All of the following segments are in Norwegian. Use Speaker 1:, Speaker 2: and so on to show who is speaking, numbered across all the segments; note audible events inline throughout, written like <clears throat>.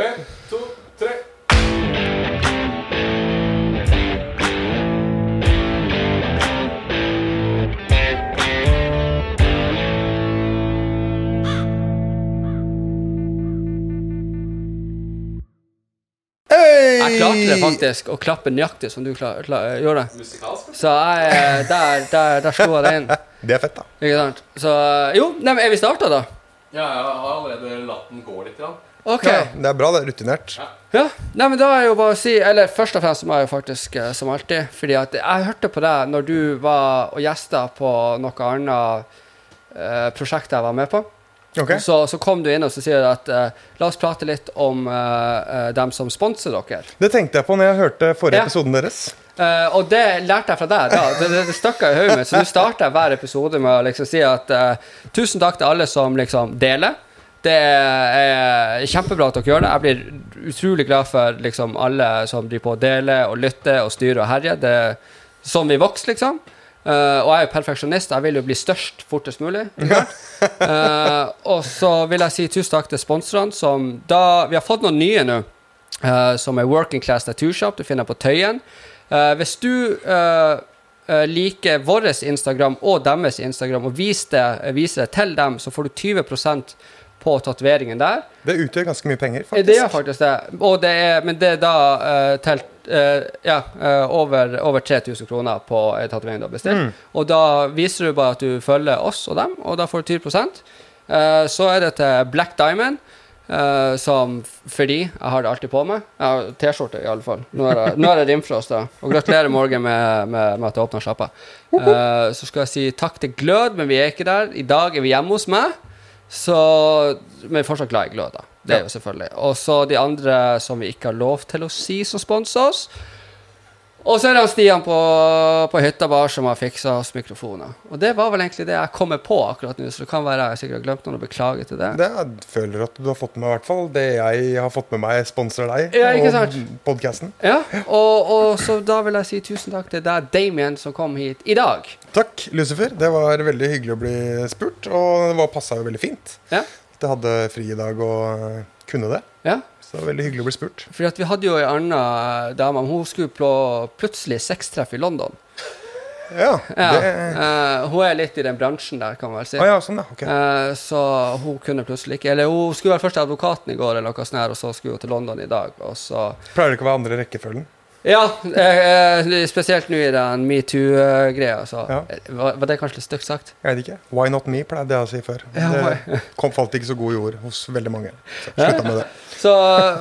Speaker 1: En, to, tre.
Speaker 2: Jeg klarte det faktisk å klappe nøyaktig som du klar, klar, gjorde.
Speaker 1: Musikalsk?
Speaker 2: Så jeg, der, der, der slo jeg det inn. <laughs>
Speaker 3: Det er fett, da.
Speaker 2: Ikke sant? Så jo, nei, men er vi starta, da?
Speaker 1: Ja, jeg har allerede latt den gå litt. Grann.
Speaker 2: OK.
Speaker 3: Ja, det er bra, det er rutinert.
Speaker 2: Ja, nei, men da er jo bare å si Eller først og fremst må jeg jo faktisk, eh, som alltid Fordi at jeg hørte på deg når du var og gjesta på noe annet eh, prosjekt jeg var med på.
Speaker 3: Okay.
Speaker 2: Så, så kom du inn og så sier du at eh, la oss prate litt om eh, eh, dem som sponser dere.
Speaker 3: Det tenkte jeg på når jeg hørte forrige
Speaker 2: Ja.
Speaker 3: episoden deres.
Speaker 2: Eh, og det lærte jeg fra deg. da Det, det, det stakk i hodet mitt. Så nå starter jeg hver episode med å liksom si at eh, tusen takk til alle som liksom deler. Det er kjempebra at dere gjør det. Jeg blir utrolig glad for liksom alle som driver på og deler og lytter og styrer og herjer. Det er sånn vi vokser, liksom. Uh, og jeg er jo perfeksjonist. Jeg vil jo bli størst fortest mulig. uh. <laughs> Og så vil jeg si tusen takk til sponsorene som da Vi har fått noen nye nå, uh, som er Working Class Naturshop. Du finner på Tøyen. Hvis du liker vår Instagram og deres Instagram og viser det, viser det til dem, så får du 20 på tatoveringen der.
Speaker 3: Det utgjør ganske mye penger,
Speaker 2: faktisk. Det gjør
Speaker 3: faktisk.
Speaker 2: det. Det er, men det er da uh, telt uh, Ja, uh, over, over 3000 kroner på en tatovering du har bestilt. Og da viser du bare at du følger oss og dem, og da får du 20 Eh, Så er det til Black Diamond. eh, som fordi jeg har det alltid på meg. Jeg har T-skjorte, i alle fall. Nå er det, nå er det rimfrost, da. Og gratulerer, Morgen, med, med, med at du åpna sjappa. Eh, så skal jeg si takk til Glød, men vi er ikke der. I dag er vi hjemme hos meg. Så Men fortsatt glad i Glød, da. Det er jo selvfølgelig. Og så de andre som vi ikke har lov til å si som sponser oss. Og så er det Stian på, på hytta bar som har fiksa oss mikrofoner. Og det var vel egentlig det jeg kommer på akkurat nå, så det kan være jeg sikkert har glemt noen og beklager til det.
Speaker 3: Det jeg føler at du har fått med i hvert fall. Det jeg har fått med meg, sponser deg
Speaker 2: Ja, ikke
Speaker 3: og podkasten.
Speaker 2: Ja, og, og så da vil jeg si tusen takk til deg, Damien, som kom hit i dag.
Speaker 3: Takk, Lucifer. Det var veldig hyggelig å bli spurt, og det var- passa jo veldig fint.
Speaker 2: Ja,
Speaker 3: At jeg hadde fri i dag og kunne det.
Speaker 2: ja.
Speaker 3: Så det var veldig hyggelig å bli spurt.
Speaker 2: Fordi at vi hadde jo ei anna dame, hun skulle plutselig sextreff i London.
Speaker 3: Ja,
Speaker 2: Ja,
Speaker 3: det
Speaker 2: Uh, hun er litt i den bransjen der, kan man vel si.
Speaker 3: Ah, ja, sånn, ja. Ok.
Speaker 2: Uh, så hun kunne plutselig ikke Eller hun skulle være først til advokaten i går, eller noe sånt, og så skulle hun til London i dag. Og så
Speaker 3: Pleier det ikke å være andre rekkefølgen?
Speaker 2: Ja, eh, eh, spesielt nå i den metoo-greia.
Speaker 3: Ja.
Speaker 2: eh, var, var det kanskje litt stygt sagt?
Speaker 3: Jeg vet ikke. Why not me, pleide jeg å si før.
Speaker 2: Ja,
Speaker 3: det kom, falt ikke så gode ord hos veldig mange. Så slutta med det.
Speaker 2: Så,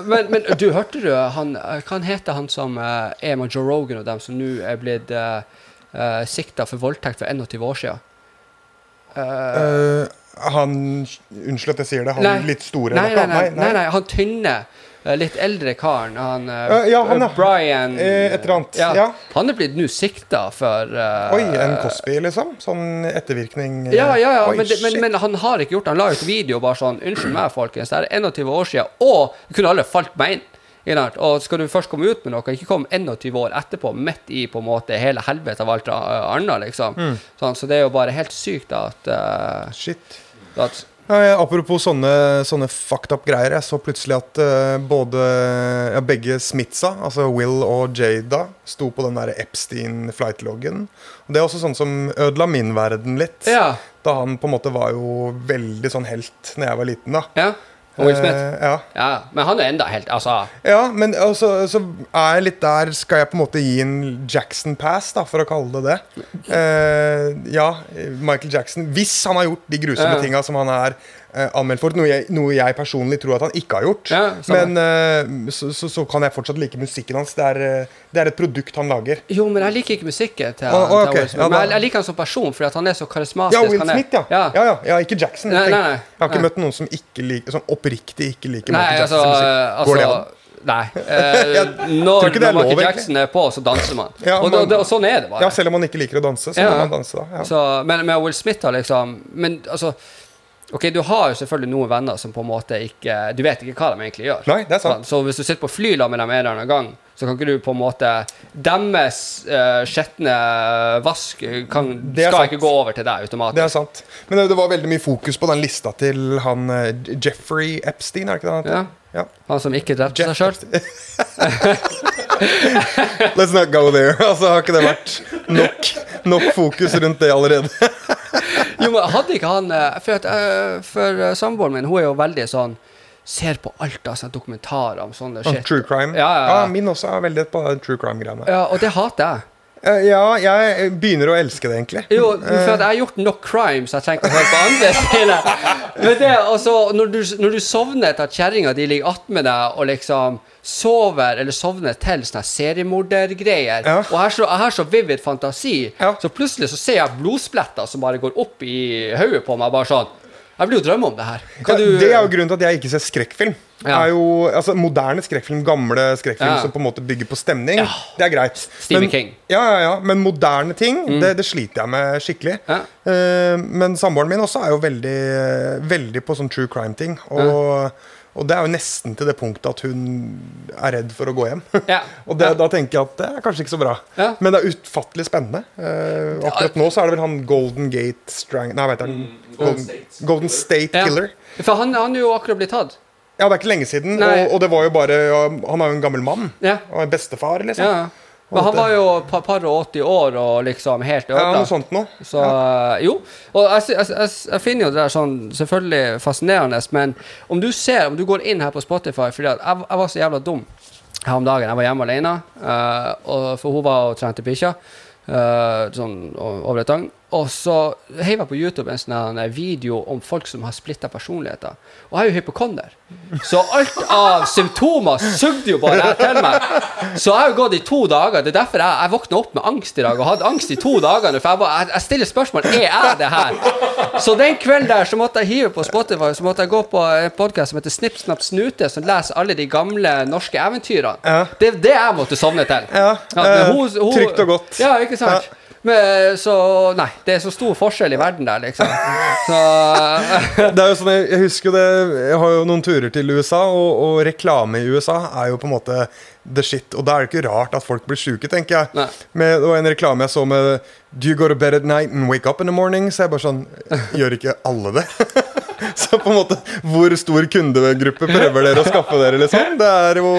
Speaker 2: men, men du, hørte du han eh, Hva heter han som eh, er med Joe Rogan og dem som nå er blitt eh, sikta for voldtekt for 21 år siden? Eh,
Speaker 3: Eh, han Unnskyld at jeg sier det. Han
Speaker 2: Nei.
Speaker 3: litt store
Speaker 2: nei, nei, nei, nei, nei, han tynne, eh, litt eldre karen. Han, eh,
Speaker 3: Eh, ja, han, ja.
Speaker 2: Brian
Speaker 3: Eh, et eller annet,
Speaker 2: Ja. Han er blitt nå sikta for uh,
Speaker 3: Oi, en Cosby, liksom? Sånn ettervirkning? eh,
Speaker 2: Ja, ja, ja,
Speaker 3: Oi,
Speaker 2: men, det, men, men han har ikke gjort det. Han la ut video bare sånn Unnskyld meg, folkens, det er 21 år siden, og kunne aldri falt meg inn. Og skal du først komme ut med noe, ikke komme 21 år etterpå, midt i på en måte hele helvete av alt annet, liksom.
Speaker 3: Mm.
Speaker 2: Sånn, så det er jo bare helt sykt at, uh,
Speaker 3: Shit.
Speaker 2: at
Speaker 3: Eh, apropos sånne, sånne fucked up greier. Jeg så plutselig at eh, både ja, begge Smitsa, altså Will og Jada, sto på den der Epstein-flight-loggen. Og Det er også sånn som ødela min verden litt.
Speaker 2: Ja.
Speaker 3: Da han på en måte var jo veldig sånn helt når jeg var liten. da
Speaker 2: Ja. Og Will Smith.
Speaker 3: Eh, ja.
Speaker 2: Ja, men han er enda helt Altså
Speaker 3: ja, men altså, så er jeg litt der Skal jeg på en måte gi en Jackson pass, da, for å kalle det det? Eh, ja, Michael Jackson. Hvis han har gjort de grusomme
Speaker 2: Ja.
Speaker 3: tinga som han er anmeldt for, noe jeg, noe jeg personlig tror at han ikke har gjort,
Speaker 2: Ja,
Speaker 3: men uh, så, så, så kan jeg fortsatt like musikken hans. Det er, eh, det er et produkt han lager.
Speaker 2: Jo, men jeg liker ikke musikken til,
Speaker 3: Å,
Speaker 2: til. Will Smith.
Speaker 3: Ja,
Speaker 2: Men jeg, jeg liker han som person, fordi han er så karismatisk.
Speaker 3: Ja, Will Smith, ja.
Speaker 2: ja.
Speaker 3: Ja, ja, ikke Jackson.
Speaker 2: Nei, nei, nei.
Speaker 3: Jeg har ikke møtt noen som, liker, som oppriktig ikke liker Michael
Speaker 2: altså,
Speaker 3: Jacksons musikk.
Speaker 2: altså
Speaker 3: Går det an?
Speaker 2: Nei. <laughs> Eh, når når Michael Jackson er på, så danser man.
Speaker 3: Ja,
Speaker 2: og,
Speaker 3: man-
Speaker 2: det, og sånn er det bare.
Speaker 3: Ja, selv om man ikke liker å danse, så
Speaker 2: Ja.
Speaker 3: må man danse, da. Ja.
Speaker 2: Så, men men Will Smith har liksom Men altså Ok, du har jo selvfølgelig noen venner som på en måte ikke Du vet ikke hva de egentlig gjør.
Speaker 3: Nei, det er sant.
Speaker 2: Så hvis du sitter på fly med dem en eller annen gang, så kan ikke du på en måte Deres uh, skjetne vask kan, skal
Speaker 3: sant.
Speaker 2: ikke gå over til deg automatisk.
Speaker 3: Det er sant. Men det, var veldig mye fokus på den lista til han eh, Jeffrey Epstein, er det ikke det han heter?
Speaker 2: Ja. Han som ikke drepte
Speaker 3: Jeff
Speaker 2: seg <laughs> sjøl.
Speaker 3: Let's not go there. Altså, Har ikke det vært nok, nok fokus rundt det allerede? <laughs>
Speaker 2: Jo, men hadde ikke han eh, For, at, eh, for eh, samboeren min, hun er jo veldig sånn Ser på alt av sånne dokumentarer om sånne shit.
Speaker 3: Om true crime.
Speaker 2: Ja, ja, ja.
Speaker 3: Min også er veldig på true crime-greiene.
Speaker 2: Ja, og det hater jeg.
Speaker 3: Eh, Ja, jeg begynner å elske det, egentlig.
Speaker 2: Jo, for jeg har gjort nok crime, så jeg trenger ikke å høre på andre <laughs> sine. Men det, altså, når du, når du sovner etter at kjerringa di ligger attmed deg og liksom sover eller sovner til sånne seriemordergreier,
Speaker 3: Ja.
Speaker 2: og jeg har, så, jeg har så vivid fantasi,
Speaker 3: Ja.
Speaker 2: så plutselig så ser jeg blodspletter som bare går opp i hodet på meg, bare sånn Jeg blir jo drømme om det her. Kan
Speaker 3: Ja,
Speaker 2: du
Speaker 3: Det er jo grunnen til at jeg ikke ser skrekkfilm.
Speaker 2: Ja.
Speaker 3: Er jo, altså Moderne skrekkfilm, gamle skrekkfilm
Speaker 2: Ja.
Speaker 3: som på en måte bygger på stemning, det er greit.
Speaker 2: Stephen
Speaker 3: men,
Speaker 2: King. Mm.
Speaker 3: Ja, ja, ja, men moderne ting, det, det sliter jeg med skikkelig. Eh, men samboeren min også er jo veldig, veldig på sånn true crime-ting. Og, og det er jo nesten til det punktet at hun er redd for å gå hjem.
Speaker 2: Ja. <laughs>
Speaker 3: og det,
Speaker 2: Ja.
Speaker 3: da tenker jeg at det er kanskje ikke så bra.
Speaker 2: Ja.
Speaker 3: Men det er utfattelig spennende. Uh, akkurat nå så er det vel han Golden Gate Strang... Nei, vet jeg. Golden,
Speaker 1: State.
Speaker 3: Golden State
Speaker 2: Ja.
Speaker 3: Killer.
Speaker 2: For han, han er jo akkurat blitt tatt.
Speaker 3: Ja, det er ikke lenge siden, og, og det var jo bare ja, Han er jo en gammel mann.
Speaker 2: Ja.
Speaker 3: Og en bestefar, liksom.
Speaker 2: Men han var jo et par og 80 år og liksom helt
Speaker 3: Ja, noe sånt nå.
Speaker 2: Så eh, jo. Og jeg, jeg, jeg, jeg finner jo det der sånn selvfølgelig fascinerende, men om du ser, om du går inn her på Spotify fordi at jeg, var så jævla dum her om dagen. Jeg var hjemme alene, uh, og, for hun var og trente bikkja Uh, sånn o- over et døgn. Og så heiv jeg på YouTube en sånn video om folk som har splitta personligheter. Og jeg er jo hypokonder. Så alt av symptomer sugde jo bare til meg. Så jeg har jo gått i to dager. Det er derfor jeg, jeg våkna opp med angst i dag og hadde angst i to dager. For jeg, bare, jeg, jeg stiller spørsmål er jeg det her. Så den kvelden der så måtte jeg hive på Spotify Så måtte jeg gå på en podkast som heter Snipp, snapp, snute, som leser alle de gamle norske eventyrene.
Speaker 3: Ja.
Speaker 2: Det er det jeg måtte sovne til.
Speaker 3: Ja,
Speaker 2: ja
Speaker 3: hun, hun, trygt og godt.
Speaker 2: Ja, ikke sant? Men, så Nei, det er så stor forskjell i verden der, liksom. Så <laughs>
Speaker 3: Det er jo sånn, jeg, jeg husker det Jeg har jo noen turer til USA, og, og reklame i USA er jo på en måte the shit. Og da er det ikke rart at folk blir sjuke, tenker jeg. Med, det var en reklame jeg så med Do you go to bed at night and wake up in the morning? Så jeg bare sånn Gjør ikke alle det? <laughs> så på en måte Hvor stor kundegruppe prøver dere å skaffe dere, liksom? Det er jo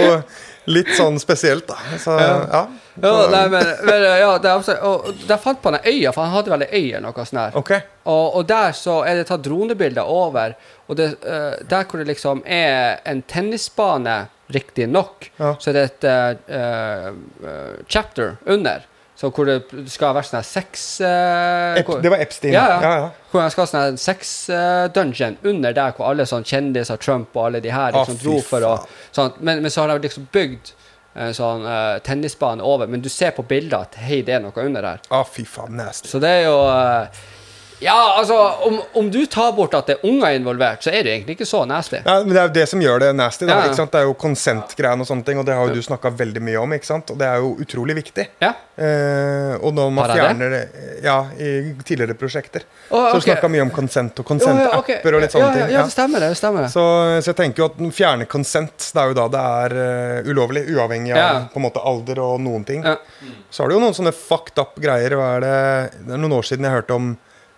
Speaker 3: litt sånn spesielt, da. Så ja.
Speaker 2: Ja, nei, men, men ja, det er og, Der fant han ei øy, for han hadde vel ei øy eller noe sånt. Der.
Speaker 3: Okay.
Speaker 2: og, og der så er det tatt dronebilder over, og det, uh, der hvor det liksom er en tennisbane, riktignok,
Speaker 3: Ja.
Speaker 2: så er det et uh, uh, chapter under. Så hvor det skal være sånn sex
Speaker 3: Ep, det var Epstein.
Speaker 2: Ja, ja.
Speaker 3: ja, ja.
Speaker 2: Hvor han skal ha sånn sex-dungeon under der hvor alle sånn kjendiser, Trump og alle de her liksom
Speaker 3: ah,
Speaker 2: dro for å sånn, men, men så har de liksom bygd sånn uh, tennisbane over, men du ser på bildet at hei, det er noe under her.
Speaker 3: Å, fy faen, nasty.
Speaker 2: Så det er jo eh, Ja, altså, om, om du tar bort at det er unger involvert, så er det egentlig ikke så nasty.
Speaker 3: Ja, men Det er jo det som gjør det nasty. Da,
Speaker 2: Ja?
Speaker 3: Det er jo consent-greiene og sånne ting, og det har jo du snakka veldig mye om. ikke sant? Og det er jo utrolig viktig.
Speaker 2: Ja.
Speaker 3: Eh, og når man
Speaker 2: det?
Speaker 3: fjerner det Ja, i tidligere prosjekter.
Speaker 2: Å,
Speaker 3: Så du snakka mye om konsent og
Speaker 2: konsentapper
Speaker 3: consent-apper og litt sånne ting.
Speaker 2: Ja, det stemmer det. det stemmer.
Speaker 3: Så, så jeg tenker jo at fjerne konsent, det er jo da det er uh, ulovlig. Uavhengig av på en måte alder og noen ting.
Speaker 2: Ja.
Speaker 3: Så har du jo noen sånne fucked up greier. Hva det Det er noen år siden jeg hørte om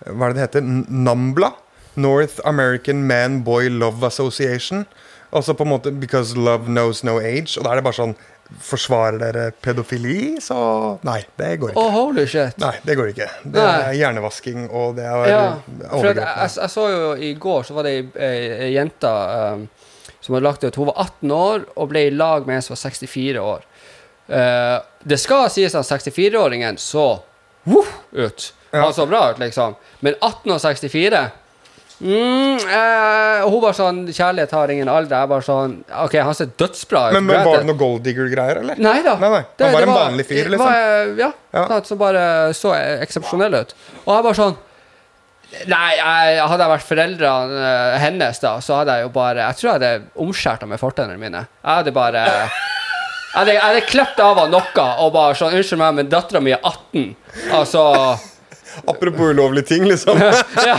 Speaker 3: Hva er det det heter? NAMBLA? North American Man Boy Love Association. Altså på en måte Because love knows no age. Og da er det bare sånn Forsvarer dere pedofili? Så Nei, det går
Speaker 2: Å,
Speaker 3: Oh,
Speaker 2: holy shit.
Speaker 3: Nei, det går ikke. Det
Speaker 2: Nei.
Speaker 3: er hjernevasking, og det er
Speaker 2: Ja, overgrep. jeg, jeg, jeg så jo i går så var det ei, ei, ei jente um, som hadde lagt ut Hun var 18 år og ble i lag med en som var 64 år. Uh, det skal sies at 64-åringen så woof, ut.
Speaker 3: Ja.
Speaker 2: Han så bra ut, liksom. Men 18 og 64 mm, eh, og Hun var sånn Kjærlighet har ingen alder. Jeg bare sånn OK, han ser dødsbra ut.
Speaker 3: Men, men var det noe gold digger-greier, eller?
Speaker 2: Nei da.
Speaker 3: Nei, nei. Han var en vanlig fyr, liksom?
Speaker 2: Var, ja.
Speaker 3: Ja.
Speaker 2: sant, Som bare så eksepsjonell ut. Og jeg bare sånn Nei, jeg, hadde jeg vært foreldrene eh, hennes, da, så hadde jeg jo bare Jeg tror jeg hadde omskjært henne med fortennene mine. Jeg hadde bare Jeg hadde, jeg hadde klippet av henne noe og bare sånn Unnskyld meg, men dattera mi er 18. Altså
Speaker 3: Apropos ulovlige ting, liksom.
Speaker 2: ja,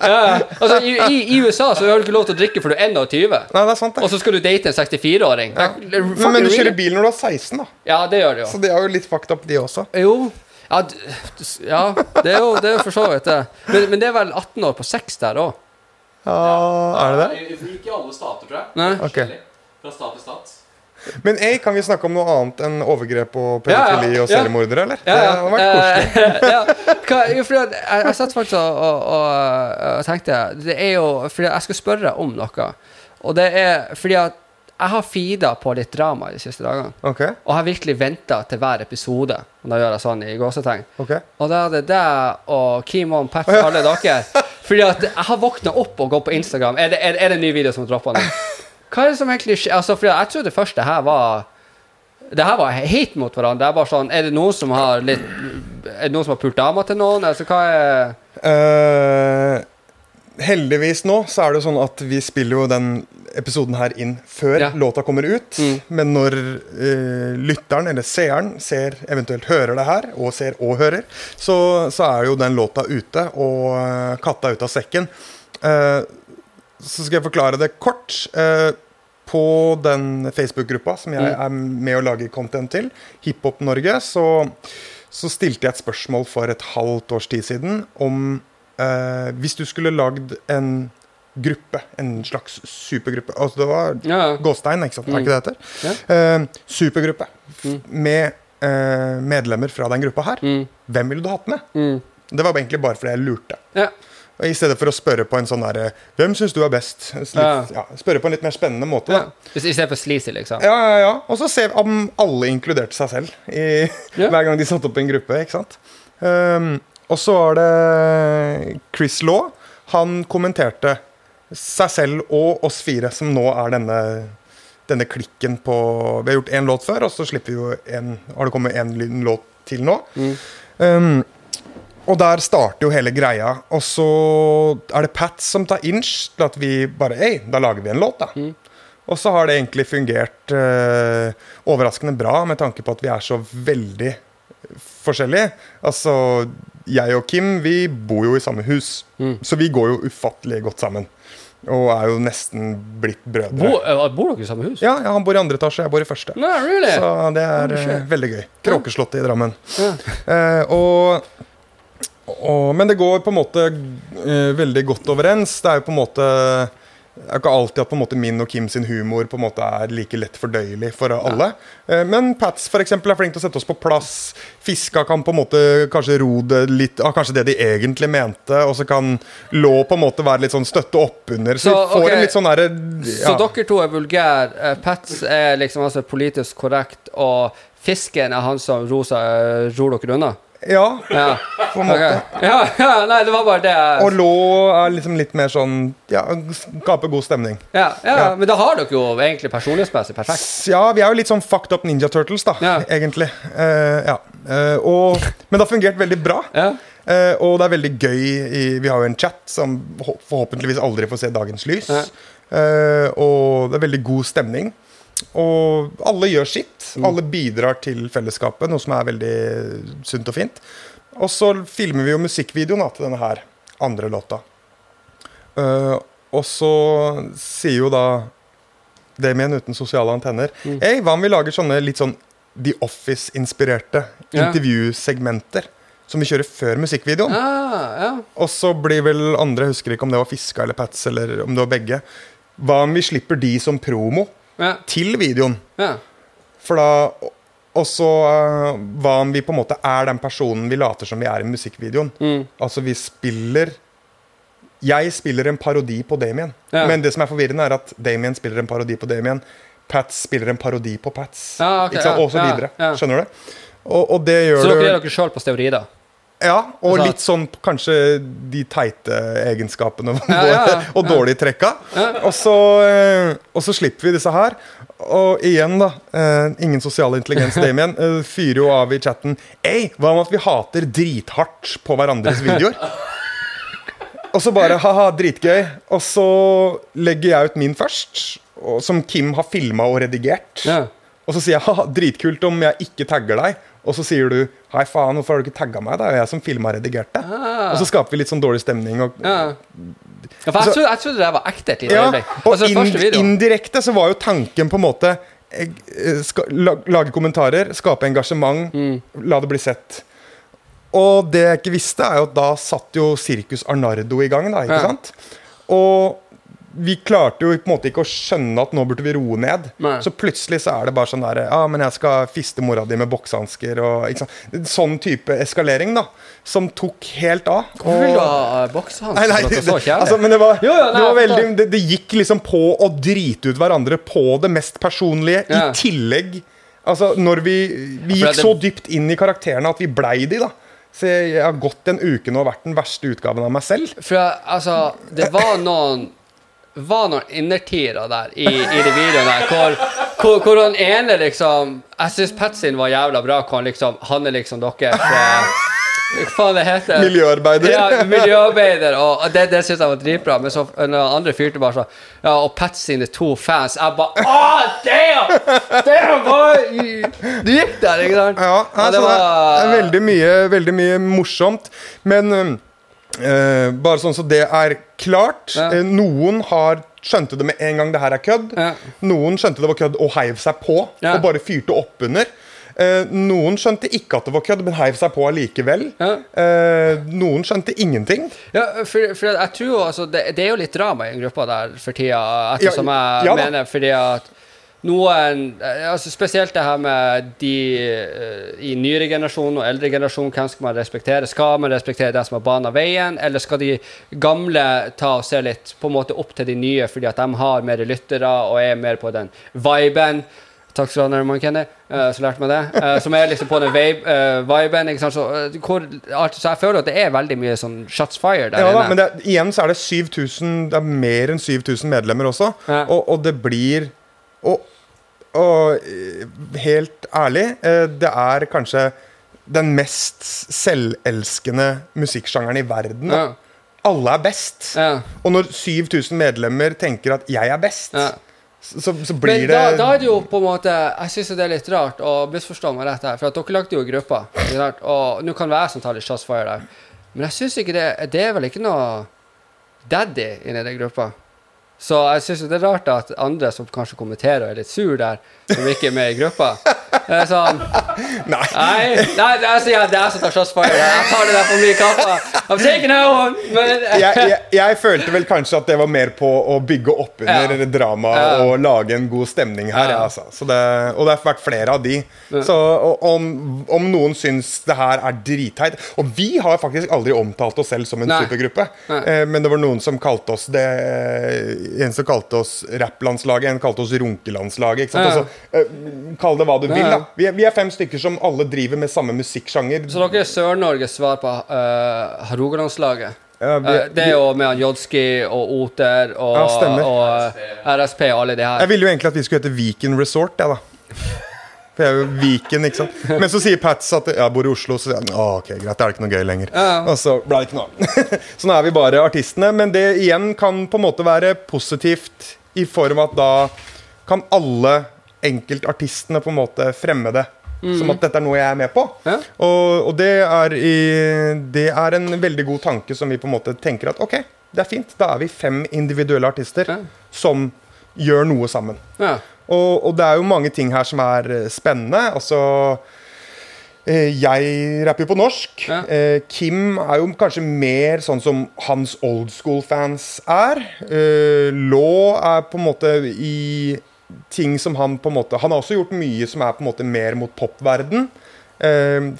Speaker 2: ja. Altså, i, i, USA så har du ikke lov til å drikke før du er 21,
Speaker 3: Nei, det er sant,
Speaker 2: og så skal du date en 64-åring.
Speaker 3: Ja. Men, men du kjører bil når du er 16, da.
Speaker 2: Ja, det gjør det jo.
Speaker 3: Så det er jo litt fucked up, de også.
Speaker 2: Jo. Ja, d- ja det er jo det er for så vidt det. Men, men det er vel 18 år på 6 der òg?
Speaker 3: Ja, er det det?
Speaker 1: Ikke i alle stater, tror jeg.
Speaker 2: Nei.
Speaker 1: Okay. Fra stat til stat.
Speaker 3: Men ei, kan vi snakke om noe annet enn overgrep og
Speaker 2: Ja, ja.
Speaker 3: pedofili og selvmordere, eller?
Speaker 2: Ja,
Speaker 3: Det
Speaker 2: har
Speaker 3: hadde vært koselig.
Speaker 2: Eh, <laughs> ja. Hva, jeg, jeg satt faktisk og, og, og, tenkte Det er jo fordi jeg skal spørre om noe. Og det er fordi at jeg har feeda på litt drama de siste dagene.
Speaker 3: Ok,
Speaker 2: Og har virkelig venta til hver episode. Og da gjør jeg sånn i gåsetegn.
Speaker 3: ok.
Speaker 2: Og da er det deg og Kimon, Pats, alle dere. <laughs> Fordi at jeg har våkna opp og gått på Instagram. Er det, er, er det en ny video som dropper nå? <laughs> Hva er det som egentlig skjer? Altså, for jeg trodde først det her var Det her var hate mot hverandre. Det er bare sånn Er det noen som har litt Er det noen som har pult dama til noen? Altså, hva er
Speaker 3: uh, heldigvis nå så er det sånn at vi spiller jo den episoden her inn før
Speaker 2: Ja.
Speaker 3: låta kommer ut.
Speaker 2: Mm.
Speaker 3: Men når uh, lytteren eller seeren ser, eventuelt hører det her, og ser og hører, så, så er jo den låta ute og eh, katta ut av sekken. Eh, så skal jeg forklare det kort. Eh, på den Facebook-gruppa som jeg
Speaker 2: Mm.
Speaker 3: er med å lage content til, Hiphop Norge, så, så stilte jeg et spørsmål for et halvt års tid siden om eh, Hvis du skulle lagd en gruppe, en slags supergruppe Altså det var
Speaker 2: Ja.
Speaker 3: Gåstein, ikke sant? Er
Speaker 2: Mm.
Speaker 3: ikke det heter?
Speaker 2: Ja.
Speaker 3: Eh, supergruppe
Speaker 2: Mm.
Speaker 3: med eh, medlemmer fra den gruppa her.
Speaker 2: Mm,
Speaker 3: Hvem ville du hatt med?
Speaker 2: mm.
Speaker 3: Det var egentlig bare fordi jeg lurte.
Speaker 2: Ja.
Speaker 3: I stedet for å spørre på en sånn derre Hvem syns du er best? Litt,
Speaker 2: Ja.
Speaker 3: ja, spørre på en litt mer spennende måte. Da.
Speaker 2: I i stedet for sleazy, liksom.
Speaker 3: Ja, ja, ja. Og så se om alle inkluderte seg selv i, <laughs>
Speaker 2: Ja.
Speaker 3: hver gang de satte opp en gruppe. ikke sant? Um, og så var det Chris Law. Han kommenterte seg selv og oss fire, som nå er denne, denne klikken på Vi har gjort én låt før, og så slipper vi jo en, har det kommet en låt til nå.
Speaker 2: Mm.
Speaker 3: Um, og der starter jo hele greia. Og så er det Pat som tar inch til at vi bare Hei, da lager vi en låt, da.
Speaker 2: Mm.
Speaker 3: Og så har det egentlig fungert eh, overraskende bra, med tanke på at vi er så veldig forskjellige. Altså, jeg og Kim, vi bor jo i samme hus,
Speaker 2: Mm.
Speaker 3: så vi går jo ufattelig godt sammen. Og er jo nesten blitt brødre.
Speaker 2: Bo, eh, bor dere i samme hus?
Speaker 3: Ja, ja, han bor i andre etasje, jeg bor i første.
Speaker 2: No, really?
Speaker 3: Så det er uh, veldig gøy. Kråkeslottet i Drammen.
Speaker 2: Ja.
Speaker 3: Uh, og, og, men det går på en måte uh, veldig godt overens. Det er jo på en måte det er ikke alltid at måte min og Kim sin humor på en måte er like lett fordøyelig for alle. Ja. Men Pats for eksempel, er flink til å sette oss på plass. Fiska kan på en måte kanskje ro det litt av kanskje det de egentlig mente. Og så kan Lå på en måte være litt sånn støtte oppunder. Så,
Speaker 2: Så,
Speaker 3: vi får
Speaker 2: ok.
Speaker 3: en litt sånn derre
Speaker 2: Så dere to er vulgære. eh, Pats er liksom altså politisk korrekt, og fisken er han som rosa, ror dere unna?
Speaker 3: Ja,
Speaker 2: Ja.
Speaker 3: på en måte.
Speaker 2: Okay. ja, ja, nei, det var bare det jeg
Speaker 3: Og Lå er liksom litt mer sånn Ja, skaper god stemning.
Speaker 2: ja, ja. Men da har dere jo egentlig personlighetsmessig perfekt.
Speaker 3: Ja, vi er jo litt sånn fucked up Ninja Turtles, da, egentlig. Uh, ja. Uh, og, men det har fungert veldig bra.
Speaker 2: Ja.
Speaker 3: Uh, og det er veldig gøy i, Vi har jo en chat som forhåpentligvis aldri får se dagens lys.
Speaker 2: Ja.
Speaker 3: Uh, og det er veldig god stemning. Og alle gjør sitt.
Speaker 2: Mm.
Speaker 3: Alle bidrar til fellesskapet, noe som er veldig sunt og fint. Og så filmer vi jo musikkvideoen da, til denne her andre låta. Uh, og så sier jo da Damien uten sosiale antenner
Speaker 2: Mm.
Speaker 3: Hei, hva om vi lager sånne litt sånn The Office-inspirerte
Speaker 2: yeah.
Speaker 3: intervjusegmenter som vi kjører før musikkvideoen?
Speaker 2: Ah, ja.
Speaker 3: Og så blir vel andre, jeg husker ikke om det var Fiska eller Pats, eller om det var begge. Hva om vi slipper de som promo
Speaker 2: Ja.
Speaker 3: til videoen?
Speaker 2: ja.
Speaker 3: For da Og så uh, hva om vi på en måte er den personen vi later som vi er i musikkvideoen?
Speaker 2: Mm.
Speaker 3: Altså, vi spiller Jeg spiller en parodi på Damien.
Speaker 2: Ja.
Speaker 3: Men det som er forvirrende, er at Damien spiller en parodi på Damien. Pats spiller en parodi på Pats.
Speaker 2: Ja, ok,
Speaker 3: ikke sant?
Speaker 2: ja,
Speaker 3: Og så videre. Skjønner du? Og, og det gjør
Speaker 2: Så dere gjør dere sjøl på steorider?
Speaker 3: Ja, og
Speaker 2: Altså-
Speaker 3: litt sånn kanskje de teite egenskapene
Speaker 2: Ja, ja, ja.
Speaker 3: og dårlige trekka. Og, så, eh, og så slipper vi disse her. Og igjen, da. eh, ingen sosial intelligens, Damien. eh, fyrer jo av i chatten. Ei, hva om at vi hater drithardt på hverandres videoer? Og så bare ha-ha, dritgøy. Og så legger jeg ut min først, som Kim har filma og redigert. Og så sier jeg ha-ha, dritkult om jeg ikke tagger deg. Og så sier du 'hei, faen, hvorfor har du ikke tagga meg'? Det er jo jeg som filma og redigerte.
Speaker 2: Ah.
Speaker 3: Og så skaper vi litt sånn dårlig stemning. Og,
Speaker 2: Ja. Ja, for jeg, trodde, jeg trodde det var ekte et lite
Speaker 3: ja, og
Speaker 2: Altså, første
Speaker 3: indirekte så var jo tanken på en måte eh, eh, ska, Lage kommentarer, skape engasjement,
Speaker 2: Mm.
Speaker 3: la det bli sett. Og det jeg ikke visste, er jo at da satt jo Sirkus Arnardo i gang, da, ikke
Speaker 2: Ja.
Speaker 3: sant? Og vi klarte jo på en måte ikke å skjønne at nå burde vi roe ned.
Speaker 2: Nei.
Speaker 3: Så plutselig så er det bare sånn der Ja, men jeg skal fiste mora di med boksehansker og ikke sant? Sånn type eskalering, da. Som tok helt av.
Speaker 2: Hvorfor vil du ha eh, boksehansker?
Speaker 3: Nei, nei, det,
Speaker 2: det
Speaker 3: altså, men det var,
Speaker 2: Jo, jo, nei,
Speaker 3: det, var veldig, det, det gikk liksom på å drite ut hverandre på det mest personlige,
Speaker 2: Ja.
Speaker 3: i tillegg Altså, når vi Vi gikk så dypt inn i karakterene at vi blei de, da. Så jeg, jeg har gått en uke nå og vært den verste utgaven av meg selv.
Speaker 2: For jeg- altså, det var noen var noen innertiere der i, i de videoene der, hvor, hvor, hvor han ene liksom Jeg syns Patsyn var jævla bra, hvor han liksom Han er liksom dere eh, Hva faen det heter
Speaker 3: Miljøarbeider.
Speaker 2: Ja, miljøarbeider, og det, det syns jeg var dritbra. Men så når andre fyrte bare sånn Ja, og Pat sine to fans Jeg bare Åh, damn! Damn, boy! Du gikk der, ikke sant?
Speaker 3: Ja, altså, ja, det, er veldig mye, veldig mye morsomt. Men eh, bare sånn så det er klart.
Speaker 2: Ja.
Speaker 3: Uh, noen har skjønte det med en gang det her er kødd.
Speaker 2: Ja.
Speaker 3: Noen skjønte det var kødd og heiv seg på
Speaker 2: Ja.
Speaker 3: og bare fyrte oppunder. Uh, noen skjønte ikke at det var kødd, men heiv seg på allikevel. Noen skjønte ingenting.
Speaker 2: Ja, for, for jeg tror jo altså det, det er jo litt drama i den gruppa der for tida, ettersom jeg mener, fordi at noen eh, altså Spesielt det her med de eh, i nyere generasjon og eldre generasjon, hvem skal man respektere? Skal man respektere den som har bana veien, eller skal de gamle ta og se litt på en måte opp til de nye fordi at de har mer lyttere og er mer på den viben? Takk skal du ha, man kjenner. Uh, så lærte meg det. Eh, som er liksom på den vibe, eh, viben. Så, eh, hvor, altså, så jeg føler at det er veldig mye sånn shots fired der
Speaker 3: Ja, da,
Speaker 2: inne.
Speaker 3: men det, igjen så er det 7000 Det er mer enn 7000 medlemmer også.
Speaker 2: Ja.
Speaker 3: Og, og det blir Og, og eh, helt ærlig, eh, det er kanskje den mest selvelskende musikksjangeren i verden.
Speaker 2: Ja.
Speaker 3: Alle er best.
Speaker 2: Ja.
Speaker 3: Og når 7000 medlemmer tenker at 'jeg er best',
Speaker 2: Ja.
Speaker 3: så, så blir
Speaker 2: Men
Speaker 3: det
Speaker 2: da, da er det jo på en måte Jeg syns det er litt rart, og misforstå meg rett her, for at dere lagde jo gruppa? Og nå kan det være jeg som tar litt shots fire der, men jeg syns ikke det Det er vel ikke noe daddy inni den gruppa. Så jeg syns det er rart at andre som kanskje kommenterer og er litt sur der, som ikke er med i gruppa er sånn <laughs>
Speaker 3: Nei.
Speaker 2: Nei, nei det, er, så- ja, det er jeg som tar shots. Jeg tar det der for mye kaffe. I'm taking that one! Men
Speaker 3: jeg, jeg, jeg følte vel kanskje at det var mer på å bygge opp under
Speaker 2: Ja.
Speaker 3: drama
Speaker 2: Ja.
Speaker 3: og lage en god stemning her.
Speaker 2: Ja.
Speaker 3: Altså. Så det, og det har vært flere av de. Så om, om noen syns det her er dritteit Og vi har faktisk aldri omtalt oss selv som en
Speaker 2: Nei.
Speaker 3: supergruppe.
Speaker 2: Nei.
Speaker 3: Eh, men det var noen som kalte oss det En som kalte oss rapplandslaget, en kalte oss runkelandslaget. Sant?
Speaker 2: Ja.
Speaker 3: Altså, eh, kall det hva du vil. Da vi er, vi er fem stykker som alle driver med samme musikksjanger.
Speaker 2: Så dere er Sør-Norges svar på uh, Rogalandslaget?
Speaker 3: Ja, vi-
Speaker 2: Eh, det er jo med Jodski og Oter og,
Speaker 3: Ja,
Speaker 2: og RSP og alle de her.
Speaker 3: Jeg ville jo egentlig at vi skulle hete Viken Resort, jeg, da. For jeg er jo Viken, ikke sant. Men så sier Pats at jeg bor i Oslo, så sier jeg ok, greit, det er ikke noe gøy lenger. Og så ble det ikke noe <laughs> så nå er vi bare artistene. Men det igjen kan på en måte være positivt i form av at da kan alle enkeltartistene på en måte fremme det. Som at dette er noe jeg er med på.
Speaker 2: Ja.
Speaker 3: Og, og det, er i, det er en veldig god tanke som vi på en måte tenker at ok, det er fint. Da er vi fem individuelle artister
Speaker 2: Ja.
Speaker 3: som gjør noe sammen.
Speaker 2: Ja.
Speaker 3: Og, og det er jo mange ting her som er eh, spennende. Altså eh, Jeg rapper jo på norsk.
Speaker 2: Ja.
Speaker 3: Eh, Kim er jo kanskje mer sånn som hans old school-fans er. Law er på en måte i ting som han på en måte Han har også gjort mye som er på en måte mer mot popverden.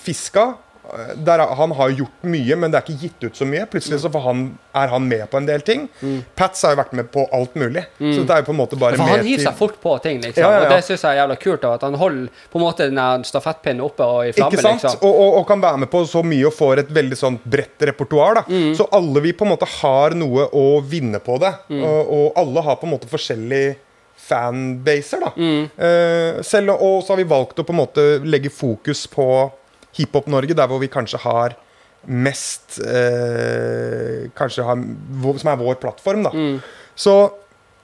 Speaker 3: Fiska er- han har gjort mye, men det er ikke gitt ut så mye. Plutselig så han, er han med på en del ting. Pats har jo vært med på alt mulig. Så det er jo på en måte bare
Speaker 2: For
Speaker 3: med
Speaker 2: han hiver seg fort på ting, liksom.
Speaker 3: Ja, ja, ja.
Speaker 2: Og det syns jeg er jævla kult. At han holder på en måte den stafettpinnen oppe og i flamme.
Speaker 3: Ikke sant?
Speaker 2: liksom.
Speaker 3: Og, og, og kan være med på så mye og får et veldig sånn bredt repertoar.
Speaker 2: Mm.
Speaker 3: Så alle vi på en måte har noe å vinne på det.
Speaker 2: Mm.
Speaker 3: Og, og alle har på en måte forskjellige fanbaser. da.
Speaker 2: Mm.
Speaker 3: Eh, selv, og så har vi valgt å på en måte legge fokus på Hiphop-Norge, der hvor vi kanskje har mest eh, Kanskje har, Som er vår plattform, da.
Speaker 2: Mm.
Speaker 3: Så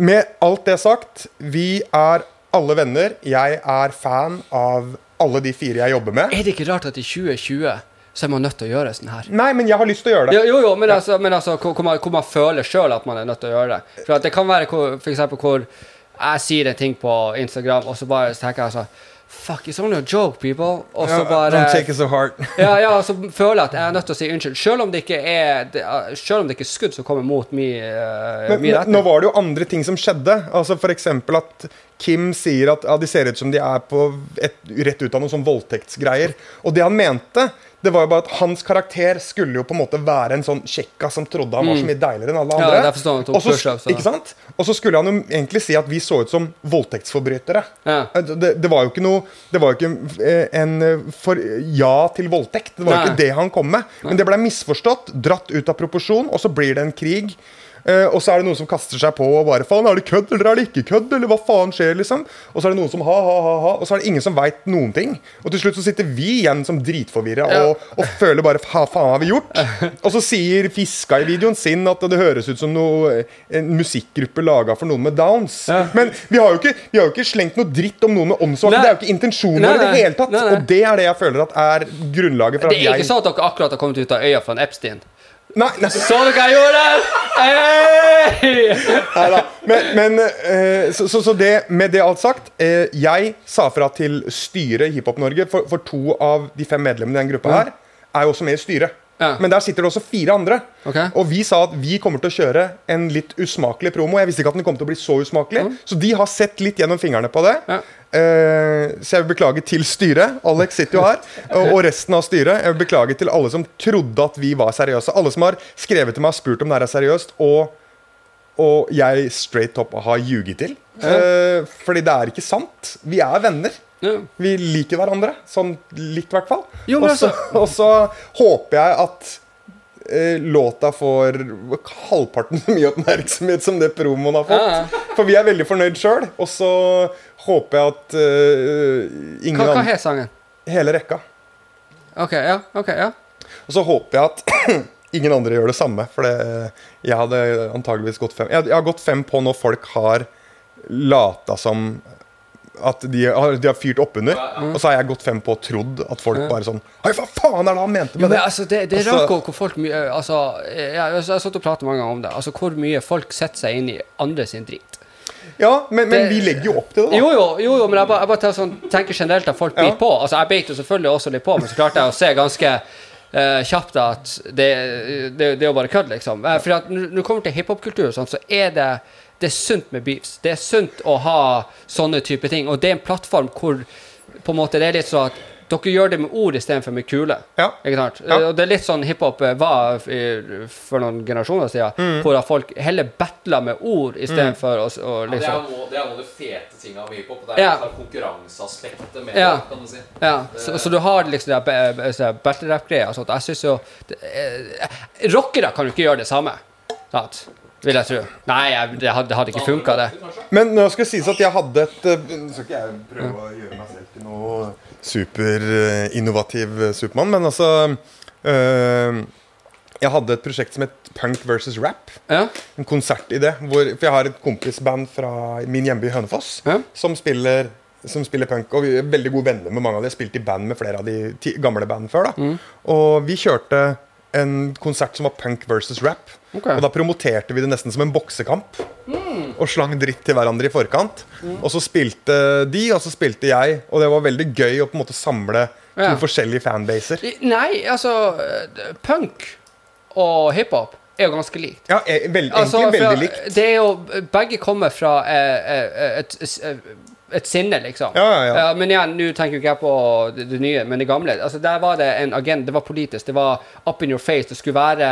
Speaker 3: med alt det sagt, vi er alle venner. Jeg er fan av alle de fire jeg jobber med.
Speaker 2: Er det ikke rart at i 2020 så er man nødt til å gjøre sånn her?
Speaker 3: Nei, men jeg har lyst til å gjøre det.
Speaker 2: Jo, jo, jo men, altså, men altså, hvor, man, hvor man føler sjøl at man er nødt til å gjøre det. For at det kan være f.eks. hvor jeg sier en ting på Instagram, og så bare tenker jeg sånn Fuck, it's only a joke, people. Og så bare
Speaker 3: Don't take it so hard. <laughs>
Speaker 2: ja, ja, så føler jeg at jeg er nødt til å si unnskyld. Selv om det ikke er, selv om det ikke er skudd som kommer mot min, uh, retning.
Speaker 3: nå var det jo andre ting som skjedde. Altså eksempel at Kim sier at ja, de ser ut som de er på et, rett ut av noen sånn voldtektsgreier. Og det han mente, det var jo bare at hans karakter skulle jo på en måte være en sånn kjekka som trodde han var så mye deiligere enn alle
Speaker 2: andre. Ja,
Speaker 3: andre.
Speaker 2: derfor står og
Speaker 3: så- ikke sant? Og så skulle han jo egentlig si at vi så ut som voldtektsforbrytere.
Speaker 2: Ja.
Speaker 3: Det, det var jo ikke noe Det var jo ikke eh, en eh, for ja til voldtekt. Det var jo ikke det han kom med. Men det ble misforstått, dratt ut av proporsjon, og så blir det en krig. Eh, og så er det noen som kaster seg på og bare Faen, er det kødd, eller er det ikke kødd? Eller hva faen skjer, liksom? Og så er det noen som ha, ha, ha, ha. Og så er det ingen som veit noen ting. Og til slutt så sitter vi igjen som dritforvirra
Speaker 2: Ja.
Speaker 3: og, og føler bare Hva faen har vi gjort? Og så sier Fiska i videoen sin at det høres ut som noe, en musikkgruppe laga for noen med downs.
Speaker 2: Ja.
Speaker 3: Men vi har, ikke, vi har jo ikke slengt noe dritt om noen med åndssvake. Det er jo ikke intensjonen i det hele tatt.
Speaker 2: Nei, nei.
Speaker 3: Og det er det jeg føler at er grunnlaget for
Speaker 2: Det
Speaker 3: at
Speaker 2: er
Speaker 3: jeg
Speaker 2: ikke sånn at dere akkurat har kommet ut av øya fra en Epstein.
Speaker 3: Nei, nei,
Speaker 2: Så du hva jeg gjorde? Hey!
Speaker 3: Neida. Men, men eh, så, så, så det, med det alt sagt eh, Jeg sa fra til styret i Hiphop Norge, for, for to av de fem medlemmene i den gruppa her er jo også med i styret.
Speaker 2: Ja.
Speaker 3: Men der sitter det også fire andre.
Speaker 2: Okay.
Speaker 3: Og vi sa at vi kommer til å kjøre en litt usmakelig promo. Jeg visste ikke at den kom til å bli så usmakelig, så de har sett litt gjennom fingrene på det.
Speaker 2: Ja.
Speaker 3: Uh, så jeg vil beklage til styret. Alex sitter jo her. <laughs> Og, og resten av styret. Jeg vil beklage til alle som trodde at vi var seriøse. Alle som har skrevet til meg og spurt om det er seriøst. Og og jeg straight up har ljuget til. Eh, fordi det er ikke sant. Vi er venner. Vi liker hverandre. Sånn litt, i hvert fall. Og, så, håper jeg at eh, låta får halvparten så mye oppmerksomhet som det promoen har fått.
Speaker 2: Ja,
Speaker 3: For vi er veldig fornøyd sjøl. Og så håper jeg at eh, ingen
Speaker 2: Hva, hva
Speaker 3: er
Speaker 2: het sangen?
Speaker 3: Hele rekka.
Speaker 2: OK, ja. ok, ja.
Speaker 3: Og så håper jeg at <clears throat> ingen andre gjør det samme. For det, jeg hadde antageligvis gått fem Jeg, jeg har gått fem på når folk har lata som at de har, de har fyrt oppunder. Og så har jeg gått fem på og trodd at folk bare sånn Hei, hva faen er det han mente
Speaker 2: Jo,
Speaker 3: med
Speaker 2: men
Speaker 3: det?
Speaker 2: altså, det, det er
Speaker 3: Altså-
Speaker 2: rart hvor, folk mye Altså, jeg, jeg, har satt og pratet mange ganger om det. Altså, Hvor mye folk setter seg inn i andre sin drit.
Speaker 3: Ja, men, men
Speaker 2: Det-
Speaker 3: vi legger jo opp til det, da.
Speaker 2: Jo, jo, jo, jo men jeg bare, jeg bare sånn, tenker generelt at folk
Speaker 3: Ja.
Speaker 2: på. Altså, Jeg beit jo selvfølgelig også litt på, men så klarte jeg å se ganske uh, kjapt at det, det, det er jo bare kødd, liksom. Uh, for at når når det kommer til hiphopkultur så er det det er sunt med beefs. Det er sunt å ha sånne type ting. Og det er en plattform hvor på en måte det er litt sånn at dere gjør det med ord istedenfor med kule.
Speaker 3: Ja.
Speaker 2: Ikke sant?
Speaker 3: Ja.
Speaker 2: Og det er litt sånn hiphop var for noen generasjoner siden,
Speaker 3: Mm.
Speaker 2: hvor folk heller battler med ord istedenfor å, å
Speaker 1: er
Speaker 2: liksom
Speaker 1: ja, det er noe av de fete tinga med hiphop. Det er
Speaker 2: Ja.
Speaker 1: liksom konkurranseaspektet med
Speaker 2: Ja.
Speaker 1: det, kan du si.
Speaker 2: Ja, så, så du har liksom det be- be- battle rap-greia og sånt. Jeg synes jo det, eh, Rockere kan jo ikke gjøre det samme, sant? Vil jeg tro. Nei, jeg, det, hadde, det hadde ikke funka, det.
Speaker 3: Men nå skal det sies at jeg hadde et eh, Nå skal ikke jeg prøve å gjøre meg selv til noe superinnovativ Supermann, men altså øh, Jeg hadde et prosjekt som het Punk versus Rap.
Speaker 2: Ja,
Speaker 3: En konsert i det. Hvor, for jeg har et kompisband fra min hjemby Hønefoss
Speaker 2: Ja.
Speaker 3: som, spiller, som spiller punk. Og vi er veldig gode venner med mange av dem. Jeg har spilt i band med flere av de gamle band før.
Speaker 2: Mm.
Speaker 3: Og vi kjørte en konsert som var punk versus rap.
Speaker 2: Okay.
Speaker 3: Og da promoterte vi det nesten som en boksekamp. Og slang dritt til hverandre i forkant. Og så spilte de, og så spilte jeg. Og det var veldig gøy å på en måte samle to
Speaker 2: Ja.
Speaker 3: forskjellige fanbaser.
Speaker 2: Nei, altså eh, Punk og hiphop er jo ganske likt.
Speaker 3: Ja, e- veld,
Speaker 2: Altså,
Speaker 3: egentlig
Speaker 2: altså,
Speaker 3: veldig likt.
Speaker 2: Det er jo Begge kommer fra eh, et, et, et, et sinne, liksom.
Speaker 3: Ja, ja, ja.
Speaker 2: men igjen, nå tenker ikke jeg på det, det nye, men det gamle. Altså, Der var det en agent, det var politisk, det var up in your face. Det skulle være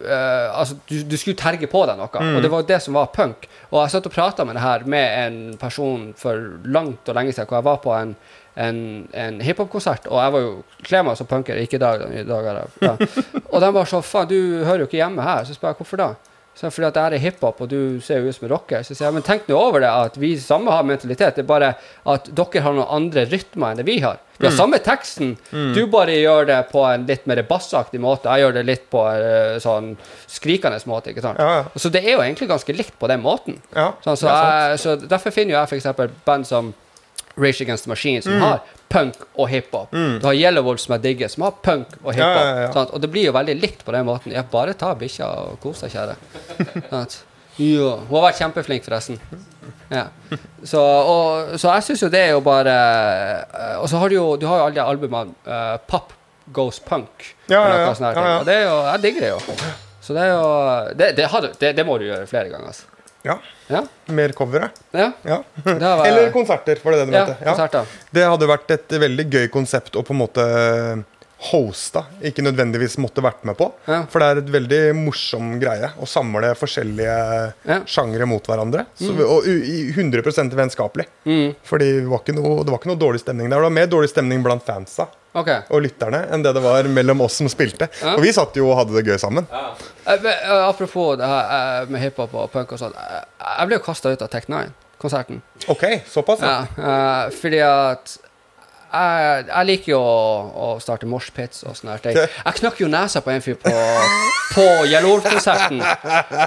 Speaker 2: uh, altså, du, du skulle terge på deg noe,
Speaker 3: Mm.
Speaker 2: og det var det som var punk. Og jeg satt og prata med det her med en person for langt og lenge siden, hvor jeg var på en, en, en hiphop-konsert, og jeg var jo kler meg som punker, ikke i dag. I dag ja. <laughs> Og de var sånn Faen, du hører jo ikke hjemme her. Så spør jeg hvorfor da? Så fordi at det er hiphop, og du ser jo ut som en rocker. Så sier jeg men tenk nå over det, at vi samme har mentalitet. Det er bare at dere har noen andre rytmer enn det vi har. Vi
Speaker 3: Mm.
Speaker 2: har samme teksten. Du bare gjør det på en litt mer bassaktig måte. Jeg gjør det litt på en sånn skrikende måte. ikke sant?
Speaker 3: Ja, ja.
Speaker 2: Så det er jo egentlig ganske likt på den måten.
Speaker 3: Ja,
Speaker 2: Sånn, så, jeg, så derfor finner jo jeg f.eks. band som Rage Against the Machine, som har punk og hiphop. Du har Yellowwolf, som jeg digger, som har punk og hiphop.
Speaker 3: Ja, ja?
Speaker 2: Og det blir jo veldig likt på den måten. Ja, bare ta bikkja og kos deg, kjære. <laughs> Hun har vært kjempeflink, forresten. Ja. Så, og, så jeg syns jo det er jo bare eh, Og så har du jo Du har jo alle de albumene uh, Pop Goes Punk.
Speaker 3: Ja, ja, ja.
Speaker 2: Og det er jo Jeg digger det jo. Så det er jo Det, det, har du, det, det må du gjøre flere ganger, altså.
Speaker 3: Ja.
Speaker 2: Ja.
Speaker 3: Mer covere.
Speaker 2: ja.
Speaker 3: Ja.
Speaker 2: Var...
Speaker 3: Eller konserter, var det det du
Speaker 2: ja,
Speaker 3: mente? Ja.
Speaker 2: konsert,
Speaker 3: Det hadde vært et veldig gøy konsept å på en måte hosta, ikke nødvendigvis måtte vært med på.
Speaker 2: Ja.
Speaker 3: For det er et veldig morsom greie å samle forskjellige
Speaker 2: Ja.
Speaker 3: sjangre mot hverandre. Så, og 100 vennskapelig.
Speaker 2: Mm.
Speaker 3: Fordi det var, ikke noe, det var ikke noe dårlig stemning der. Det var mer dårlig stemning blant fansa
Speaker 2: Okay.
Speaker 3: og lytterne enn det det var mellom oss som spilte.
Speaker 2: Ja.
Speaker 3: Og vi satt jo og hadde det gøy sammen.
Speaker 1: Ja.
Speaker 2: Eh, men, eh, apropos det her eh, med hiphop og punk og sånn. jeg ble jo kasta ut av Tech9-konserten.
Speaker 3: Ok, såpass, ja.
Speaker 2: Ja, fordi at jeg, jeg liker jo å, å starte moshpits og sånne her ting. Jeg knakk jo nesa på en fyr på, på Yellowwolf-konserten.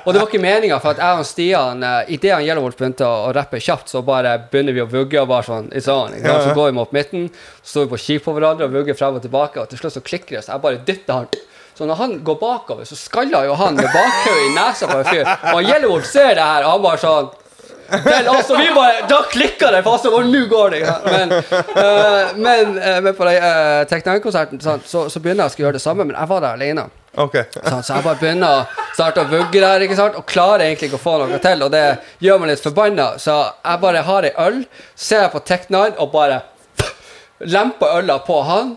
Speaker 2: Og det var ikke meninga, for at jeg og Stian uh, idet Yellowwolf begynte å, rappe kjapt, så bare begynner vi å vugge og bare sånn It's. Ikke? Så går vi mot midten, så står vi på ski på hverandre og vugger frem og tilbake, og til slutt så klikker det, så jeg bare dytter han. Så når han går bakover, så skaller jo han med bakhodet i nesa på en fyr. Og Yellowwolf ser det her, og han bare sånn Vel, altså, vi bare, Da klikka det fast, og nå går det. Men, uh, men, uh, men på den uh, Tech9-konserten så, så begynner jeg å gjøre det samme, men jeg var der alene.
Speaker 3: Okay.
Speaker 2: Sant? Så jeg bare begynner å starte å vugge der, ikke sant? og klarer egentlig ikke å få noe til. Og det gjør meg litt forbanna. Så jeg bare har ei øl, ser jeg på Tech9 og bare lemper øla på han.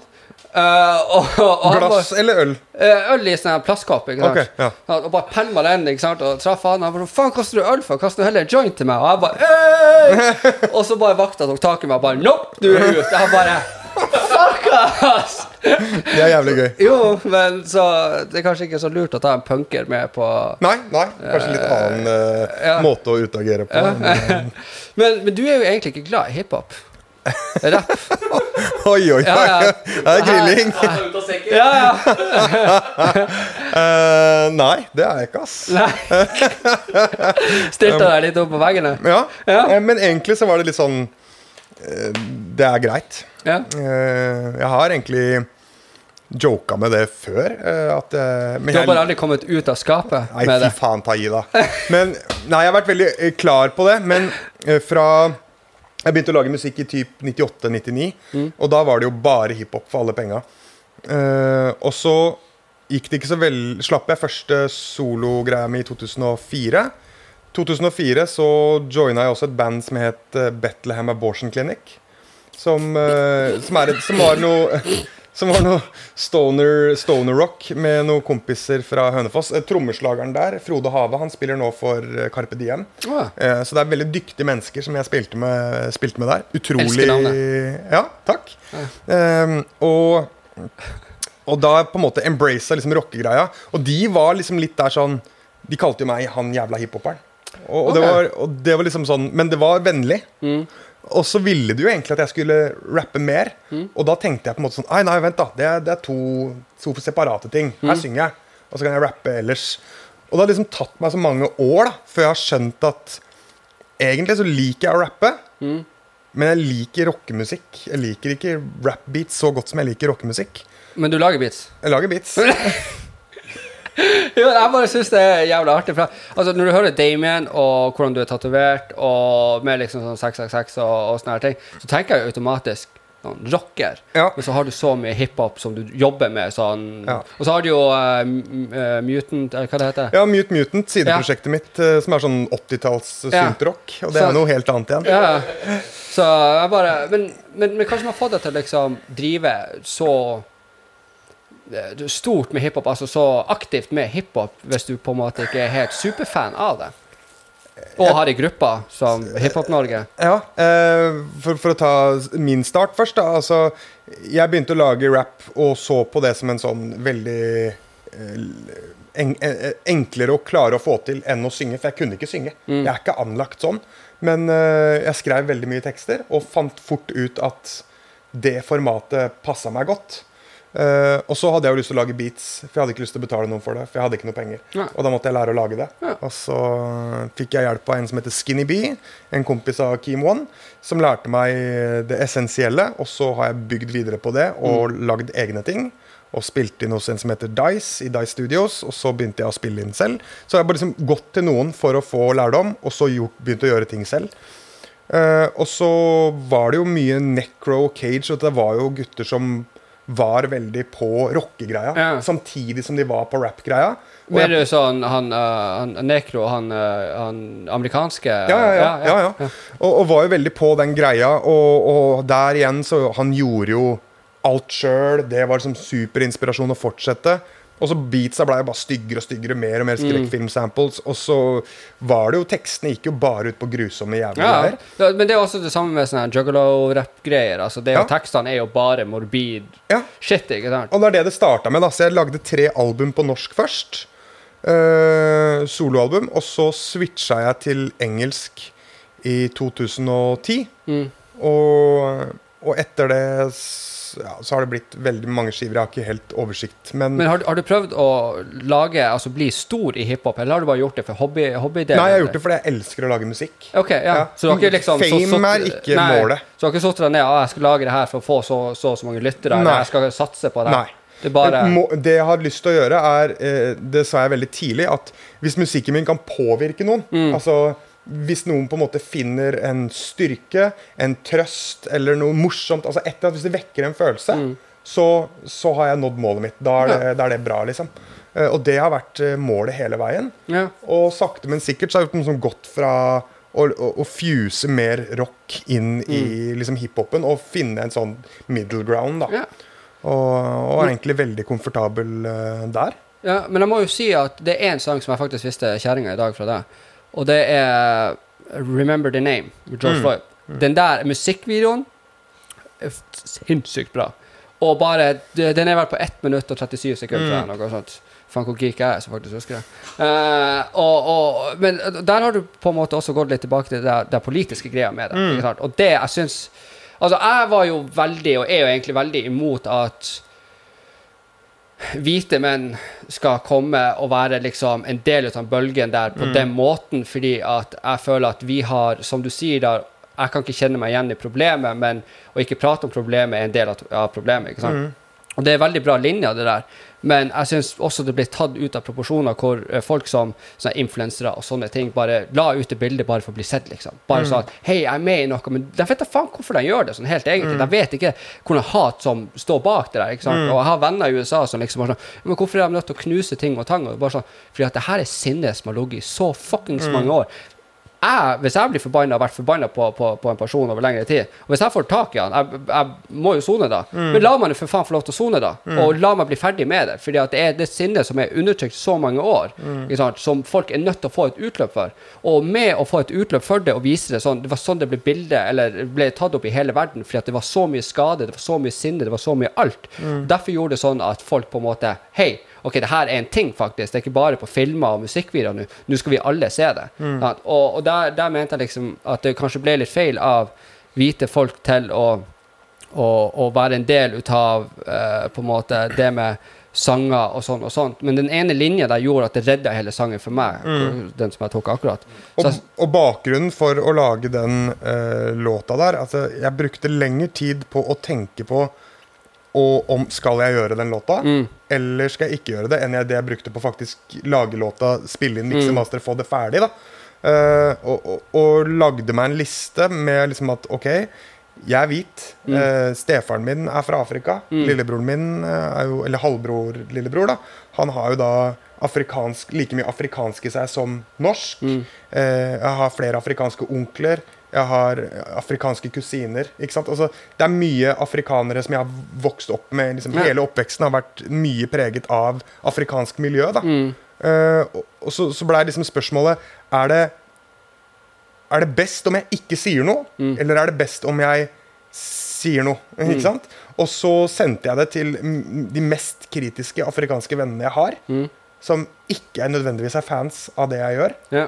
Speaker 2: Eh, og, og Glass
Speaker 3: Glass eller øl?
Speaker 2: Eh, øl i sånn plastkopp. ikke sant?
Speaker 3: Ok, ja.
Speaker 2: Og bare pælma den ikke sant? og traff han. Han bare 'Faen, kaster du øl for? Kast du heller en joint til meg.' Og jeg bare «Øy!» <laughs> Og så bare vakta tok tak i meg og bare 'Nope, du er ute.' Jeg bare Fuck, ass!
Speaker 3: Det er jævlig gøy.
Speaker 2: Jo, men så Det er kanskje ikke så lurt å ta en punker med på
Speaker 3: Nei, nei. Kanskje litt annen uh,
Speaker 2: ja.
Speaker 3: måte å utagere på. <laughs>
Speaker 2: men, men du er jo egentlig ikke glad i hiphop. Rapp. <laughs>
Speaker 3: Oi, oi, oi.
Speaker 2: Ja, ja.
Speaker 3: Det er grilling.
Speaker 2: Ja, ja.
Speaker 3: uh, <laughs> nei, det er jeg ikke, ass.
Speaker 2: Nei. <laughs> Stilte deg litt opp på veggene?
Speaker 3: Ja,
Speaker 2: Ja.
Speaker 3: eh, Men egentlig så var det litt sånn eh, Det er greit.
Speaker 2: Ja.
Speaker 3: Eh, jeg har egentlig joka med det før. eh, at, eh, men
Speaker 2: Du har
Speaker 3: jeg-
Speaker 2: bare aldri kommet ut av skapet
Speaker 3: Nei,
Speaker 2: med
Speaker 3: fy faen, ta i, da. Men, nei, jeg har vært veldig eh, klar på det. Men eh, fra Jeg begynte å lage musikk i typ 98-99,
Speaker 2: Mm.
Speaker 3: og da var det jo bare hiphop for alle penga. Uh, og så gikk det ikke så vel Slapp jeg første sologreia mi i 2004. 2004 så joina jeg også et band som het eh, Bethlehem Abortion Clinic. Som, uh, som, er, som var noe Som var noe stoner, stoner rock med noen kompiser fra Hønefoss. Eh, Trommeslageren der, Frode Have, han spiller nå for eh, Carpe Diem. Eh, Så det er veldig dyktige mennesker som jeg spilte med, spilte med der. Utrolig
Speaker 2: Elsker navnet.
Speaker 3: Ja, takk. Eh, og, og da på en måte embracea liksom rockegreia. Og de var liksom litt der sånn De kalte jo meg han jævla hiphoperen. Og, og, det var, og det var liksom sånn Men det var vennlig. Og så ville de jo egentlig at jeg skulle rappe mer. Og da tenkte jeg på en måte sånn Nei, nei, vent, da. Det er, det er to, to separate ting. Her synger jeg, og så kan jeg rappe ellers. Og det har liksom tatt meg så mange år da før jeg har skjønt at egentlig så liker jeg å rappe. Men jeg liker rockemusikk. Jeg liker ikke rap-beats så godt som jeg liker rockemusikk.
Speaker 2: Men du lager beats?
Speaker 3: Jeg lager beats. <laughs>
Speaker 2: Jo, jeg bare syns det er jævlig artig. Altså, når du hører Damien og hvordan du er tatovert, og med liksom sånn 666 og, og sånne her ting, så tenker jeg automatisk sånn rocker.
Speaker 3: Ja.
Speaker 2: Men så har du så mye hiphop som du jobber med. Sånn.
Speaker 3: Ja.
Speaker 2: Og så har du jo uh, Mutant, eller hva det heter.
Speaker 3: Ja, Mute Mutant, sideprosjektet mitt, eh, som er sånn 80-talls
Speaker 2: Ja.
Speaker 3: syntrock. Og det
Speaker 2: Så-
Speaker 3: er noe helt annet igjen.
Speaker 2: Ja. Så jeg bare men, men, men kanskje man har fått deg til å liksom drive så stort med hiphop, altså så aktivt med hiphop, hvis du på en måte ikke er helt superfan av det? Og har ei gruppe som Hiphop-Norge?
Speaker 3: Ja, eh, for, for å ta min start først, da. Altså, jeg begynte å lage rap og så på det som en sånn veldig eh, en, enklere å klare å få til enn å synge, for jeg kunne ikke synge. Jeg er ikke anlagt sånn. Men eh, jeg skrev veldig mye tekster og fant fort ut at det formatet passa meg godt. Eh, og så hadde jeg jo lyst til å lage beats, for jeg hadde ikke lyst til å betale noen for det. For jeg hadde ikke noe penger.
Speaker 2: Nei.
Speaker 3: Og da måtte jeg lære å lage det.
Speaker 2: Ja.
Speaker 3: Og så fikk jeg hjelp av en som heter Skinny Bee, en kompis av Keem One, som lærte meg det essensielle. Og så har jeg bygd videre på det og
Speaker 2: Mm.
Speaker 3: lagd egne ting. Og spilte inn hos en som heter Dice i Dice Studios. Og så begynte jeg å spille inn selv. Så jeg har bare liksom gått til noen for å få lærdom, og så gjort, begynt å gjøre ting selv. Uh, og så var det jo mye Necro Cage, og det var jo gutter som var veldig på rockegreia,
Speaker 2: Ja.
Speaker 3: samtidig som de var på rap-greia.
Speaker 2: Mer
Speaker 3: jeg-
Speaker 2: sånn han, uh, han Nekro, han, uh, han amerikanske
Speaker 3: Ja, ja, ja. ja, ja. Og, og var jo veldig på den greia. Og, og der igjen, så Han gjorde jo alt sjøl. Det var liksom superinspirasjon å fortsette. Og så beatsa ble jo bare styggere og styggere, mer og mer skrekkfilmsamples. Og så var det jo Tekstene gikk jo bare ut på grusomme jævlige
Speaker 2: Ja, ja, men det er også det samme med sånne juggalo-rap-greier. Altså, det
Speaker 3: Ja.
Speaker 2: Tekstene er jo bare morbid
Speaker 3: Ja.
Speaker 2: shit, ikke sant?
Speaker 3: Og det er det det starta med. da Så jeg lagde tre album på norsk først. Uh, soloalbum. Og så switcha jeg til engelsk i 2010.
Speaker 2: Mm.
Speaker 3: Og, og etter det ja, så har det blitt veldig mange skiver. Jeg har ikke helt oversikt. Men,
Speaker 2: Men har, du- har du prøvd å lage, altså bli stor i hiphop, eller har du bare gjort det for hobby, hobbydelen?
Speaker 3: nei, jeg har gjort det fordi jeg elsker å lage musikk.
Speaker 2: Ok, ja.
Speaker 3: Ja.
Speaker 2: Så du har ikke liksom så-
Speaker 3: Fame
Speaker 2: så-
Speaker 3: er ikke
Speaker 2: nei,
Speaker 3: målet.
Speaker 2: Så du har ikke satt deg ned og jeg skal lage det her for å få så så, og så mange lyttere, eller
Speaker 3: Nei.
Speaker 2: jeg skal satse på det.
Speaker 3: Nei.
Speaker 2: Det bare
Speaker 3: det jeg har lyst til å gjøre, er eh, Det sa jeg veldig tidlig, at hvis musikken min kan påvirke noen
Speaker 2: Mm.
Speaker 3: Altså hvis noen på en måte finner en styrke, en trøst eller noe morsomt altså etter at Hvis det vekker en følelse, så, så har jeg nådd målet mitt. Da er det, da er det bra, liksom. Eh, og det har vært eh, målet hele veien.
Speaker 2: ja.
Speaker 3: Og sakte, men sikkert så har jeg liksom gått fra å, å, å fuse mer rock inn i liksom hiphopen og finne en sånn middle ground, da.
Speaker 2: Ja.
Speaker 3: Og, og er egentlig veldig komfortabel uh, der.
Speaker 2: Ja, men jeg må jo si at det er en sang som jeg faktisk visste kjerringa i dag fra deg. Og det er 'Remember The Name' med George
Speaker 3: Mm.
Speaker 2: Floyd. Den der musikkvideoen f- sinnssykt bra. Og bare Den er vel på 1 minutt og 37 sekunder, Mm. Noe sånt. Faen, hvor geek jeg er som faktisk husker det. Uh, og, og, men der har du på en måte også gått litt tilbake til det, det politiske greia med det. Sant? Og det jeg syns Altså, jeg var jo veldig, og er jo egentlig veldig imot at hvite menn skal komme og være liksom en del av den bølgen der på den måten, fordi at jeg føler at vi har, som du sier da, jeg kan ikke kjenne meg igjen i problemet, men å ikke prate om problemet er en del av, problemet. ikke sant? Og det er veldig bra linjer, det der. Men jeg syns også det blir tatt ut av proporsjoner hvor eh, folk som influensere og sånne ting bare la ut det bildet bare for å bli sett, liksom. Bare sånn Hei, jeg er med i noe, men de vet da faen hvorfor de gjør det sånn helt egentlig. De vet ikke hvordan hat som står bak det der. ikke sant? Og jeg har venner i USA som liksom bare sånn Men hvorfor er de nødt til å knuse ting og tang? Og bare sånn, Fordi at det her er sinne som har ligget i så fuckings mange år jeg, hvis jeg blir forbanna og vært forbanna på, på, på en person over lengre tid, og hvis jeg får tak i han Jeg, jeg må jo sone da. Men la meg for faen få lov til å sone, da. Og la meg bli ferdig med det. Fordi at det er det sinnet som er undertrykt så mange år, ikke sant? som folk er nødt til å få et utløp for. Og med å få et utløp for det og vise det sånn Det var sånn det ble bildet, eller ble tatt opp i hele verden, fordi at det var så mye skade, det var så mye sinne, det var så mye alt. Derfor gjorde det sånn at folk på en måte Hei, ok, det her er en ting, faktisk. Det er ikke bare på filmer og musikkvideoer nå. Nå skal vi alle se det. Sant? Og, og der, der mente jeg liksom at det kanskje ble litt feil av hvite folk til å, å, å være en del ut av uh, på en måte det med sanger og sånn og sånt. Men den ene linja der gjorde at det redda hele sangen for meg. Den som jeg tok akkurat.
Speaker 3: Og, og bakgrunnen for å lage den uh, låta der altså, Jeg brukte lengre tid på å tenke på og om skal jeg gjøre den låta,
Speaker 2: Mm.
Speaker 3: eller skal jeg ikke gjøre det, enn jeg, det jeg brukte på faktisk lage låta, spille inn, mikse,
Speaker 2: Mm.
Speaker 3: master, få det ferdig. da uh, og, og, og lagde meg en liste med liksom at OK, jeg er hvit.
Speaker 2: Mm.
Speaker 3: Uh, stefaren min er fra Afrika. Lillebroren min eh, er jo Eller halvbror-lillebror, da. Han har jo da afrikansk, like mye afrikansk i seg som norsk.
Speaker 2: Mm.
Speaker 3: Eh, jeg har flere afrikanske onkler. Jeg har afrikanske kusiner. ikke sant? Altså, det er mye afrikanere som jeg har vokst opp med. Liksom,
Speaker 2: Ja.
Speaker 3: Hele oppveksten har vært mye preget av afrikansk miljø. da. Eh, og, og så, så blei liksom spørsmålet Er det Er det best om jeg ikke sier noe, eller er det best om jeg sier noe? Ikke sant? Og så sendte jeg det til mm, de mest kritiske afrikanske vennene jeg har, som ikke nødvendigvis er fans av det jeg gjør.
Speaker 2: ja.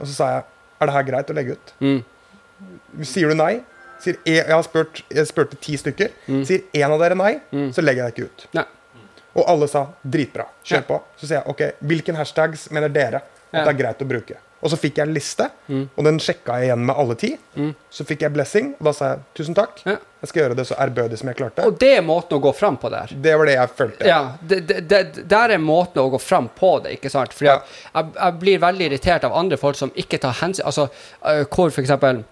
Speaker 3: Og så sa jeg Er det her greit å legge ut?
Speaker 2: Mm.
Speaker 3: Sier du nei, Sier jeg, jeg har spurt, jeg spurte ti stykker. Sier én av dere nei, så legger jeg det ikke ut.
Speaker 2: Nei.
Speaker 3: Og alle sa dritbra. Kjør
Speaker 2: Ja.
Speaker 3: på. Så sier jeg ok, hvilken hashtags mener dere at
Speaker 2: Ja.
Speaker 3: det er greit å bruke? Og så fikk jeg en liste, og den sjekka jeg igjen med alle ti. Så fikk jeg blessing, og da sa jeg tusen takk.
Speaker 2: Ja.
Speaker 3: Jeg skal gjøre det så ærbødig som jeg klarte.
Speaker 2: Og det er måten å gå fram på der.
Speaker 3: Det var det jeg følte.
Speaker 2: Ja, det, det, det, der er måten å gå fram på det, ikke sant? Fordi
Speaker 3: Ja.
Speaker 2: jeg, jeg blir veldig irritert av andre folk som ikke tar hensyn Altså, øh, hvor for eksempel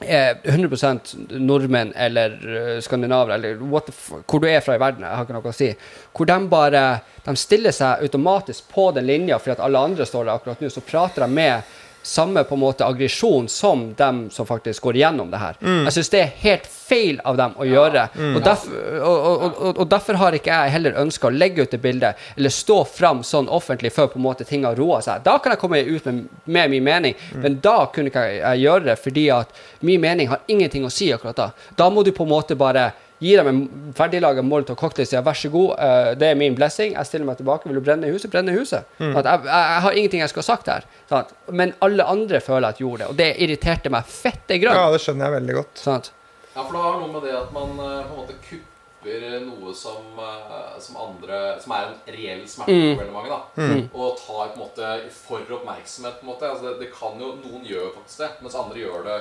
Speaker 2: eh, 100% nordmenn eller øh, skandinaver eller hvor du er fra i verden, jeg har ikke noe å si, hvor de bare de stiller seg automatisk på den linja fordi at alle andre står der akkurat nå, så prater de med samme på en måte aggresjon som dem som faktisk går igjennom det her. Jeg syns det er helt feil av dem å gjøre. Og, derfor, og, og, og, derfor har ikke jeg heller ønska å legge ut det bildet eller stå fram sånn offentlig før på en måte ting har roa seg. Da kan jeg komme ut med, med min mening, men da kunne ikke jeg jeg gjøre det fordi at min mening har ingenting å si akkurat da. Da må du på en måte bare gi dem en ferdiglaga molotov cocktail og si vær så god, uh, det er min blessing, jeg stiller meg tilbake, vil du brenne huset, brenne huset. Sånn at jeg, jeg, jeg har ingenting jeg skal ha sagt her. Sånn at, men alle andre føler at jeg gjorde det, og det irriterte meg fette
Speaker 3: Ja, det skjønner jeg veldig godt.
Speaker 2: Sånn at,
Speaker 1: Ja, for det har noe med det at man eh, på en måte kupper noe som, eh, som andre Som er en reell smerte
Speaker 2: Mm.
Speaker 1: for veldig mange. da Og tar på en måte for oppmerksomhet. på en måte Altså det, det kan jo Noen gjør faktisk det, mens andre gjør det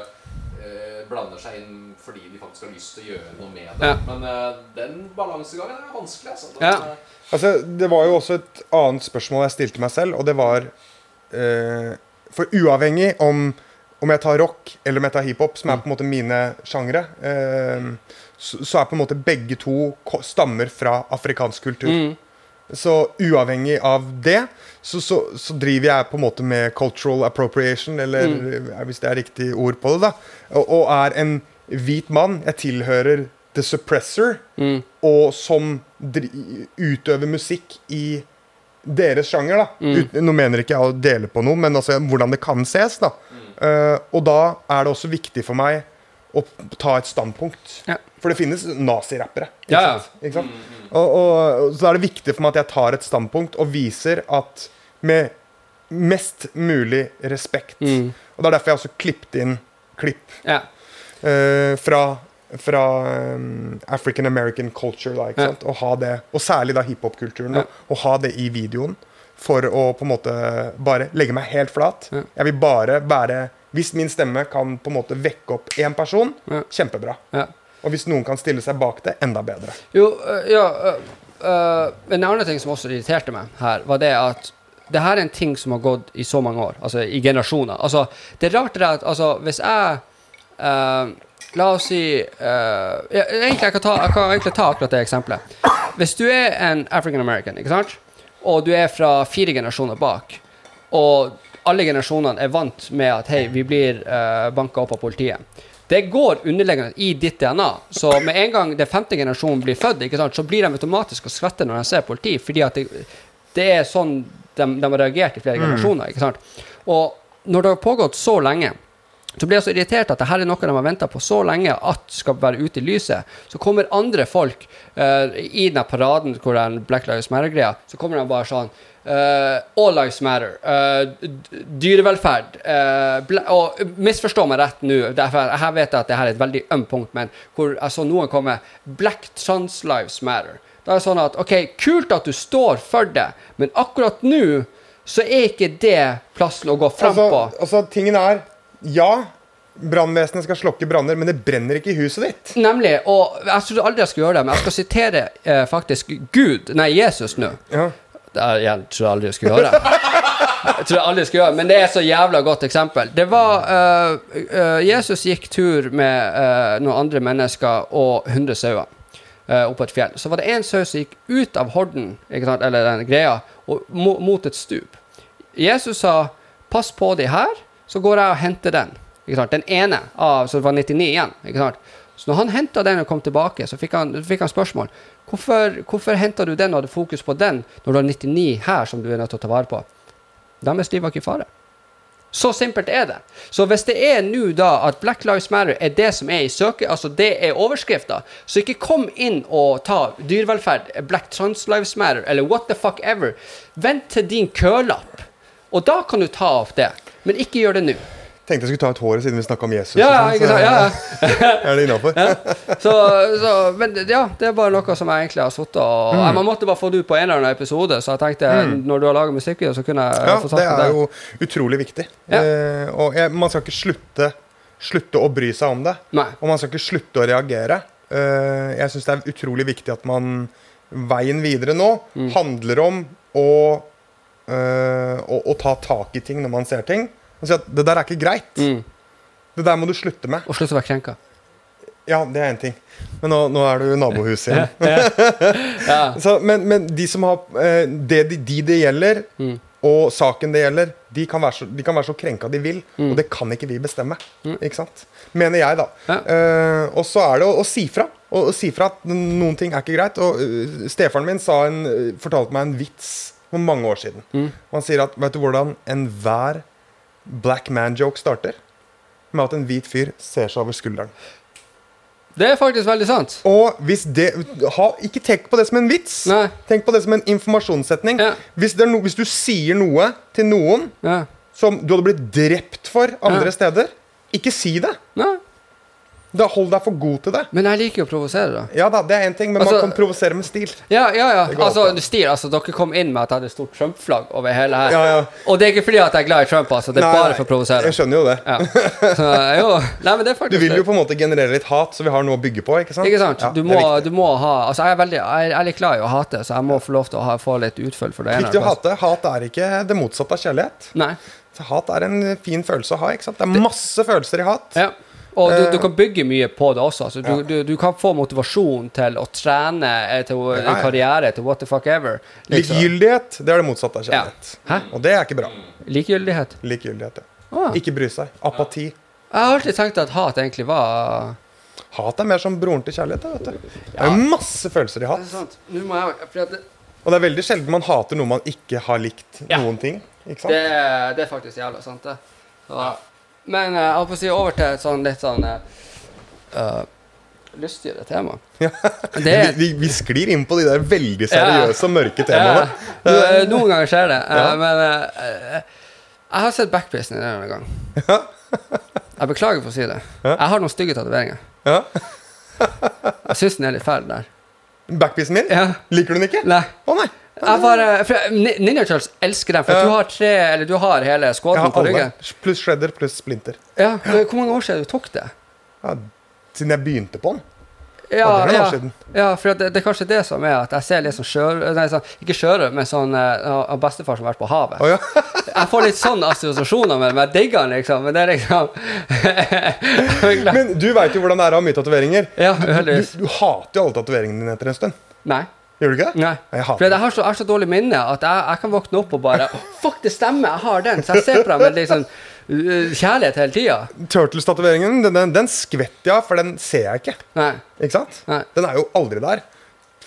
Speaker 1: Blander seg inn fordi de faktisk har lyst til å gjøre noe med det.
Speaker 2: Ja.
Speaker 1: Men uh, den balansegangen er vanskelig. Altså. Den,
Speaker 2: Ja.
Speaker 1: eh,
Speaker 3: Altså, det var jo også et annet spørsmål jeg stilte meg selv, og det var uh, For uavhengig om, om jeg tar rock eller om jeg tar hiphop, som er på en måte mine sjangre, eh, så, så er på en måte begge to stammer fra afrikansk kultur.
Speaker 2: mm,
Speaker 3: Så uavhengig av det, så, så, så driver jeg på en måte med cultural appropriation, eller mm. hvis det er riktig ord på det, da. Og, og er en hvit mann. Jeg tilhører The Suppressor,
Speaker 2: mm,
Speaker 3: og som utøver musikk i deres sjanger, da.
Speaker 2: Mm.
Speaker 3: Ut, nå mener ikke jeg å dele på noe, men altså hvordan det kan ses, da. Uh, og da er det også viktig for meg å ta et standpunkt.
Speaker 2: Ja.
Speaker 3: For det finnes nazirappere. Ikke
Speaker 2: Ja, ja.
Speaker 3: Ikke sant? Og, og så er det viktig for meg at jeg tar et standpunkt og viser at med mest mulig respekt
Speaker 2: mm,
Speaker 3: Og det er derfor jeg også klippet inn klipp
Speaker 2: ja.
Speaker 3: uh, fra, fra um, African American culture, da,
Speaker 2: Ja.
Speaker 3: Og, det, og særlig da hiphop-kulturen.
Speaker 2: Ja.
Speaker 3: Og ha det i videoen. For å på en måte bare legge meg helt flat.
Speaker 2: Ja.
Speaker 3: Jeg vil bare være Hvis min stemme kan på en måte vekke opp én person,
Speaker 2: Ja.
Speaker 3: kjempebra. Og hvis noen kan stille seg bak det, enda bedre.
Speaker 2: Jo, øh, ja øh, øh, en annen ting som også irriterte meg her, var det at det her er en ting som har gått i så mange år, altså i generasjoner. Altså, det er rart det at altså, hvis jeg uh, La oss si uh, ja, egentlig, jeg, kan ta, jeg kan egentlig ta akkurat det eksempelet. Hvis du er en African American, ikke sant? og du er fra fire generasjoner bak, og alle generasjonene er vant med at hei, vi blir uh, banka opp av politiet. Det går underliggende i ditt DNA. Så med en gang den femte generasjonen blir født, sant, så blir de automatisk og skvetter når de ser politi, fordi at det, det er sånn de, de har reagert i flere generasjoner. ikke sant? Og når det har pågått så lenge, så blir jeg så irritert at det her er noe de har venta på så lenge at skal være ute i lyset. Så kommer andre folk uh, i den paraden hvor det er en Black Lives Matter-greia, så kommer de bare sånn eh, All lives matter. Uh, dyrevelferd. Uh, og misforstå meg rett nå, her vet jeg at her er et veldig ømt punkt, men hvor jeg så noen komme Black trans lives matter. Da er det sånn at OK, kult at du står for det, men akkurat nå så er ikke det plassen å gå fram
Speaker 3: Altså,
Speaker 2: på.
Speaker 3: altså, tingen er Ja, brannvesenet skal slokke branner, men det brenner ikke i huset ditt.
Speaker 2: Nemlig. Og jeg trodde aldri jeg skulle gjøre det, men jeg skal sitere eh, faktisk Gud, nei, Jesus nå.
Speaker 3: Ja.
Speaker 2: Igjen, tror jeg aldri jeg skulle gjøre. Jeg tror jeg aldri jeg skulle gjøre, Men det er så jævla godt eksempel. Det var uh, uh, Jesus gikk tur med uh, noen andre mennesker og 100 sauer opp et fjell. Så var det én sau som gikk ut av horden, sant, eller den greia, og, mo, mot et stup. Jesus sa 'pass på de her', så går jeg og henter den. Den ene av Så det var 99 igjen. Så når han henta den og kom tilbake, så fikk han, fikk han spørsmål. Hvorfor, hvorfor henta du den og hadde fokus på den, når du har 99 her som du er nødt til å ta vare på? Deres liv var ikke i fare. Så simpelt er det. Så hvis det er nå da at Black Lives Matter er det som er i søket, altså det er overskrifta, så ikke kom inn og ta dyrevelferd, Black Trans Lives Matter eller what the fuck ever. Vent til din kølapp, og da kan du ta opp det. Men ikke gjør det nå.
Speaker 3: Tenkte jeg skulle ta ut håret siden vi snakka om Jesus.
Speaker 2: Ja, ja,
Speaker 3: sånn,
Speaker 2: ikke? Ja, ja. <laughs>
Speaker 3: er det innafor.
Speaker 2: Så, så, men ja, det er bare noe som jeg egentlig har sittet og
Speaker 3: Mm.
Speaker 2: Man måtte bare få det ut på en eller annen episode, så jeg tenkte når du har laga musikkvideo, så kunne jeg
Speaker 3: Ja,
Speaker 2: få sagt
Speaker 3: det er jo utrolig viktig.
Speaker 2: Ja.
Speaker 3: Eh, og jeg, man skal ikke slutte, slutte å bry seg om det.
Speaker 2: Nei.
Speaker 3: Og man skal ikke slutte å reagere. Eh, jeg syns det er utrolig viktig at man Veien videre nå
Speaker 2: Mm.
Speaker 3: handler om å, eh, å, å ta tak i ting når man ser ting. Og sier at det der er ikke greit.
Speaker 2: Mm.
Speaker 3: Det der må du slutte med.
Speaker 2: Og slutte å være krenka.
Speaker 3: Ja, det er én ting. Men nå, nå er du nabohuset igjen. <laughs>
Speaker 2: Ja. <laughs>
Speaker 3: Så, men, men de som har eh, det, de, de det gjelder,
Speaker 2: Mm.
Speaker 3: og saken det gjelder, de kan være så, de kan være så krenka de vil.
Speaker 2: Mm.
Speaker 3: Og det kan ikke vi bestemme. Ikke sant? Mener jeg, da.
Speaker 2: Ja.
Speaker 3: Eh, og så er det å, å si fra. Og, å si fra at noen ting er ikke greit. Og eh, Stefaren min sa en, fortalte meg en vits for mange år siden.
Speaker 2: Mm.
Speaker 3: Og han sier at vet du hvordan enhver black man-joke starter? Med at en hvit fyr ser seg over skulderen.
Speaker 2: Det er faktisk veldig sant.
Speaker 3: Og hvis det ha, Ikke tenk på det som en vits.
Speaker 2: Nei.
Speaker 3: Tenk på det som en informasjonssetning.
Speaker 2: Ja.
Speaker 3: Hvis, det no, hvis du sier noe til noen
Speaker 2: Ja.
Speaker 3: som du hadde blitt drept for andre
Speaker 2: Ja.
Speaker 3: steder, ikke si det.
Speaker 2: Nei.
Speaker 3: Da Hold deg for god til det.
Speaker 2: Men jeg liker jo å provosere, da.
Speaker 3: Ja da, det er én ting, men
Speaker 2: Altså-
Speaker 3: man kan provosere med stil.
Speaker 2: Ja, ja, ja. Altså, stil, altså, dere kom inn med at jeg hadde stort Trump-flagg over hele her.
Speaker 3: Ja, ja.
Speaker 2: Og det er ikke fordi at jeg er glad i Trump, altså. Det er
Speaker 3: Nei,
Speaker 2: bare for å provosere.
Speaker 3: Jeg skjønner jo det.
Speaker 2: Ja. Så, jo. Nei, men det er
Speaker 3: Du vil jo på en måte generere litt hat, så vi har noe å bygge på. Ikke sant?
Speaker 2: Ikke sant?
Speaker 3: Ja,
Speaker 2: Du må, du må ha Altså, jeg er veldig Jeg er litt glad i å hate, så jeg må få lov til å ha, få litt utfølg for det.
Speaker 3: Viktig å hate. Hat er ikke det motsatte av kjærlighet.
Speaker 2: Nei.
Speaker 3: Hat er en fin følelse å ha. ikke sant? Det er masse følelser i hat.
Speaker 2: Ja. Og du,
Speaker 3: Eh.
Speaker 2: du kan bygge mye på det også. Altså, du,
Speaker 3: Ja.
Speaker 2: du, du kan få motivasjon til å trene eh, til
Speaker 3: Ja,
Speaker 2: en karriere, til what the fuck ever. liksom.
Speaker 3: Likegyldighet, det er det motsatte av kjærlighet.
Speaker 2: Ja.
Speaker 3: Og det er ikke bra.
Speaker 2: Likegyldighet.
Speaker 3: Likegyldighet, ja.
Speaker 2: Ah.
Speaker 3: Ikke bry seg. Apati.
Speaker 2: Jeg har alltid tenkt at hat egentlig var
Speaker 3: Hat er mer som broren til kjærlighet. da, vet du. Det er jo masse følelser i
Speaker 2: Det
Speaker 3: hat.
Speaker 2: må jeg det,
Speaker 3: Og det er veldig sjelden man hater noe man ikke har likt noen ting.
Speaker 2: Det, det er faktisk jævla sant, det. Så, men eh, jeg holdt på å si over til et sånn litt sånn eh, lystigere tema. <laughs>
Speaker 3: Ja.
Speaker 2: Det
Speaker 3: Vi, vi, sklir inn på de der veldig seriøse og mørke temaene.
Speaker 2: eh, noen ganger skjer det.
Speaker 3: Ja.
Speaker 2: Men eh, jeg har sett backpisten denne gang. Jeg beklager for å si det.
Speaker 3: Ja.
Speaker 2: Jeg har noen stygge tatoveringer.
Speaker 3: Ja.
Speaker 2: Jeg syns den er litt fæl der.
Speaker 3: Backpisen min?
Speaker 2: Ja.
Speaker 3: Liker du den ikke?
Speaker 2: Nei.
Speaker 3: Å nei.
Speaker 2: Jeg bare, for Ni- Ninja Turtles elsker dem, for du har tre Eller du har hele
Speaker 3: Jeg
Speaker 2: skåden
Speaker 3: har
Speaker 2: på
Speaker 3: alle.
Speaker 2: ryggen.
Speaker 3: Pluss shredder pluss splinter.
Speaker 2: Ja, Hvor mange år siden du tok det?
Speaker 3: Ja, siden jeg begynte på den.
Speaker 2: Ja,
Speaker 3: det er noen
Speaker 2: ja,
Speaker 3: år siden.
Speaker 2: ja for det, det er kanskje det som er at jeg ser litt sånn skjør... Nei, sånn, ikke sjørøver, men sånn uh, av bestefar som har vært på havet.
Speaker 3: Oh, ja. <laughs>
Speaker 2: Jeg får litt sånn assosiasjoner med det, jeg digger den, liksom. Men det er liksom <laughs>
Speaker 3: Men du veit jo hvordan det er å ha mye tatoveringer.
Speaker 2: Ja,
Speaker 3: Du,
Speaker 2: du,
Speaker 3: du hater jo alle tatoveringene dine etter en stund.
Speaker 2: Nei.
Speaker 3: Gjør du ikke det?
Speaker 2: Nei.
Speaker 3: Jeg
Speaker 2: For jeg har så, jeg har så dårlig minne at jeg, jeg kan våkne opp og bare Fuck, det stemmer, jeg har den. Så jeg ser på dem med litt sånn kjærlighet hele tida.
Speaker 3: Turtles-tatoveringen, den, den, den skvetter jeg av, for den ser jeg ikke.
Speaker 2: Nei.
Speaker 3: Ikke sant?
Speaker 2: Nei.
Speaker 3: Den er jo aldri der.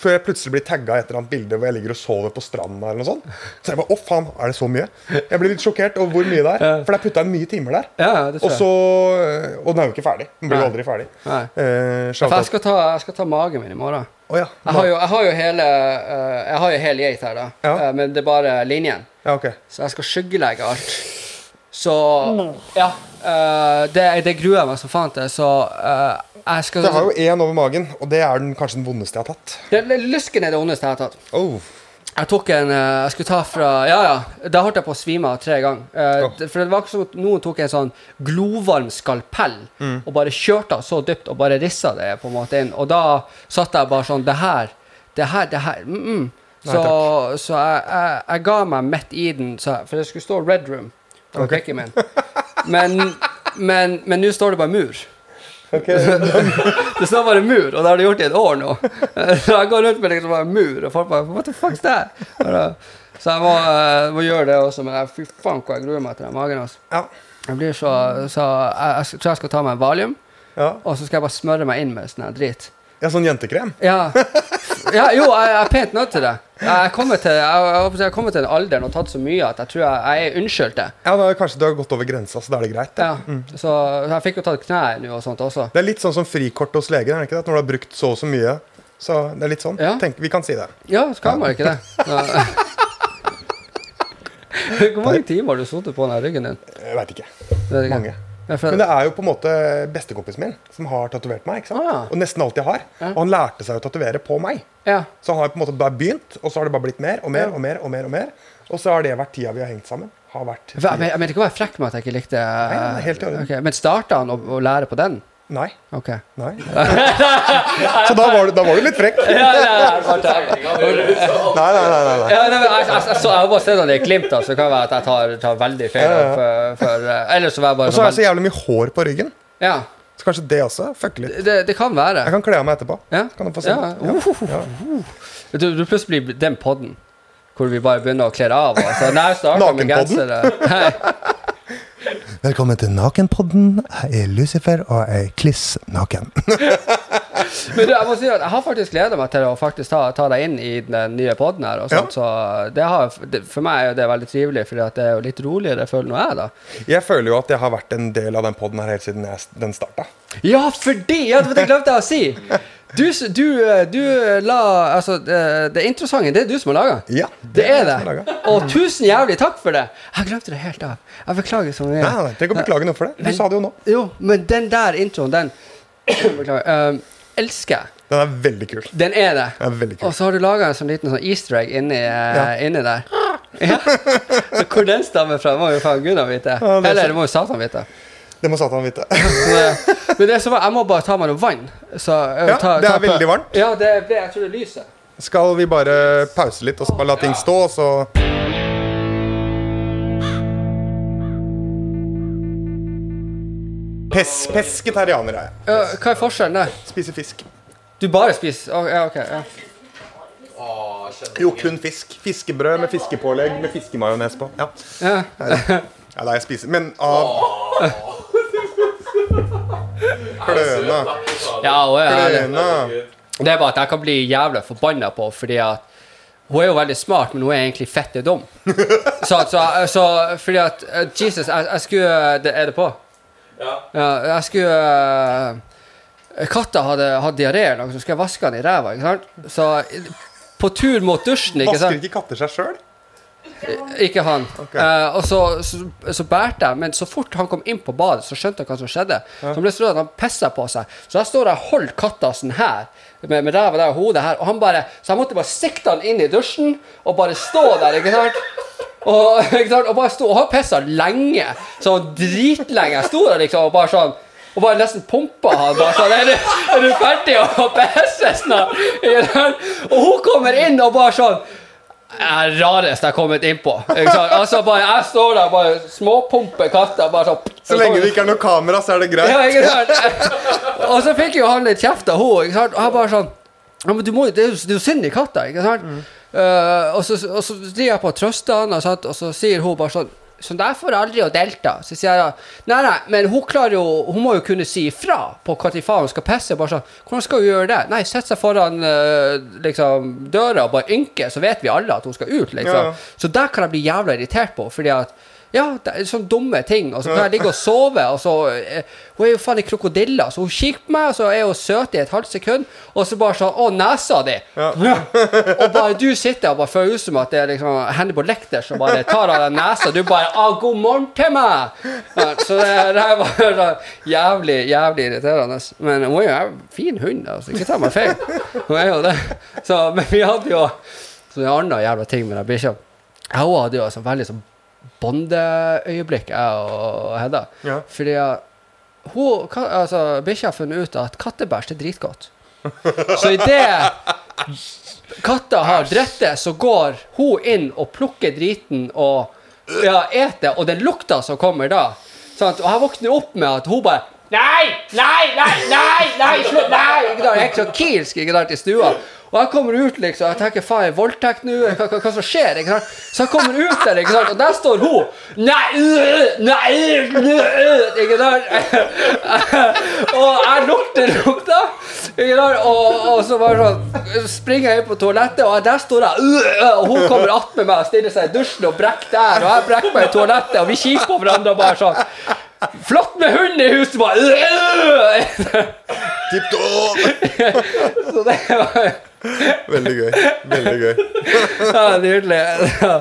Speaker 3: Før jeg plutselig blir tagga i et eller annet bilde hvor jeg ligger og sover på stranda. eller noe sånt. Så jeg bare, å faen, er det så mye? Jeg blir litt sjokkert over hvor mye det er.
Speaker 2: Ja.
Speaker 3: For det er putta inn mye timer der.
Speaker 2: Ja, det
Speaker 3: Og så Og den er jo ikke ferdig. Den blir jo aldri ferdig.
Speaker 2: Nei.
Speaker 3: Eh,
Speaker 2: For jeg skal, ta, jeg skal ta magen min i morgen.
Speaker 3: Oh, ja.
Speaker 2: Jeg har jo, jeg har jo hele uh, Jeg har jo hele geit her, da.
Speaker 3: Ja.
Speaker 2: Uh, men det er bare linjen.
Speaker 3: ja, ok.
Speaker 2: Så jeg skal skyggelegge alt. Så Ja. eh, det, det gruer jeg meg som faen til, så eh, jeg skal
Speaker 3: Jeg har jo én over magen, og det er den kanskje den vondeste jeg har tatt.
Speaker 2: Det- Lysken er det ondeste jeg har tatt.
Speaker 3: Oh.
Speaker 2: Jeg tok en eh, Jeg skulle ta fra Ja, ja. Da holdt jeg på å svime av tre ganger. Eh,
Speaker 3: Åh.
Speaker 2: det- For det var ikke som at noen tok en sånn glovarm skalpell og bare kjørte av så dypt og bare rissa det på en måte inn. Og da satt jeg bare sånn Det her, det her, det her mm -mm.
Speaker 3: Nei,
Speaker 2: Så, så jeg, jeg, jeg ga meg midt i den, så, for det skulle stå Red Room på
Speaker 3: okay.
Speaker 2: drikken min. Men men men nå står det bare mur.
Speaker 3: Okay. <laughs>
Speaker 2: Det står bare mur, og det har det gjort i et år nå. Så jeg går rundt med liksom bare mur, og folk bare What the fuck's that? Så jeg må, eh, må gjøre det også, men jeg- fy faen hvor jeg gruer meg til den magen. Altså.
Speaker 3: Ja.
Speaker 2: Jeg blir så, så jeg, jeg tror jeg skal ta meg en valium,
Speaker 3: ja.
Speaker 2: og så skal jeg bare smøre meg inn med sånn dritt. drit.
Speaker 3: Ja, sånn jentekrem.
Speaker 2: Ja. ja, jo, jeg, er pent nødt til det. Jeg har kommet til, jeg, til den alderen og tatt så mye at jeg tror jeg, jeg er unnskyldt det.
Speaker 3: Ja, da, Kanskje du har gått over grensa, så da er det greit. det.
Speaker 2: Ja. Så jeg fikk jo tatt kneet nå og sånt også.
Speaker 3: Det er litt sånn som frikort hos legen. er det ikke det? Når du har brukt så og så mye. Så det er litt sånn.
Speaker 2: Ja.
Speaker 3: Tenk, vi kan si det.
Speaker 2: Ja, så kan ja. man ikke det? Ja. <laughs> Hvor mange timer har du sittet på den ryggen din?
Speaker 3: Jeg veit ikke.
Speaker 2: Ikke.
Speaker 3: Mange.
Speaker 2: Ja,
Speaker 3: Men det er jo på en måte bestekompisen min som har tatovert meg. ikke sant?
Speaker 2: Ah.
Speaker 3: Og nesten alltid har. Og han lærte seg å tatovere på meg.
Speaker 2: Ja.
Speaker 3: Så han har på en måte bare begynt, og så har det bare blitt mer og mer og mer. Og mer og mer Og så har det vært tida vi har hengt sammen. Har vært
Speaker 2: Jeg, jeg mente ikke å være frekk med at jeg ikke likte
Speaker 3: Nei, helt i orden.
Speaker 2: Ok, Men starta han å, å lære på den?
Speaker 3: Nei.
Speaker 2: Ok.
Speaker 3: nei. <laughs> så da var, du, da var du litt frekk. <laughs>
Speaker 2: Ja, ja, ja, <laughs>
Speaker 3: nei, nei. nei, nei.
Speaker 2: Ja, nei, jeg, jeg, jeg, så, jeg har bare sett han i et glimt, så så det kan være at jeg tar, tar veldig feil. For, for, eh, så var jeg bare
Speaker 3: Og så har jeg så jævlig mye hår på ryggen.
Speaker 2: Ja,
Speaker 3: Så kanskje det også fucker litt.
Speaker 2: det, det kan være.
Speaker 3: Jeg kan kle av meg etterpå.
Speaker 2: Ja.
Speaker 3: Kan du få se?
Speaker 2: Ja.
Speaker 3: Ja.
Speaker 2: Ja. Du, du plutselig blir den podden hvor vi bare begynner å kle av oss. Altså, jeg
Speaker 3: Nakenpodden? Velkommen til Nakenpodden. Jeg er Lucifer, og jeg er kliss naken. <laughs>
Speaker 2: Men du, jeg må si at jeg har faktisk gleda meg til å faktisk ta, ta deg inn i den nye podden her. Og
Speaker 3: Ja.
Speaker 2: så det har, det, for meg er det veldig trivelig, for det er jo litt roligere, føler nå jeg, da.
Speaker 3: Jeg føler jo at jeg har vært en del av den podden her helt siden jeg, den starta.
Speaker 2: Ja, fordi! Ja, det glemte jeg å si! Du, du, eh, du la Altså, det, det introsangen, det er du som har laga?
Speaker 3: Ja,
Speaker 2: Det er det.
Speaker 3: har laget.
Speaker 2: Og tusen jævlig takk for det! Jeg glemte det helt av. Jeg beklager så mye.
Speaker 3: Nei, nei, Tenk å beklage noe for det. Du
Speaker 2: Men-
Speaker 3: sa det jo nå.
Speaker 2: Jo, men den der introen, den <clears throat> Beklager. Uh, elsker jeg.
Speaker 3: Den er veldig kul.
Speaker 2: Den er det.
Speaker 3: Den er veldig kul.
Speaker 2: Og så har du laga en sånn liten sånn easter egg inni, eh,
Speaker 3: Ja.
Speaker 2: inni der. Ja. <laughs> Hvor den stammer fra, må jo faen Gunnar vite.
Speaker 3: Ja, det er
Speaker 2: Eller det må jo Satan vite.
Speaker 3: Det må Satan vite. <laughs>
Speaker 2: Men, men det som var, jeg må bare ta meg noe vann. Så, eh,
Speaker 3: Ja,
Speaker 2: ta,
Speaker 3: det er veldig varmt.
Speaker 2: Ja, det jeg tror det lyser.
Speaker 3: Skal vi bare pause litt og så bare la ting stå, og så Pes Pesketarianer er jeg.
Speaker 2: Ja, hva er forskjellen der?
Speaker 3: Spiser fisk.
Speaker 2: Du bare spiser Oh, Ja, ok. Ja.
Speaker 3: Jo, kun fisk. Fiskebrød med fiskepålegg med fiskemajones på. Ja.
Speaker 2: Ja.
Speaker 3: ja, det er jeg spiser. Men av <laughs> Kløna.
Speaker 2: ja,
Speaker 3: Kløna.
Speaker 2: det er bare at jeg kan bli jævla forbanna på fordi at hun er jo veldig smart, men hun er egentlig fette dum. <laughs> Så, så, så fordi at eh, Jesus, jeg, jeg skulle det, Er det på?
Speaker 1: Ja.
Speaker 2: Ja, jeg skulle eh, Katta hadde hatt diaré, eller noe, så skulle jeg vaske den i ræva. ikke sant? Så eh, på tur mot dusjen ikke
Speaker 3: Vasker ikke katter seg sjøl?
Speaker 2: Ikke han.
Speaker 3: Okay.
Speaker 2: Eh, og så, så, så bærte jeg, men så fort han kom inn på badet, så skjønte jeg hva som skjedde. Så han ble så at han pissa på seg. Så jeg står og holder katta sånn her, med, med ræva der og hodet her, og han bare Så jeg måtte bare sikte han inn i dusjen og bare stå der, ikke sant? Og, <laughs> ikke sant? og bare stå Og han pissa lenge. Sånn dritlenge. Jeg sto der liksom og bare sånn og bare nesten pumpa han. bare sånn, Er du, er du ferdig å pisse snart? Og hun kommer inn og bare sånn er rareste jeg har kommet innpå. Altså bare, jeg står der bare småpumper katter. Bare så,
Speaker 3: Så lenge det ikke er noe kamera, så er det greit.
Speaker 2: ja? Og så fikk jo han litt kjeft av henne. Og jeg bare sånn ja, men du må, Det er jo synd i katta, ikke sant? Mm. så, og så driver jeg på og trøster han, og så sier hun bare sånn Sånn der får aldri å delta. Så sier jeg nei, nei, men hun klarer jo Hun må jo kunne si ifra på når faen hun skal pisse. Bare sånn, Hvordan skal hun gjøre det? Nei, sette seg foran eh, liksom, døra og bare ynke, så vet vi alle at hun skal ut. liksom.
Speaker 3: Ja, ja.
Speaker 2: Så der kan jeg bli jævla irritert på, fordi at ja, det er sånne dumme ting. Og så kan jeg ligge og sove, og så eh, Hun er jo faen i krokodiller, så hun kikker på meg, og så er hun søt i et halvt sekund, og så bare sånn Å, nesa di! <laughs> og bare du sitter og bare føler ut som at det er liksom Hannibal Lecter som bare tar av deg nesa, du bare Å, god morgen til meg! Ja, så det, det her var sånn jævlig, jævlig irriterende. Men hun er jo en fin hund, altså. Ikke ta meg feil. Hun er jo det. Så, men vi hadde jo så en annen jævla ting med den bikkja. Hun hadde jo altså veldig sånn bondeøyeblikk, jeg og Hedda.
Speaker 3: Ja.
Speaker 2: Fordi hun, altså, bikkja har funnet ut at kattebæsj er dritgodt. Så idet katta har drette, så går hun inn og plukker driten og ja, eter, og den lukta som kommer da sant? Og jeg våkner opp med at hun bare Nei, nei, nei, nei, nei, slutt, nei! Ikke sant? Jeg er ikke så kilsk ikke sant, i stua. Og jeg kommer ut liksom, jeg tenker faen, voldtekt nå? Hva, hva, hva som skjer? ikke sant? Så jeg kommer ut der, ikke sant? og der står hun. Nei, øh, nei, øh, øh, ikke sant? <laughs> og jeg lukter lukta, ikke sant? Og, og så bare sånn, springer jeg inn på toalettet, og der står jeg, øh, og hun kommer attmed meg og stiller seg i dusjen og brekker der, og jeg brekker meg i toalettet, og vi kikker på hverandre og bare sånn, flott med hund i huset, bare.
Speaker 3: Tipp topp! <laughs>
Speaker 2: Så det var
Speaker 3: Veldig gøy. Veldig gøy. <laughs>
Speaker 2: Ja, nydelig. Ja.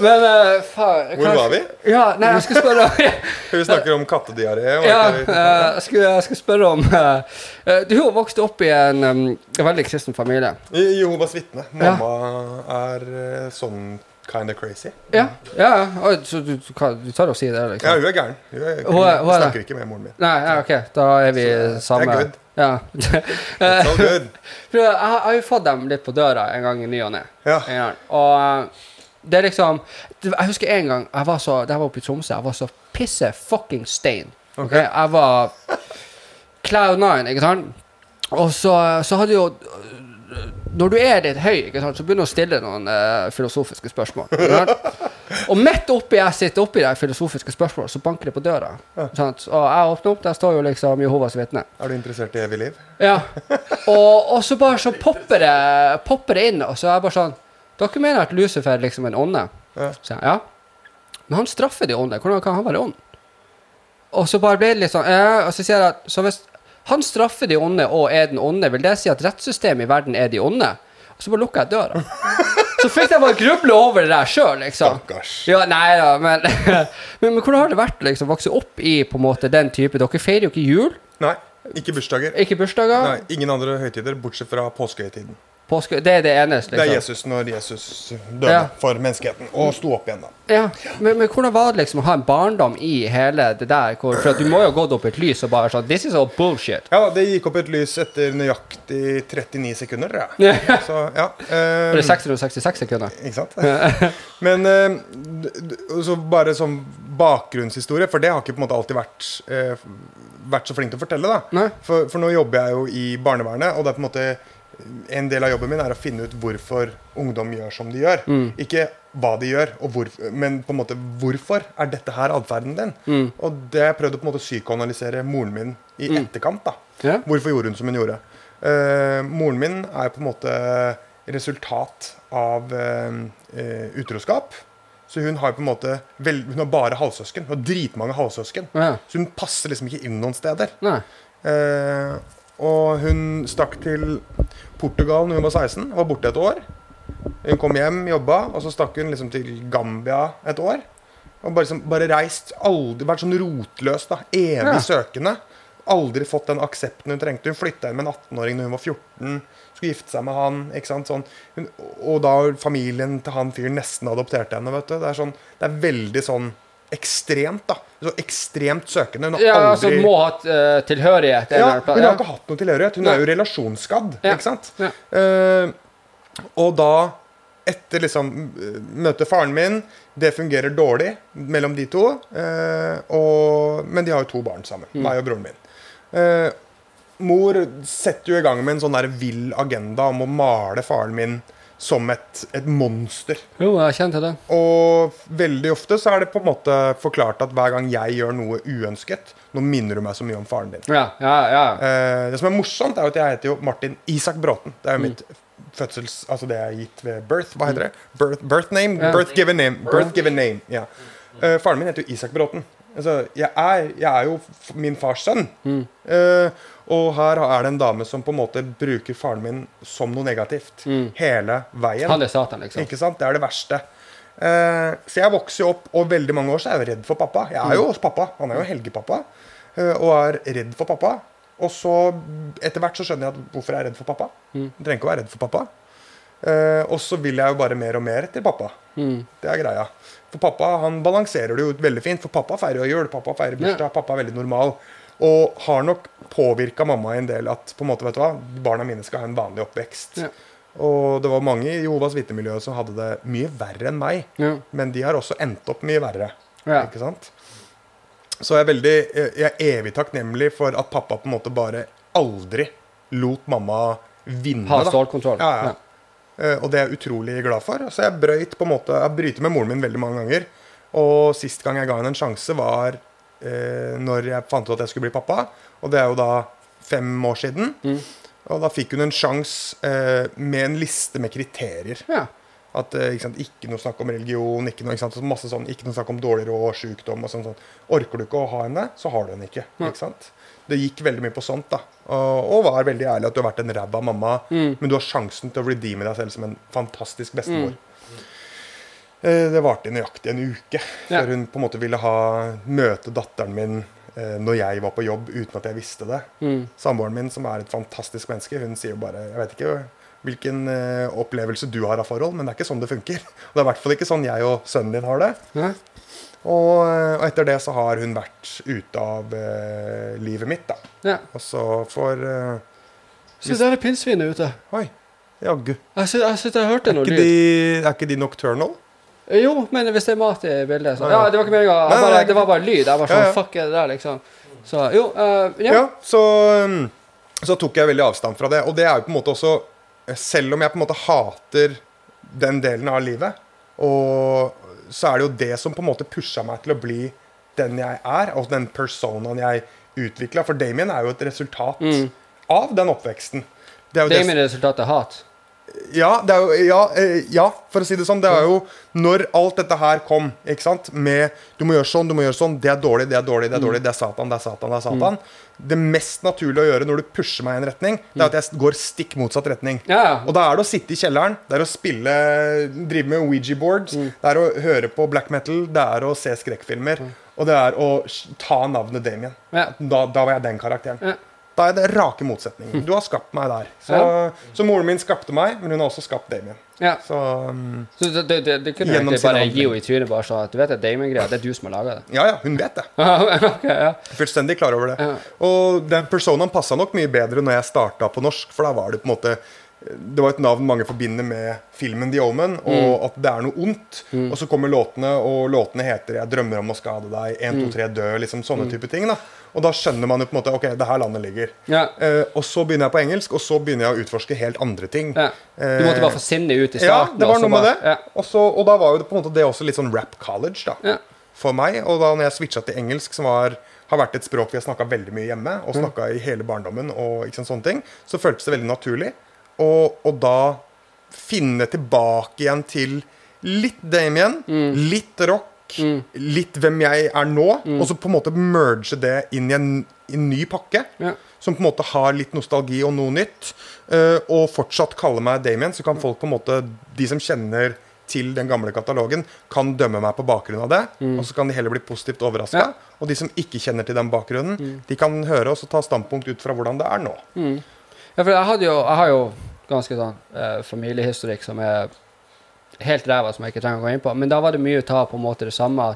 Speaker 2: Men uh, faen
Speaker 3: Hvor var vi?
Speaker 2: Ja, nei, jeg skulle spørre om <laughs>
Speaker 3: Vi snakker om kattediaré.
Speaker 2: Ja, eh, jeg skulle, jeg skulle spørre om eh, Du har vokst opp i en um, veldig kristen familie.
Speaker 3: Jehovas vitne. Mamma er eh, sånn kind of crazy.
Speaker 2: Ja, ja. Så du, du, tar og sier det,
Speaker 3: Ja,
Speaker 2: liksom?
Speaker 3: hun er gæren. Hun er,
Speaker 2: Hun hun er
Speaker 3: snakker ikke med moren min.
Speaker 2: Nei, ja, OK. Da er vi
Speaker 3: Så, eh, det er good.
Speaker 2: Ja. <laughs>
Speaker 3: It's all good. <laughs>
Speaker 2: Jeg, har- jo fått dem litt på døra en gang i ny og ne.
Speaker 3: Ja.
Speaker 2: Og eh, det er liksom Jeg husker en gang jeg var så Det var oppe i Tromsø, jeg var så pisse fucking stein.
Speaker 3: Ok.
Speaker 2: Jeg var cloud nine, ikke sant? Og så, så hadde jo Når du er litt høy, ikke sant, så begynner du å stille noen uh, filosofiske spørsmål. Og midt oppi jeg sitter oppi de filosofiske spørsmålene, så banker det på døra. Sant? Og jeg åpner opp, der står jo liksom Jehovas vitne.
Speaker 3: Er du interessert i evig liv?
Speaker 2: Ja. Og, og så bare så popper det, popper det inn, og så er jeg bare sånn Dere mener at Lucifer er liksom en ånde?
Speaker 3: Ja.
Speaker 2: Så ja. Men han straffer de ånde. Hvordan kan han være ånd? Og så bare ble det litt sånn ja, Og så sier jeg at så hvis han straffer de onde og er den onde, vil det si at rettssystemet i verden er de onde? Og så bare lukker jeg døra. <laughs> Så fikk jeg bare gruble over det der sjøl, liksom.
Speaker 3: Stakkars.
Speaker 2: Ja, nei da, men, <laughs> men, men hvordan har det vært liksom vokse opp i på en måte den type Dere feirer jo ikke jul,
Speaker 3: Nei, ikke bursdager.
Speaker 2: ikke bursdager.
Speaker 3: Nei, Ingen andre høytider bortsett fra påskehøytiden.
Speaker 2: Påske, det er det eneste,
Speaker 3: Det er
Speaker 2: liksom.
Speaker 3: Jesus når Jesus døde
Speaker 2: Ja.
Speaker 3: for menneskeheten og sto opp igjen, da.
Speaker 2: Ja, men, men hvordan var det liksom å ha en barndom i hele det der? Hvor, for du må jo ha gått opp et lys og bare sånn This is all bullshit.
Speaker 3: Ja, det gikk opp et lys etter nøyaktig 39 sekunder.
Speaker 2: Ja.
Speaker 3: Så, ja. Um,
Speaker 2: det er 666 sekunder.
Speaker 3: Ikke sant? <laughs> Men d- så bare som bakgrunnshistorie, for det har ikke på en måte alltid vært, uh, vært så flink til å fortelle. da. For, for nå jobber jeg jo i barnevernet, og det er på en måte en del av jobben min er å finne ut hvorfor ungdom gjør som de gjør.
Speaker 2: Mm.
Speaker 3: Ikke hva de gjør, og hvor, men på en måte hvorfor er dette her atferden din.
Speaker 2: Mm.
Speaker 3: Og det har jeg prøvd å på en måte psykoanalysere moren min i etterkant. da.
Speaker 2: Ja.
Speaker 3: Hvorfor gjorde hun som hun gjorde? Uh, moren min er på en måte resultat av uh, uh, utroskap. Så hun har på en måte vel, Hun har bare halvsøsken. Hun har dritmange halvsøsken.
Speaker 2: Ja.
Speaker 3: Så hun passer liksom ikke inn noen steder. Eh, og hun stakk til Portugal når hun var 16. Var borte et år. Hun kom hjem, jobba, og så stakk hun liksom til Gambia et år. Og bare, liksom, bare reist. Aldri vært sånn rotløs. da, Evig
Speaker 2: Ja.
Speaker 3: søkende. Aldri fått den aksepten hun trengte. Hun flytta inn med en 18-åring når hun var 14. Skulle gifte seg med han. ikke sant, sånn. Hun, og da familien til han fyren nesten adopterte henne. vet du. Det er sånn, det er veldig sånn ekstremt, da. Så ekstremt søkende. Hun har
Speaker 2: Ja,
Speaker 3: aldri
Speaker 2: altså må ha uh, tilhørighet.
Speaker 3: ja, hun har ikke hatt noe tilhørighet. Hun
Speaker 2: Nei.
Speaker 3: er jo relasjonsskadd.
Speaker 2: Ja.
Speaker 3: ikke sant?
Speaker 2: Ja.
Speaker 3: Eh, og da, etter liksom eh, møte faren min Det fungerer dårlig mellom de to. Uh, og, men de har jo to barn sammen.
Speaker 2: Mm.
Speaker 3: Meg og broren min. Mor setter jo i gang med en sånn der vill agenda om å male faren min som et, et monster.
Speaker 2: Jo, jeg kjente det.
Speaker 3: Og veldig ofte så er det på en måte forklart at hver gang jeg gjør noe uønsket, nå minner du meg så mye om faren din.
Speaker 2: Ja, ja, ja.
Speaker 3: Eh, det som er morsomt, er at jeg heter jo Martin Isak Bråten. Det er
Speaker 2: Mm.
Speaker 3: jo mitt fødsels... Altså det jeg er gitt ved birth. Hva heter det? Birth, birth name?
Speaker 2: Ja.
Speaker 3: Birth given name. Birth given name, ja. Eh, faren min heter jo Isak Bråten. Altså, jeg, er, jeg er jo min fars sønn.
Speaker 2: Mm.
Speaker 3: Eh, og her er det en dame som på en måte bruker faren min som noe negativt. Hele veien.
Speaker 2: Mm. Han er Satan, liksom.
Speaker 3: Ikke sant? Det er det verste. Uh, så jeg vokser jo opp, og veldig mange år så er jeg redd for pappa. Jeg er jo hos pappa. Han er jo helgepappa. Uh, og er redd for pappa. Og så etter hvert så skjønner jeg at hvorfor jeg er redd for pappa. Jeg trenger ikke å være redd for pappa. Uh, og så vil jeg jo bare mer og mer til pappa. Det er greia. For pappa han balanserer det jo veldig fint. For pappa feirer jo jul, pappa feirer bursdag, pappa er veldig normal. Og har nok påvirka mamma en del at på en måte, vet du hva, barna mine skal ha en vanlig oppvekst.
Speaker 2: Ja.
Speaker 3: Og det var mange i Jehovas vitnemiljø som hadde det mye verre enn meg.
Speaker 2: Ja.
Speaker 3: Men de har også endt opp mye verre.
Speaker 2: Ja.
Speaker 3: Ikke sant? Så jeg er veldig Jeg er evig takknemlig for at pappa på en måte bare aldri lot mamma vinne.
Speaker 2: Ha stålkontroll.
Speaker 3: Ja, ja. Eh, Og det er jeg utrolig glad for. Så jeg brøyt på en måte Jeg bryter med moren min veldig mange ganger. Og sist gang jeg ga henne en sjanse, var eh, når jeg fant ut at jeg skulle bli pappa. Og det er jo da fem år siden.
Speaker 2: Mm.
Speaker 3: Og da fikk hun en sjanse eh, med en liste med kriterier.
Speaker 2: Ja.
Speaker 3: At eh, ikke, sant, ikke noe snakk om religion, ikke noe, ikke sant, masse sånn, ikke noe snakk om dårlig råd, sykdom og sånn. sånn. Orker du ikke å ha henne, så har du henne ikke. ikke sant? Det gikk veldig mye på sånt. da. Og, og var veldig ærlig at du har vært en ræva mamma,
Speaker 2: Mm.
Speaker 3: men du har sjansen til å redeeme deg selv som en fantastisk bestemor. Eh, Det varte nøyaktig en uke
Speaker 2: Ja.
Speaker 3: før hun på en måte ville ha møte datteren min eh, når jeg var på jobb uten at jeg visste det.
Speaker 2: Mm.
Speaker 3: Samboeren min, som er et fantastisk menneske, hun sier jo bare Jeg vet ikke hvilken eh, opplevelse du har av forhold, men det er ikke sånn det funker. Og det er i hvert fall ikke sånn jeg og sønnen din har det.
Speaker 2: Ja.
Speaker 3: Og, eh, og etter det så har hun vært ute av eh, livet mitt, da.
Speaker 2: ja.
Speaker 3: Og så for eh,
Speaker 2: Se, der er pinnsvinet ute.
Speaker 3: Oi, jaggu.
Speaker 2: Jeg jeg jeg og hørte noe lyd.
Speaker 3: er ikke de nocturnal?
Speaker 2: Jo, men hvis det er mat i bildet, så
Speaker 3: Ja,
Speaker 2: det var ikke meninga. Det var bare lyd. Jeg var sånn
Speaker 3: Ja.
Speaker 2: Fuck er det der, liksom. Så jo, Uh, ja.
Speaker 3: Ja, så, um, så tok jeg veldig avstand fra det. Og det er jo på en måte også Selv om jeg på en måte hater den delen av livet, og så er det jo det som på en måte pusha meg til å bli den jeg er, og den personaen jeg utvikla. For Damien er jo et resultat
Speaker 2: Mm.
Speaker 3: av den oppveksten. Det er
Speaker 2: det er resultatet hat.
Speaker 3: Ja, er jo, ja, eh, ja, for å si det sånn. Det er jo når alt dette her kom, ikke sant, med du må gjøre sånn, du må gjøre sånn, det er dårlig, det er dårlig, det er dårlig, det er Satan, det er Satan, det er Satan. Det mest naturlige å gjøre når du pusher meg i en retning, det er at jeg går stikk motsatt retning.
Speaker 2: Ja, ja.
Speaker 3: Og da er det å sitte i kjelleren, det er å spille, drive med Ouija boards, det er å høre på black metal, det er å se skrekkfilmer, og det er å ta navnet Damien.
Speaker 2: Ja.
Speaker 3: Da, da var jeg den karakteren. Er det rake motsetningen. Du har skapt meg der. Så,
Speaker 2: Ja.
Speaker 3: så moren min skapte meg, men hun har også skapt Damien.
Speaker 2: ja.
Speaker 3: Så um,
Speaker 2: Så det, det, det, det kunne egentlig bare gi henne i trynet, bare sånn at du vet at Damien-greia, det er du som har laga det.
Speaker 3: ja, ja, hun vet det. <laughs>
Speaker 2: okay, ja.
Speaker 3: Fullstendig klar over det. Og den personaen passa nok mye bedre når jeg starta på norsk, for da var det på en måte det var et navn mange forbinder med filmen The Omen, og at det er noe ondt. Og så kommer låtene, og låtene heter 'Jeg drømmer om å skade deg', 1, 2, 3, dø, liksom sånne type ting. da Og da skjønner man jo på en måte Ok, det her landet ligger.
Speaker 2: Ja.
Speaker 3: Eh, og så begynner jeg på engelsk, og så begynner jeg å utforske helt andre ting.
Speaker 2: ja. Du måtte bare få sinnet ut i
Speaker 3: starten? Ja, det var noe med
Speaker 2: bare-
Speaker 3: det.
Speaker 2: Ja.
Speaker 3: Og, så, og da var jo det på en måte det også litt sånn rap college, da.
Speaker 2: Ja.
Speaker 3: For meg. Og da når jeg switcha til engelsk, som var, har vært et språk vi har snakka veldig mye hjemme, og snakka i hele barndommen, og ikke sånne ting, så føltes det veldig naturlig. Og, og da finne tilbake igjen til litt Damien,
Speaker 2: Mm.
Speaker 3: litt rock, litt hvem jeg er nå,
Speaker 2: Mm.
Speaker 3: og så på en måte merge det inn i en, en ny pakke.
Speaker 2: Ja.
Speaker 3: Som på en måte har litt nostalgi og noe nytt. Uh, og fortsatt kalle meg Damien, så kan folk på en måte, de som kjenner til den gamle katalogen, kan dømme meg på bakgrunn av det. Og så kan de heller bli positivt overraska.
Speaker 2: Mm. Ja. Mm.
Speaker 3: Og de som ikke kjenner til den bakgrunnen, de kan høre oss og ta standpunkt ut fra hvordan det er nå.
Speaker 2: Ja, for jeg, jo, jeg har jo ganske sånn eh, familiehistorikk som er helt ræva, som jeg ikke trenger å gå inn på. Men da var det mye ta på en måte det samme.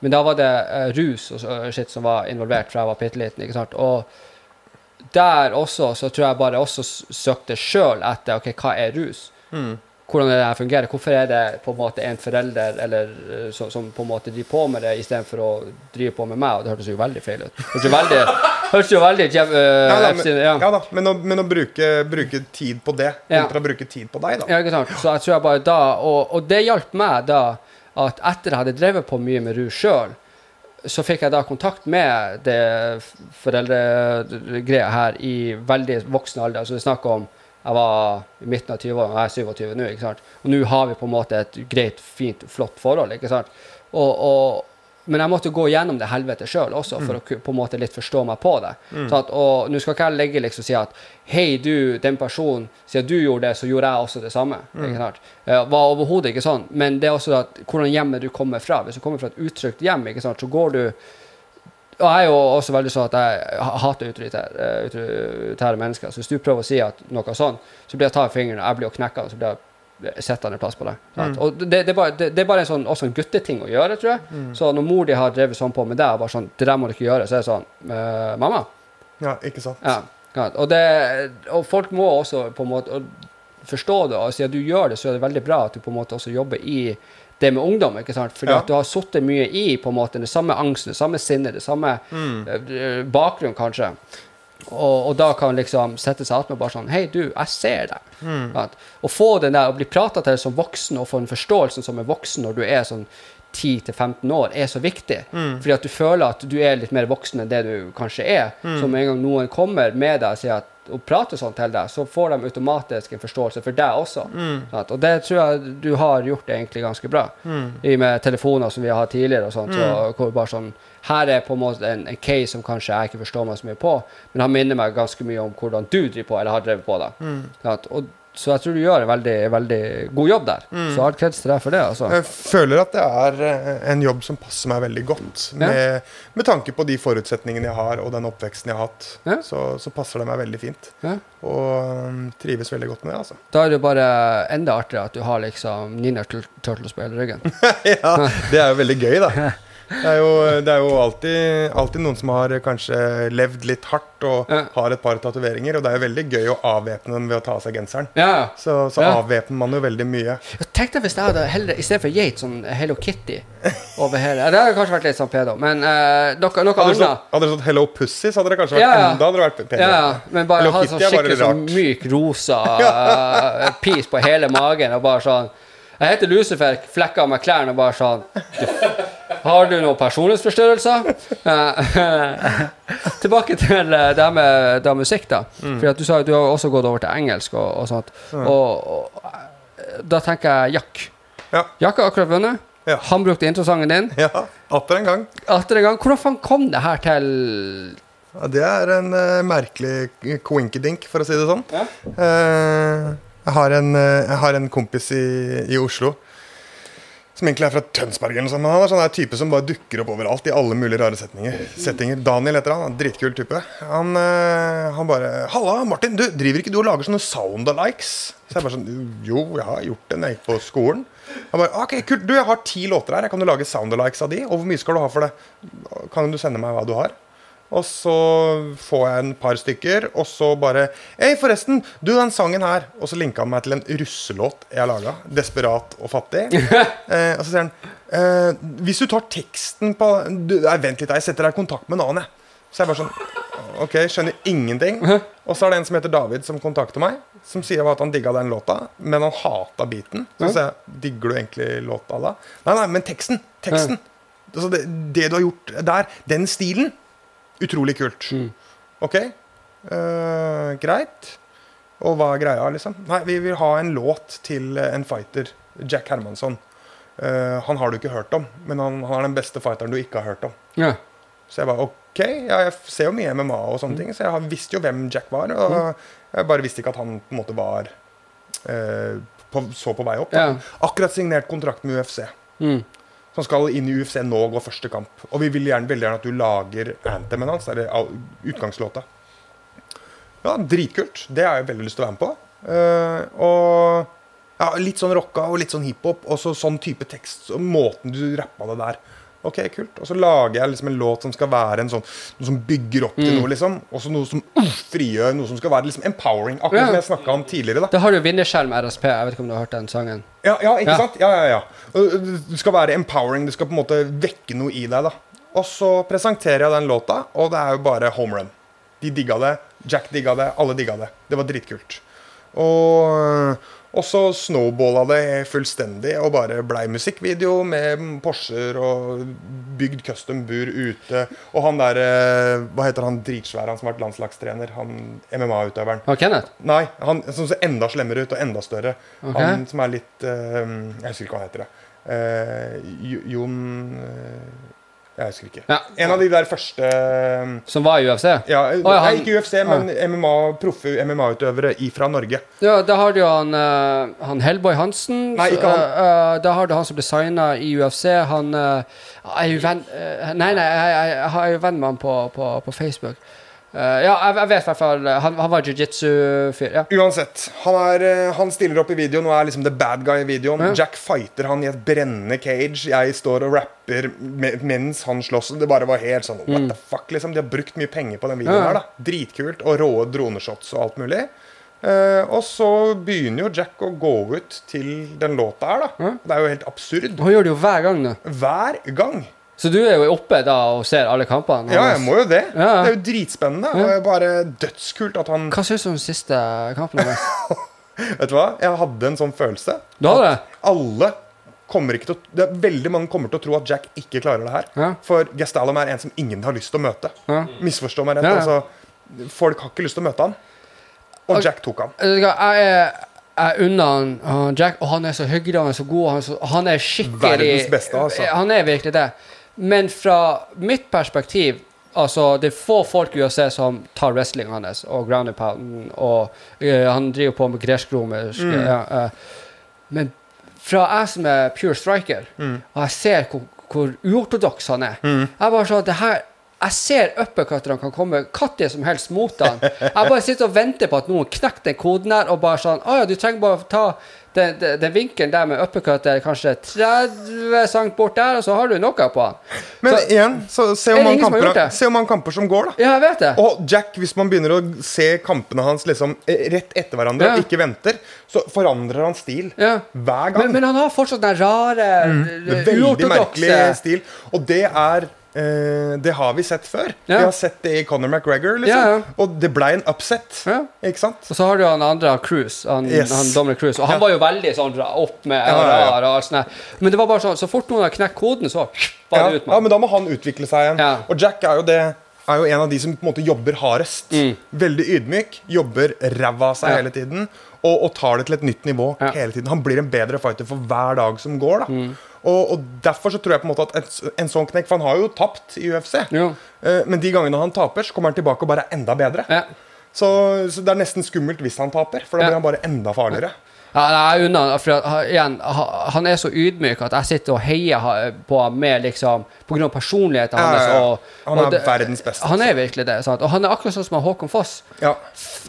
Speaker 2: Men da var det eh, rus og shit som var involvert fra jeg var bitte liten. ikke sant? Og der også så tror jeg bare også søkte sjøl etter ok, hva er rus. Hvordan det her fungerer. Hvorfor er det på en måte en forelder eller, eh, som, som på en måte driver på med det, istedenfor å drive på med meg? Og det hørtes jo veldig feil ut. Hørtes jo veldig, hørtes jo veldig eh,
Speaker 3: Ja, da, men,
Speaker 2: ja.
Speaker 3: ja da, men å, men å bruke, bruke tid på det
Speaker 2: Ja.
Speaker 3: å bruke tid på deg, da.
Speaker 2: Ja, ikke sant. Så jeg tror jeg bare da Og, og det hjalp meg da at etter jeg hadde drevet på mye med rus sjøl, så fikk jeg da kontakt med det foreldregreia her i veldig voksen alder. Altså det er snakk om jeg var i midten av 20-årene, og jeg er 27 nå. ikke sant? Og nå har vi på en måte et greit, fint, flott forhold. ikke sant? Og, og, men jeg måtte gå gjennom det helvete sjøl også, for å på en måte litt forstå meg på det. Så at, og nå skal ikke jeg legge liksom si at hei, du, den personen, siden du gjorde det, så gjorde jeg også det samme. ikke sant? Det var overhodet ikke sånn. Men det er også at hvordan hjemmet du kommer fra. Hvis du kommer fra et utrygt hjem, ikke sant, så går du og jeg er jo også veldig sånn at jeg hater autoritære, eh, autoritære mennesker. Så hvis du prøver å si at noe sånn, så blir jeg tatt i fingeren, jeg blir jo knekka, så blir jeg sittende plass på deg. Mm. Og det, det, er bare, det, det er bare en sånn, også en gutteting å gjøre, tror jeg. Så når mor di har drevet sånn på med deg, og bare sånn, det der må du ikke gjøre, så er det sånn, «Eh, mamma,
Speaker 3: Ja, ikke sant?
Speaker 2: ja. Og, det, og folk må også på en måte forstå det, og siden du gjør det, så er det veldig bra at du på en måte også jobber i det med ungdom, ikke sant? Fordi
Speaker 3: Ja.
Speaker 2: at du har sittet mye i på en måte det samme angsten, det samme sinnet, det samme mm. bakgrunn, kanskje. Og, og da kan liksom sette seg attmed bare sånn Hei, du, jeg ser deg. Sant? Å få den der, å bli prata til som voksen og få en forståelse som en voksen når du er sånn 10-15 år, er så viktig. Fordi at du føler at du er litt mer voksen enn det du kanskje er. Så med en gang noen kommer med deg og sier at og prater sånn til deg, så får de automatisk en forståelse for deg også. Sant? Og det tror jeg du har gjort egentlig ganske bra. I med telefoner som vi har hatt tidligere, og sånt, så, hvor bare sånn her er på en måte en, en case som kanskje jeg ikke forstår meg så mye på, men han minner meg ganske mye om hvordan du driver på, eller har drevet på. da. Sant? Og, så jeg tror du gjør en veldig, veldig god jobb der. Så all kreds til deg for det. altså.
Speaker 3: Jeg føler at det er eh, en jobb som passer meg veldig godt. Med, med tanke på de forutsetningene jeg har, og den oppveksten jeg har hatt.
Speaker 2: Ja.
Speaker 3: Så, så passer det meg veldig fint.
Speaker 2: Ja.
Speaker 3: Og um, trives veldig godt med det, altså.
Speaker 2: Da er det jo bare enda artigere at du har liksom Nina Turtles på hele ryggen. <laughs>
Speaker 3: ja, det er jo veldig gøy, da. <laughs> Det er jo, det er jo alltid, alltid noen som har kanskje levd litt hardt og
Speaker 2: Ja.
Speaker 3: har et par tatoveringer, og det er jo veldig gøy å avvæpne dem ved å ta av seg genseren.
Speaker 2: Ja,
Speaker 3: Så, så
Speaker 2: Ja.
Speaker 3: avvæpner man jo veldig mye.
Speaker 2: Jeg tenkte hvis jeg hadde heller, i stedet for geit, sånn Hello Kitty over hele Det hadde kanskje vært litt sånn pedo, men uh, noe, noe
Speaker 3: Hadde
Speaker 2: annet.
Speaker 3: hadde dere stått Hello Pussy, så hadde det kanskje vært
Speaker 2: Ja,
Speaker 3: enda hadde det vært
Speaker 2: pedo. Men bare
Speaker 3: Hello
Speaker 2: ha sånn skikkelig sånn myk, rosa uh, pis på hele magen, og bare sånn Jeg heter Lucifer, flekka av meg klærne og bare sånn du, Har du noen personlighetsforstyrrelser? Eh, <laughs> tilbake til eh, det med, det med musikk, da.
Speaker 3: Mm.
Speaker 2: For du sa at du har også gått over til engelsk og, og sånt. Og, og eh, da tenker jeg Jack.
Speaker 3: Ja.
Speaker 2: Jack har akkurat vunnet.
Speaker 3: Ja.
Speaker 2: Han brukte introsangen din.
Speaker 3: Ja, atter en gang.
Speaker 2: Atter en gang. Hvordan faen kom det her til
Speaker 3: Ja, det er en uh, merkelig quinkydink, for å si det sånn.
Speaker 2: Ja.
Speaker 3: Uh, jeg, har en, uh, jeg har en kompis i, i Oslo som egentlig er fra Tønsberg. eller noe sånt, han er sånn der type som bare dukker opp overalt i alle mulige rare setninger. settinger. Daniel heter han. han Dritkul type. Han, eh, han bare 'Halla, Martin. Du, driver ikke du og lager sånne sound-alikes?' Så jeg bare sånn Jo, jeg har gjort det når jeg gikk på skolen. Han bare 'Ok, kult. Du, jeg har ti låter her. Kan du lage sound-alikes av de?' 'Og hvor mye skal du ha for det?' 'Kan du sende meg hva du har?' Og så får jeg en par stykker, og så bare Hei, forresten, du, den sangen her Og så linka han meg til en russelåt jeg laga. 'Desperat og fattig'. <laughs> eh, og så sier han eh, Hvis du tar teksten på du, nei, Vent litt, jeg setter deg i kontakt med en annen, jeg. Så jeg bare sånn Ok, skjønner ingenting. Og så er det en som heter David, som kontakter meg. Som sier at han digga den låta, men han hata beaten. Så sier jeg Digger du egentlig låta da? Nei, nei, men teksten. Teksten. Altså det, det du har gjort der, den stilen, utrolig kult. Ok, uh, greit. Og hva er greia, liksom? Nei, vi vil ha en låt til en fighter. Jack Hermansson. Uh, han har du ikke hørt om, men han, han er den beste fighteren du ikke har hørt om.
Speaker 2: Ja.
Speaker 3: Så jeg bare OK, ja, jeg ser jo mye MMA og sånne ting, så jeg visste jo hvem Jack var. Og jeg bare visste ikke at han på en måte var uh, på, så på vei opp.
Speaker 2: Ja.
Speaker 3: Akkurat signert kontrakt med UFC.
Speaker 2: Mm.
Speaker 3: Han skal inn i UFC nå og gå første kamp. Og vi vil gjerne, veldig gjerne at du lager anthemen hans, eller utgangslåta. Ja, dritkult. Det har jeg veldig lyst til å være med på. Uh, og ja, litt sånn rocka og litt sånn hiphop, og så sånn type tekst. Og måten du rappa det der. Ok, kult. Og så lager jeg liksom en låt som skal være en sånn Noe som bygger opp til noe, liksom. Og så noe som uh, frigjør. Noe som skal være liksom empowering. Akkurat
Speaker 2: Ja.
Speaker 3: som jeg snakka om tidligere. da
Speaker 2: Da har du Vinnerskjerm RSP. Jeg vet ikke om du har hørt den sangen?
Speaker 3: ja, ja, ikke
Speaker 2: Ja.
Speaker 3: sant? Ja, ja, ja. Og Det skal være empowering. Det skal på en måte vekke noe i deg. da Og så presenterer jeg den låta, og det er jo bare home run. De digga det. Jack digga det. Alle digga det. Det var dritkult. Og, og så snowballa det fullstendig og bare blei musikkvideo med Porscher og bygd custom bur ute. Og han der eh, Hva heter han dritsvære, han som har vært landslagstrener? Han MMA-utøveren.
Speaker 2: Har Kenneth?
Speaker 3: Nei, han som ser enda slemmere ut og enda større.
Speaker 2: Okay.
Speaker 3: Han som er litt eh, Jeg husker ikke hva han heter. det. Eh, Jon Jeg husker ikke.
Speaker 2: Ja.
Speaker 3: En av de der første eh,
Speaker 2: Som var i UFC?
Speaker 3: ja,
Speaker 2: ja,
Speaker 3: Nei,
Speaker 2: han-
Speaker 3: ikke UFC, men MMA, proffe MMA-utøvere fra Norge.
Speaker 2: Ja, da har du han, eh, han Hellboy Hansen.
Speaker 3: Nei, ikke han.
Speaker 2: eh, eh, da har du han som ble signa i UFC. Han er jo venn Nei, nei, jeg, jeg, jeg har jo venn med han på, på, på Facebook. Eh, ja, jeg, vet i hvert fall eh, Han, han var jiu-jitsu-fyr. Ja.
Speaker 3: Uansett, han, er, eh, han stiller opp i videoen og er liksom the bad guy i videoen.
Speaker 2: Ja.
Speaker 3: Jack fighter han i et brennende cage. Jeg står og rapper mens han slåss. Det bare var helt sånn What the fuck, liksom. De har brukt mye penger på den videoen
Speaker 2: Mm. Ja.
Speaker 3: her, da. Dritkult. Og rå droneshots og alt mulig. Uh, og så begynner jo Jack å gå ut til den låta her, da. Det er jo helt absurd.
Speaker 2: Han gjør det jo hver gang da.
Speaker 3: Hver gang.
Speaker 2: Så du er jo oppe da og ser alle kampene?
Speaker 3: Ja, jeg må jo det.
Speaker 2: Ja.
Speaker 3: Det er jo dritspennende. Og er bare dødskult at han
Speaker 2: Hva syns du om siste kampen hans? <laughs>
Speaker 3: Vet du hva? Jeg hadde en sånn følelse.
Speaker 2: Du hadde det?
Speaker 3: Alle kommer ikke til å det er Veldig mange kommer til å tro at Jack ikke klarer det her.
Speaker 2: Ja.
Speaker 3: For Gestalum er en som ingen har lyst til å møte.
Speaker 2: Ja.
Speaker 3: Misforstå meg rett.
Speaker 2: Ja, ja.
Speaker 3: Altså, folk har ikke lyst til å møte han. Og Jack tok han.
Speaker 2: Jeg er jeg unner han, han Jack, og han er så hyggelig, han er så god. Han er, så, han er skikkelig
Speaker 3: Verdens beste, altså.
Speaker 2: Han er virkelig det. Men fra mitt perspektiv Altså, det er få folk i USA som tar wrestlinga hans og ground pounden, og uh, han driver på med gressgromersk
Speaker 3: Mm.
Speaker 2: ja, uh, Men fra jeg som er pure striker,
Speaker 3: Mm.
Speaker 2: og jeg ser hvor, hvor uortodoks han er Jeg bare sånn, det her jeg ser uppercutterne kan komme når som helst mot han. <laughs> Jeg bare sitter og venter på at noen knekker den koden her, og bare sånn Å ja, du trenger bare å ta den, den, den vinkelen der med uppercutter kanskje 30 cm bort der, og så har du noe på han.
Speaker 3: Men
Speaker 2: Så-
Speaker 3: igjen, så se
Speaker 2: om, har
Speaker 3: kamper, se om han kamper som går, da.
Speaker 2: Ja, jeg vet det.
Speaker 3: Og Jack, hvis man begynner å se kampene hans liksom eh, rett etter hverandre,
Speaker 2: Ja.
Speaker 3: ikke venter, så forandrer han stil
Speaker 2: Ja.
Speaker 3: hver gang.
Speaker 2: Men, men han har fortsatt den rare,
Speaker 3: mm, er Veldig merkelig stil. Og det er eh, Det har vi sett før.
Speaker 2: Ja.
Speaker 3: Vi har sett det i Conor McGregor, liksom.
Speaker 2: Ja, ja.
Speaker 3: Og det ble en upset. Ikke sant?
Speaker 2: Og så har du han andre, Cruise. Han,
Speaker 3: Yes.
Speaker 2: han Dominic Cruise. Og han var jo veldig sånn opp med
Speaker 3: ja.
Speaker 2: og alt Men det var bare sånn, så fort noen har knekt koden, så bare ut med
Speaker 3: ja, men da må han utvikle seg igjen. Og Jack er jo det er jo en av de som på en måte jobber hardest.
Speaker 2: Mm.
Speaker 3: Veldig ydmyk, jobber ræva av seg
Speaker 2: Ja.
Speaker 3: hele tiden. Og, og tar det til et nytt nivå
Speaker 2: Ja.
Speaker 3: hele tiden. Han blir en bedre fighter for hver dag som går. da
Speaker 2: Mm.
Speaker 3: og, og Derfor så tror jeg på en måte at en, en sånn knekk For han har jo tapt i UFC.
Speaker 2: Jo.
Speaker 3: Eh, men de gangene han taper, så kommer han tilbake og bare er enda bedre.
Speaker 2: Ja.
Speaker 3: Så, så det er nesten skummelt hvis han taper, for da blir han bare enda farligere.
Speaker 2: Ja, nei, han, for igjen, han er så ydmyk at jeg sitter og heier på ham med liksom På grunn av personligheten
Speaker 3: Ja,
Speaker 2: hans.
Speaker 3: ja.
Speaker 2: Og,
Speaker 3: Han er
Speaker 2: det-
Speaker 3: verdens beste,
Speaker 2: Han er
Speaker 3: altså.
Speaker 2: virkelig det. Sant? Og han er akkurat sånn som Håkon Foss.
Speaker 3: Ja.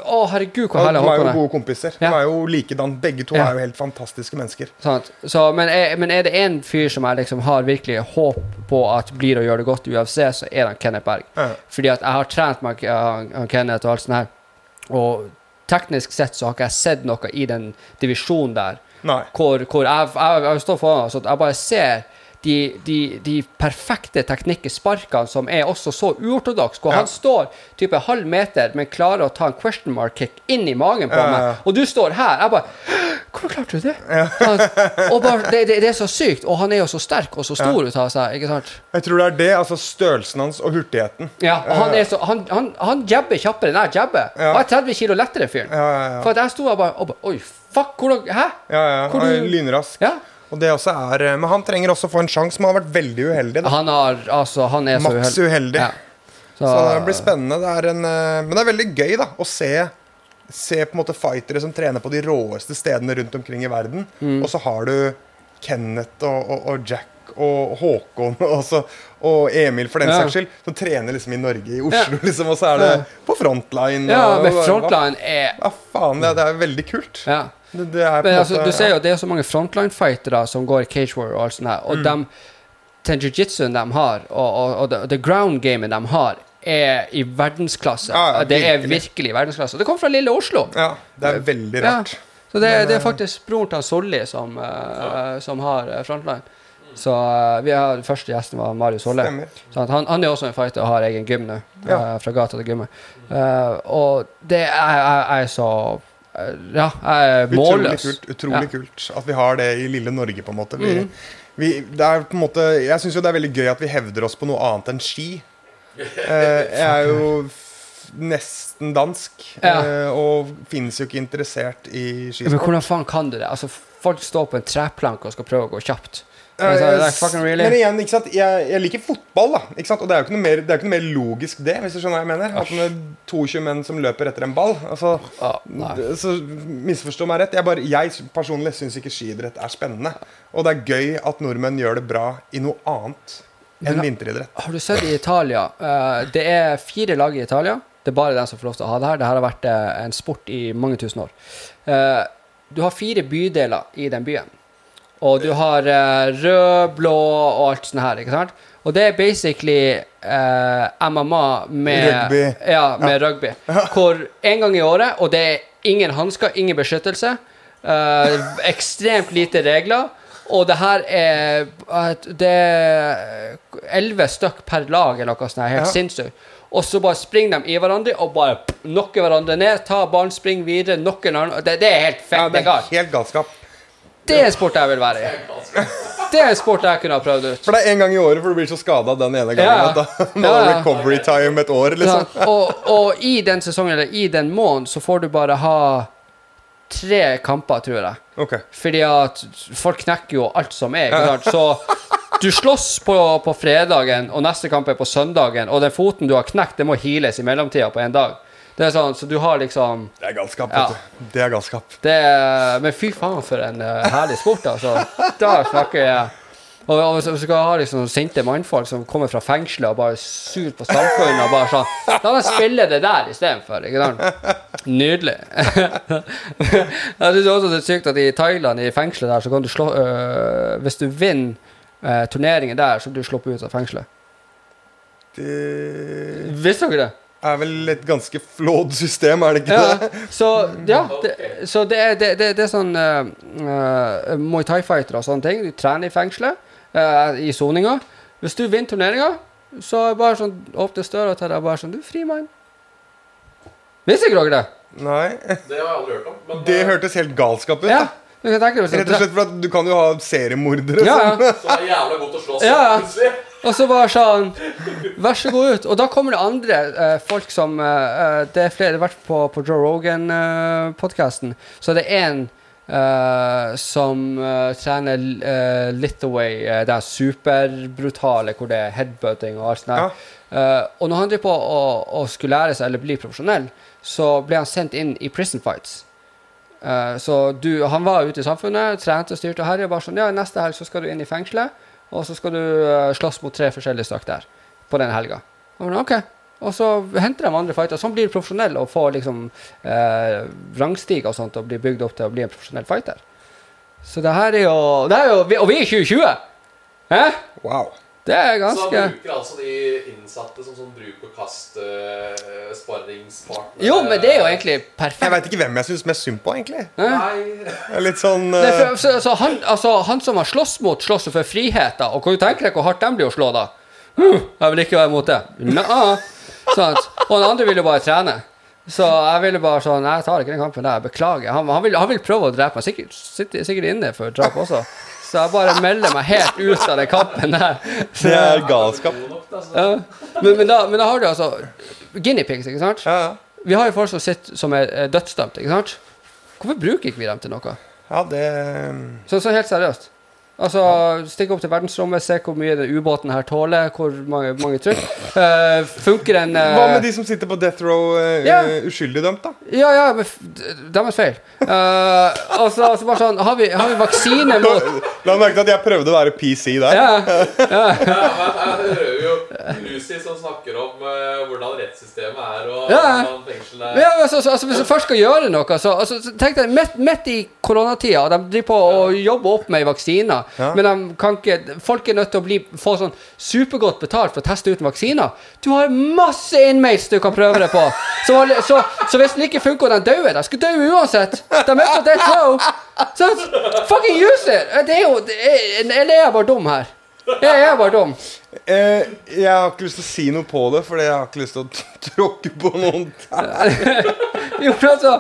Speaker 2: Å, herregud, hvor herlig
Speaker 3: Håkon er.
Speaker 2: de er jo
Speaker 3: gode kompiser. De er jo likedan. Begge to er jo helt fantastiske mennesker.
Speaker 2: Så, men, er, men er det én fyr som jeg liksom har virkelig håp på at blir å gjøre det godt i UFC, så er det Kenneth Berg. Fordi at jeg har trent han Kenneth og alt sånt her. Og teknisk sett så har ikke jeg sett noe i den divisjonen der
Speaker 3: Nei.
Speaker 2: hvor, hvor jeg, jeg, jeg står foran så jeg bare ser de, de, de perfekte teknikkesparkene som er også så uortodoks, hvor
Speaker 3: Ja.
Speaker 2: han står type halv meter, men klarer å ta en question mark kick inn i magen på
Speaker 3: Ja, ja,
Speaker 2: meg. Og du står her. Jeg bare Hvordan klarte du det? Og bare, det, det, det er så sykt. Og han er jo så sterk og så stor ut av seg. ikke sant?
Speaker 3: Jeg tror det er det. altså Størrelsen hans og hurtigheten.
Speaker 2: Ja, og han, er så, han, han, han jabber kjappere enn jeg jabber.
Speaker 3: Ja.
Speaker 2: Han er 30 kilo lettere, fyren.
Speaker 3: Ja, ja, ja.
Speaker 2: For at jeg sto og bare og bare Oi, fuck, hvordan Hæ?
Speaker 3: ja, ja.
Speaker 2: Hvor
Speaker 3: Han
Speaker 2: du-
Speaker 3: lynrask.
Speaker 2: Ja.
Speaker 3: Og det også er eh, Men han trenger også å få en sjanse, men han har vært veldig uheldig. Da.
Speaker 2: Han har Altså, han er så
Speaker 3: Maks uheldig.
Speaker 2: Ja. Så,
Speaker 3: Så det blir spennende. Det er en, eh, men det er veldig gøy da å se Se på en måte fightere som trener på de råeste stedene rundt omkring i verden.
Speaker 2: Mm.
Speaker 3: Og så har du Kenneth og, og, og Jack og Håkon <laughs> og, så, og Emil, for den
Speaker 2: Ja.
Speaker 3: saks skyld, som trener liksom i Norge, i Oslo,
Speaker 2: Ja. <laughs>
Speaker 3: liksom. Og så er det på frontline.
Speaker 2: Ja, med frontline er
Speaker 3: Ja, faen, det, det er veldig kult.
Speaker 2: Ja.
Speaker 3: Det, det er
Speaker 2: Men
Speaker 3: en
Speaker 2: altså,
Speaker 3: måte
Speaker 2: du ser jo det er så mange frontline-fightere som går i cage war og alt sånt her, og
Speaker 3: Mm.
Speaker 2: dem den jiu-jitsuen de har, og, og, og det, the ground gamen de har, er i verdensklasse.
Speaker 3: Ja, ja,
Speaker 2: det er
Speaker 3: virkelig.
Speaker 2: i verdensklasse. Det kommer fra lille Oslo.
Speaker 3: Ja, det er veldig
Speaker 2: Ja. Så det,
Speaker 3: Men,
Speaker 2: det er
Speaker 3: eh,
Speaker 2: faktisk broren til Solli som, uh, som har eh, frontline. Så uh, vi har, første gjesten var Marius Holle. At han, han er også en fighter og har egen gym nå. Eh, fra gata til gymmet. Og det er, er, er så Ja, jeg er
Speaker 3: Utrolig kult, utrolig
Speaker 2: Ja.
Speaker 3: kult at vi har det i lille Norge, på en måte. Vi,
Speaker 2: mm.
Speaker 3: vi, det er på en måte jeg syns jo det er veldig gøy at vi hevder oss på noe annet enn ski. <laughs> Eh, jeg er jo nesten dansk,
Speaker 2: Ja.
Speaker 3: eh, og finnes jo ikke interessert i
Speaker 2: Men hvordan faen kan du det? Altså, folk står på en treplanke og skal prøve å gå kjapt. Altså, really?
Speaker 3: Men igjen, ikke sant? Jeg, jeg liker fotball, da. Ikke sant? Og det er jo ikke noe mer, det er ikke noe mer logisk det, hvis du skjønner hva jeg mener. At er 22 menn som løper etter en ball. Altså,
Speaker 2: Ah,
Speaker 3: så misforstå meg rett. Jeg, bare, jeg personlig syns ikke skiidrett er spennende. Og det er gøy at nordmenn gjør det bra i noe annet enn vinteridrett.
Speaker 2: Har du sett i Italia? eh, det er fire lag i Italia. Det er bare den som får lov til å ha det her. Det her har vært eh, en sport i mange tusen år. Eh, du har fire bydeler i den byen. Og du har uh, rød, blå og alt sånt her, ikke sant? Og det er basically uh, MMA med
Speaker 3: Rugby.
Speaker 2: Ja, med rugby. Hvor en gang i året, og det er ingen hansker, ingen beskyttelse, uh, ekstremt lite regler, og det her er Det er elleve stykk per lag eller noe sånt, helt
Speaker 3: Ja.
Speaker 2: sinnssykt. Og så bare springer de i hverandre og bare knocker hverandre ned. Ta ballen, spring videre, knocker en annen. Det, det er helt fett.
Speaker 3: Ja,
Speaker 2: det er
Speaker 3: helt galskap.
Speaker 2: Det er sport jeg vil være i. det er sport jeg kunne ha prøvd ut.
Speaker 3: For det er én gang i året, for du blir så skada den ene gangen.
Speaker 2: Ja.
Speaker 3: Da <laughs> må
Speaker 2: Ja,
Speaker 3: recovery time et år, liksom.
Speaker 2: Ja. Og, og i den sesongen, eller i den måneden, så får du bare ha tre kamper, tror jeg.
Speaker 3: Ok.
Speaker 2: Fordi at folk knekker jo alt som er. Ikke sant? Så du slåss på, på fredagen, og neste kamp er på søndagen, og den foten du har knekt, det må heales i mellomtida på en dag. Det er sånn, Så du har liksom
Speaker 3: Det er galskap,
Speaker 2: Ja.
Speaker 3: du. Det er galskap.
Speaker 2: det er, Men fy faen, for en uh, herlig sport, altså. Da snakker jeg og, og hvis du skal ha liksom sinte mannfolk som kommer fra fengselet og bare sur på samfunnet og bare sånn La meg spille det der istedenfor. Nydelig. <laughs> jeg syns også det er sykt at i Thailand, i fengselet der, så kan du slå øh, Hvis du vinner øh, turneringen der, så blir du sluppet ut av fengselet.
Speaker 3: Det
Speaker 2: Visste dere det?
Speaker 3: Er vel et ganske flåd system, er det ikke
Speaker 2: Ja,
Speaker 3: det?
Speaker 2: så ja, det, så det er, det, det, det er sånn uh, Muay Thai-fightere og sånne ting. De trener i fengselet, uh, i soninga. Hvis du vinner turneringa, så er det bare sånn opp til døra til deg bare sånn Du er fri mann. Visste ikke dere det?
Speaker 3: Nei.
Speaker 1: Det har jeg aldri hørt om. Men
Speaker 3: Det hørtes helt galskap ut.
Speaker 2: Ja.
Speaker 3: da. Rett og slett for at du kan jo ha seriemordere
Speaker 2: Ja,
Speaker 3: som
Speaker 2: ja.
Speaker 1: så er jævla godt å slåss
Speaker 2: Ja, ja. Og så bare sånn Vær så god ut. Og da kommer det andre eh, folk som eh, eh, Det er flere Det har vært på, på Joe Rogan-podkasten. så det er en eh, som eh, trener uh, Litaway, uh, det er superbrutale, hvor det er headbutting og alt sånt. der. Eh, og når han driver på å, å skulle lære seg eller bli profesjonell, så ble han sendt inn i prison fights. Eh, så du, han var ute i samfunnet, trente, styrte og herja. Bare sånn, ja, neste helg så skal du inn i fengselet, og så skal du eh, slåss mot tre forskjellige stykk der på den helga. Han, ok. og så henter de andre fighter. Sånn blir du profesjonell og får liksom eh, rangstig og sånt og blir bygd opp til å bli en profesjonell fighter. Så det her er jo, det er jo Og vi er i 2020! Hæ?
Speaker 3: Wow.
Speaker 2: Det er
Speaker 1: Så han bruker altså de innsatte som sånn bruk og kast uh, sparringspartner
Speaker 2: Jo, men det er jo egentlig perfekt.
Speaker 3: Jeg veit ikke hvem jeg syns mest synd på, egentlig.
Speaker 1: Nei,
Speaker 3: litt sånn
Speaker 2: Nei,
Speaker 3: eh,
Speaker 2: for, så, så han, altså, han som har slåss mot, slåss for frihet. Og kan du tenke deg hvor hardt de blir å slå, da? Uh, jeg vil ikke være imot det. Nå, Sånn. Og den andre vil jo bare trene. Så jeg ville bare sånn Jeg tar ikke den kampen der. Beklager. Han, han, vil, han vil prøve å drepe meg. Sikkert, sitter sikkert inne for drap også. Så jeg bare melder meg helt ut av den kampen der.
Speaker 3: Det er galskap.
Speaker 2: Ja. Men, men, da, men da har du altså guinea pigs, ikke sant?
Speaker 3: Ja, ja.
Speaker 2: Vi har jo folk som sitter som er er dødsdømt, ikke sant? Hvorfor bruker ikke vi dem til noe?
Speaker 3: ja, det
Speaker 2: Så, så helt seriøst. Altså, Stikk opp til verdensrommet, se hvor mye den ubåten her tåler, hvor mange, mange trykk. Uh, funker den uh,
Speaker 3: Hva med de som sitter på death row uh,
Speaker 2: Ja.
Speaker 3: uskyldig dømt, da?
Speaker 2: Ja, ja, men deres feil. altså, altså, så så bare sånn Har vi, har vi vaksine mot
Speaker 3: La meg merke til at jeg prøvde å være PC der.
Speaker 2: Ja,
Speaker 1: Ja, men jeg hører jo Lucy som snakker om eh, hvordan rettssystemet er, og
Speaker 2: Ja. ja altså, altså, altså, Hvis du først skal gjøre noe, så altså, tenk deg midt, i koronatida, og de driver på å jobbe opp med vaksiner,
Speaker 3: Ja.
Speaker 2: men de kan ikke Folk er nødt til å bli, få sånn supergodt betalt for å teste ut vaksiner. Du har masse inmates du kan prøve det på. Så, så, så hvis den ikke funker, og de dauer, de skal dø uansett. De er på death row. Så fucking use it! Det er jo det er, Eller er jeg bare dum her? Jeg er bare dum.
Speaker 3: Eh, jeg har ikke lyst til å si noe på det, fordi jeg har ikke lyst til å tråkke på noen <laughs>
Speaker 2: Jo, altså,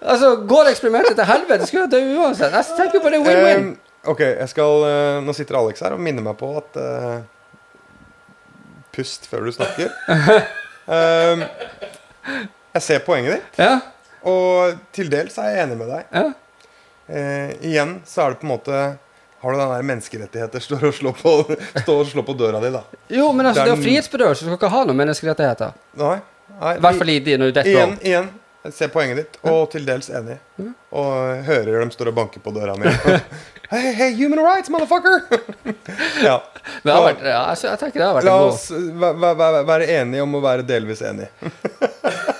Speaker 2: altså Går eksperimentet til helvete, skal jeg dø uansett. Jeg tenker på det win-win.
Speaker 3: Eh, ok, jeg skal eh, Nå sitter Alex her og minner meg på at eh, Pust før du snakker. <laughs> Eh, jeg ser poenget ditt,
Speaker 2: Ja,
Speaker 3: og til dels er jeg enig med deg.
Speaker 2: ja.
Speaker 3: Eh, igjen så er det på en måte Har du den der menneskerettigheter står og slår på, står og slår på døra di, da?
Speaker 2: Jo, men altså,
Speaker 3: er
Speaker 2: det er
Speaker 3: den-
Speaker 2: frihetsberøvelse. Du skal ikke ha noen menneskerettigheter.
Speaker 3: Nei. nei
Speaker 2: I hvert fall i de når du death row.
Speaker 3: Igjen, igjen. Jeg ser poenget ditt, og til dels enig. Og hører dem står og banker på døra mi. <laughs> Hey, hey, human rights, motherfucker! <laughs> ja.
Speaker 2: Vært, ja, altså, jeg tenker det har vært
Speaker 3: La oss væ- væ- væ- være enige om å være delvis enige. <laughs>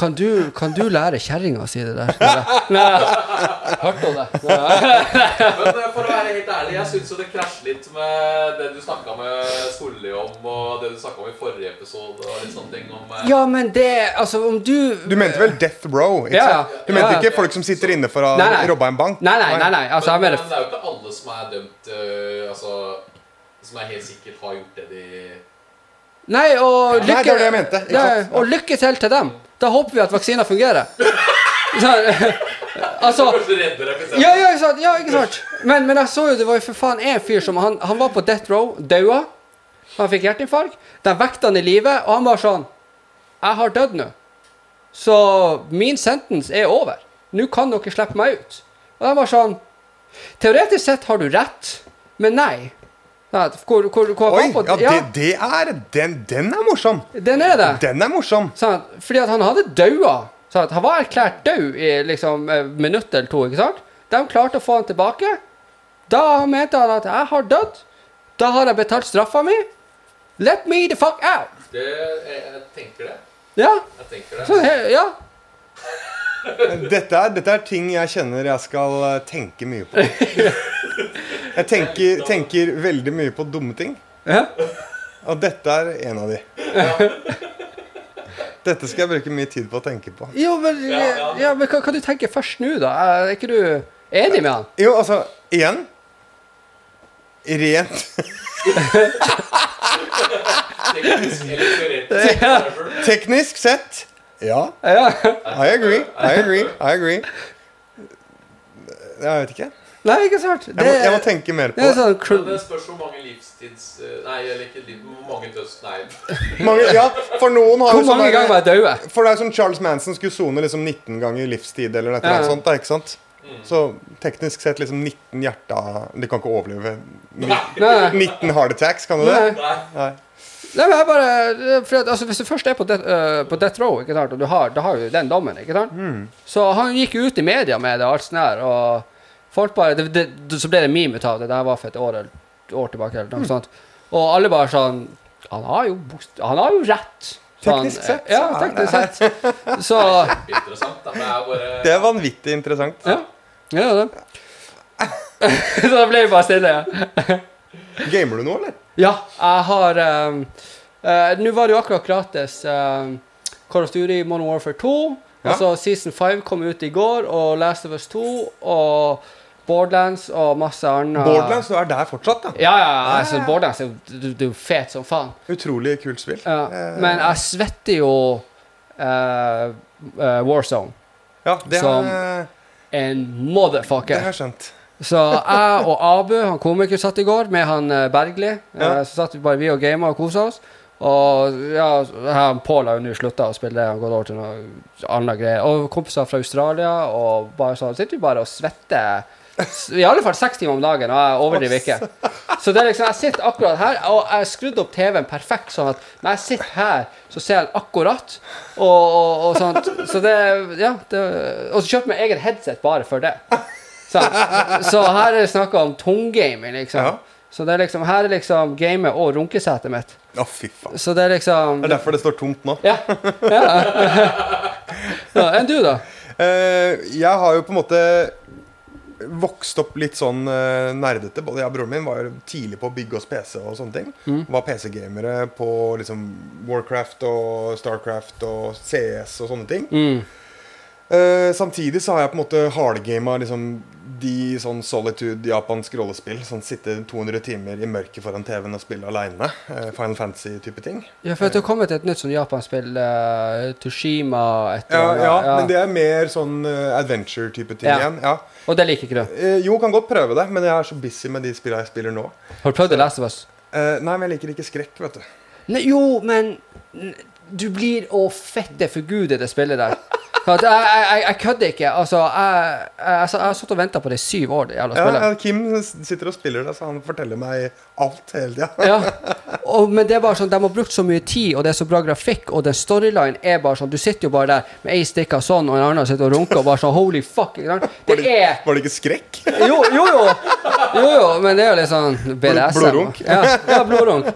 Speaker 2: Kan du, kan du lære kjerringa si det der? Nei. Hørte hun det?
Speaker 1: Men eh, for å være helt ærlig, jeg syns jo det krasjer litt med det du snakka med Solli om, og det du snakka om i forrige episode, og litt sånne ting om eh,
Speaker 2: Ja, men det Altså, om du
Speaker 3: Du mente vel death row? Ikke
Speaker 2: Ja,
Speaker 3: sant? Du mente
Speaker 2: Ja,
Speaker 3: ikke folk som sitter inne for å ha robba en bank?
Speaker 2: Nei, nei, nei. nei. Altså, jeg
Speaker 1: men,
Speaker 2: mener
Speaker 1: men det er jo ikke alle som er dømt uh, Altså Som er helt sikkert har gjort det de
Speaker 2: Nei, og
Speaker 3: Nei, det det jeg mente, ja,
Speaker 2: og lykke til til dem. Da håper vi at vaksiner fungerer. <laughs> Så, Altså Ja, ja, ikke sant? Ja, ikke sant? Men, men jeg så jo, det var jo for faen en fyr som Han, han var på death row, daua. Han fikk hjerteinfarkt. De vekte han i live, og han var sånn Jeg har dødd nå. Så min sentence er over. Nå kan dere slippe meg ut. Og de var sånn Teoretisk sett har du rett, men nei. Ja, Hvor, hvor, hvor
Speaker 3: Oi,
Speaker 2: på,
Speaker 3: ja,
Speaker 2: ja,
Speaker 3: det, det er den, den er morsom.
Speaker 2: den er det.
Speaker 3: Den er morsom.
Speaker 2: Sånn, Fordi at han hadde daua. Sånn, Han var erklært død i liksom minutt eller to. ikke sant? De klarte å få han tilbake. Da mente han at 'jeg har dødd'. Da har jeg betalt straffa mi. Let me the fuck out.
Speaker 1: Det, jeg, jeg tenker det.
Speaker 2: Ja.
Speaker 1: Jeg tenker det.
Speaker 2: Sånn, ja.
Speaker 3: Dette er, dette er ting jeg kjenner jeg skal eh, tenke mye på. <laughs> Jeg tenker, tenker veldig mye på dumme ting.
Speaker 2: ja.
Speaker 3: Og dette er en av de. Dette skal jeg bruke mye tid på å tenke på.
Speaker 2: Jo, men,
Speaker 1: Ja,
Speaker 2: men hva, hva du tenker først nå, da? Er ikke du enig med han?
Speaker 3: Jo, altså, igjen Rent
Speaker 1: Teknisk
Speaker 3: sett Ja,
Speaker 2: Ja.
Speaker 3: I agree. I agree. I agree. Jeg vet ikke.
Speaker 2: Nei, ikke sant?
Speaker 3: Jeg må, jeg må tenke mer på
Speaker 2: det
Speaker 3: det.
Speaker 2: sånn
Speaker 1: det spørs hvor mange livstids... eh, Nei, eller ikke liv, hvor mange døds... Nei. <laughs>
Speaker 3: Mange, ja, for noen har
Speaker 2: Hvor
Speaker 3: jo sånn
Speaker 2: mange ganger var jeg død?
Speaker 3: For det er som Charles Manson skulle sone liksom 19 ganger livstid eller noe
Speaker 2: Ja.
Speaker 3: sånt. Da, ikke sant? Så teknisk sett liksom 19 hjerta De kan ikke overleve ni- <laughs>
Speaker 2: Nei.
Speaker 3: 19 heart attacks, kan du det?
Speaker 2: Nei.
Speaker 1: Nei.
Speaker 3: Nei.
Speaker 2: Men jeg bare for at, altså, Hvis du først er på death, uh, på death row, ikke sant, og du har, da har du den dommen ikke sant?
Speaker 3: Mm.
Speaker 2: Så han gikk jo ut i media med det, og alt sånt der, og folk bare det, det, Så ble det meme ut av det. Det var for et år, år tilbake. Eller
Speaker 3: Mm.
Speaker 2: sånt. Og alle bare sånn Han har jo, han har jo rett. Så
Speaker 3: Teknisk sett,
Speaker 2: Ja,
Speaker 3: så
Speaker 2: teknisk
Speaker 3: det-
Speaker 2: sett. Så
Speaker 1: Interessant. Da. Det er bare
Speaker 3: Det er vanvittig interessant.
Speaker 2: Ja. Ja, det. <laughs> så da ble vi bare stille.
Speaker 3: Gamer du nå, eller?
Speaker 2: Ja, jeg har um, uh, Nå var det jo akkurat gratis ehm, Call of Duty Modern Warfare 2.
Speaker 3: Ja.
Speaker 2: Altså Season 5 kom ut i går, og Last of Us 2 og Borderlands og masse annet.
Speaker 3: Borderlands, du er der fortsatt, da.
Speaker 2: Ja, ja, ja. Altså, Borderlands er jo du- du er fet som faen.
Speaker 3: Utrolig kult spill.
Speaker 2: Ja.
Speaker 3: Eh,
Speaker 2: Men jeg svetter jo uh, eh, Warzone.
Speaker 3: Ja, det
Speaker 2: som- En
Speaker 3: det
Speaker 2: motherfucker.
Speaker 3: har jeg skjønt.
Speaker 2: Så jeg og Abu, han komiker, satt i går med han Bergli.
Speaker 3: Ja.
Speaker 2: Så satt vi bare vi og gama og kosa oss. Og ja, Pål har jo nå slutta å spille det, han går over til noe annet greier. Og kompiser fra Australia, og bare sånn sitter vi bare og svetter. I alle fall seks timer om dagen, og jeg overdriver ikke. Så det er liksom, jeg sitter akkurat her, og jeg har skrudd opp TV-en perfekt, sånn at når jeg sitter her, så ser jeg akkurat. Og, og, og sånt. Så det Ja. Det, og så kjøpte jeg meg eget headset bare for det. Så, Så her er det snakk om tunggaming, liksom.
Speaker 3: Ja.
Speaker 2: Så det er liksom, her er liksom gamet og runkesetet mitt.
Speaker 3: Å, fy faen.
Speaker 2: Så det er liksom
Speaker 3: Det er derfor det står tomt nå.
Speaker 2: Ja. ja. <laughs> ja Enn du, da?
Speaker 3: Uh, jeg har jo på en måte vokst opp litt sånn uh, nerdete. Både jeg og broren min var tidlig på å bygge oss PC og sånne ting.
Speaker 2: Mm.
Speaker 3: Var PC-gamere på liksom Warcraft og Starcraft og CS og sånne ting.
Speaker 2: Mm.
Speaker 3: Eh, samtidig så har jeg på en måte hardgama liksom, de sånn solitude japansk rollespill. Sånn sitte 200 timer i mørket foran TV-en og spille aleine. Final Fantasy-type ting.
Speaker 2: Ja, for det har kommet et nytt sånn japanspill, uh, Tushima etter,
Speaker 3: Ja, ja,
Speaker 2: ja,
Speaker 3: men det er mer sånn uh, adventure-type ting
Speaker 2: Ja.
Speaker 3: igjen. Ja.
Speaker 2: Og det liker ikke du.
Speaker 3: Uh, jo, kan godt prøve det, men jeg er så busy med de spillene jeg spiller nå.
Speaker 2: Har du prøvd The Last of Us?
Speaker 3: Eh, nei, men jeg liker ikke skrekk, vet du.
Speaker 2: Ne, jo, men du blir å fette forgude det spillet der. Jeg, jeg, jeg, kødder ikke. Altså, jeg, jeg, altså, jeg har satt og venta på det i syv år, det jævla
Speaker 3: Ja,
Speaker 2: spillet.
Speaker 3: ja, Kim sitter og spiller det, så han forteller meg alt hele tida.
Speaker 2: Ja. Og, men det er bare sånn, de har brukt så mye tid, og det er så bra grafikk, og den storyline er bare sånn Du sitter jo bare der med ei stikka sånn, og en annen sitter og runker, og bare sånn Holy fuck. <laughs> Det var, Det er
Speaker 3: Var det ikke skrekk?
Speaker 2: Jo, jo, jo. jo, jo men det er jo litt sånn BDSM.
Speaker 3: blodrunk.
Speaker 2: Ja, ja blodrunk.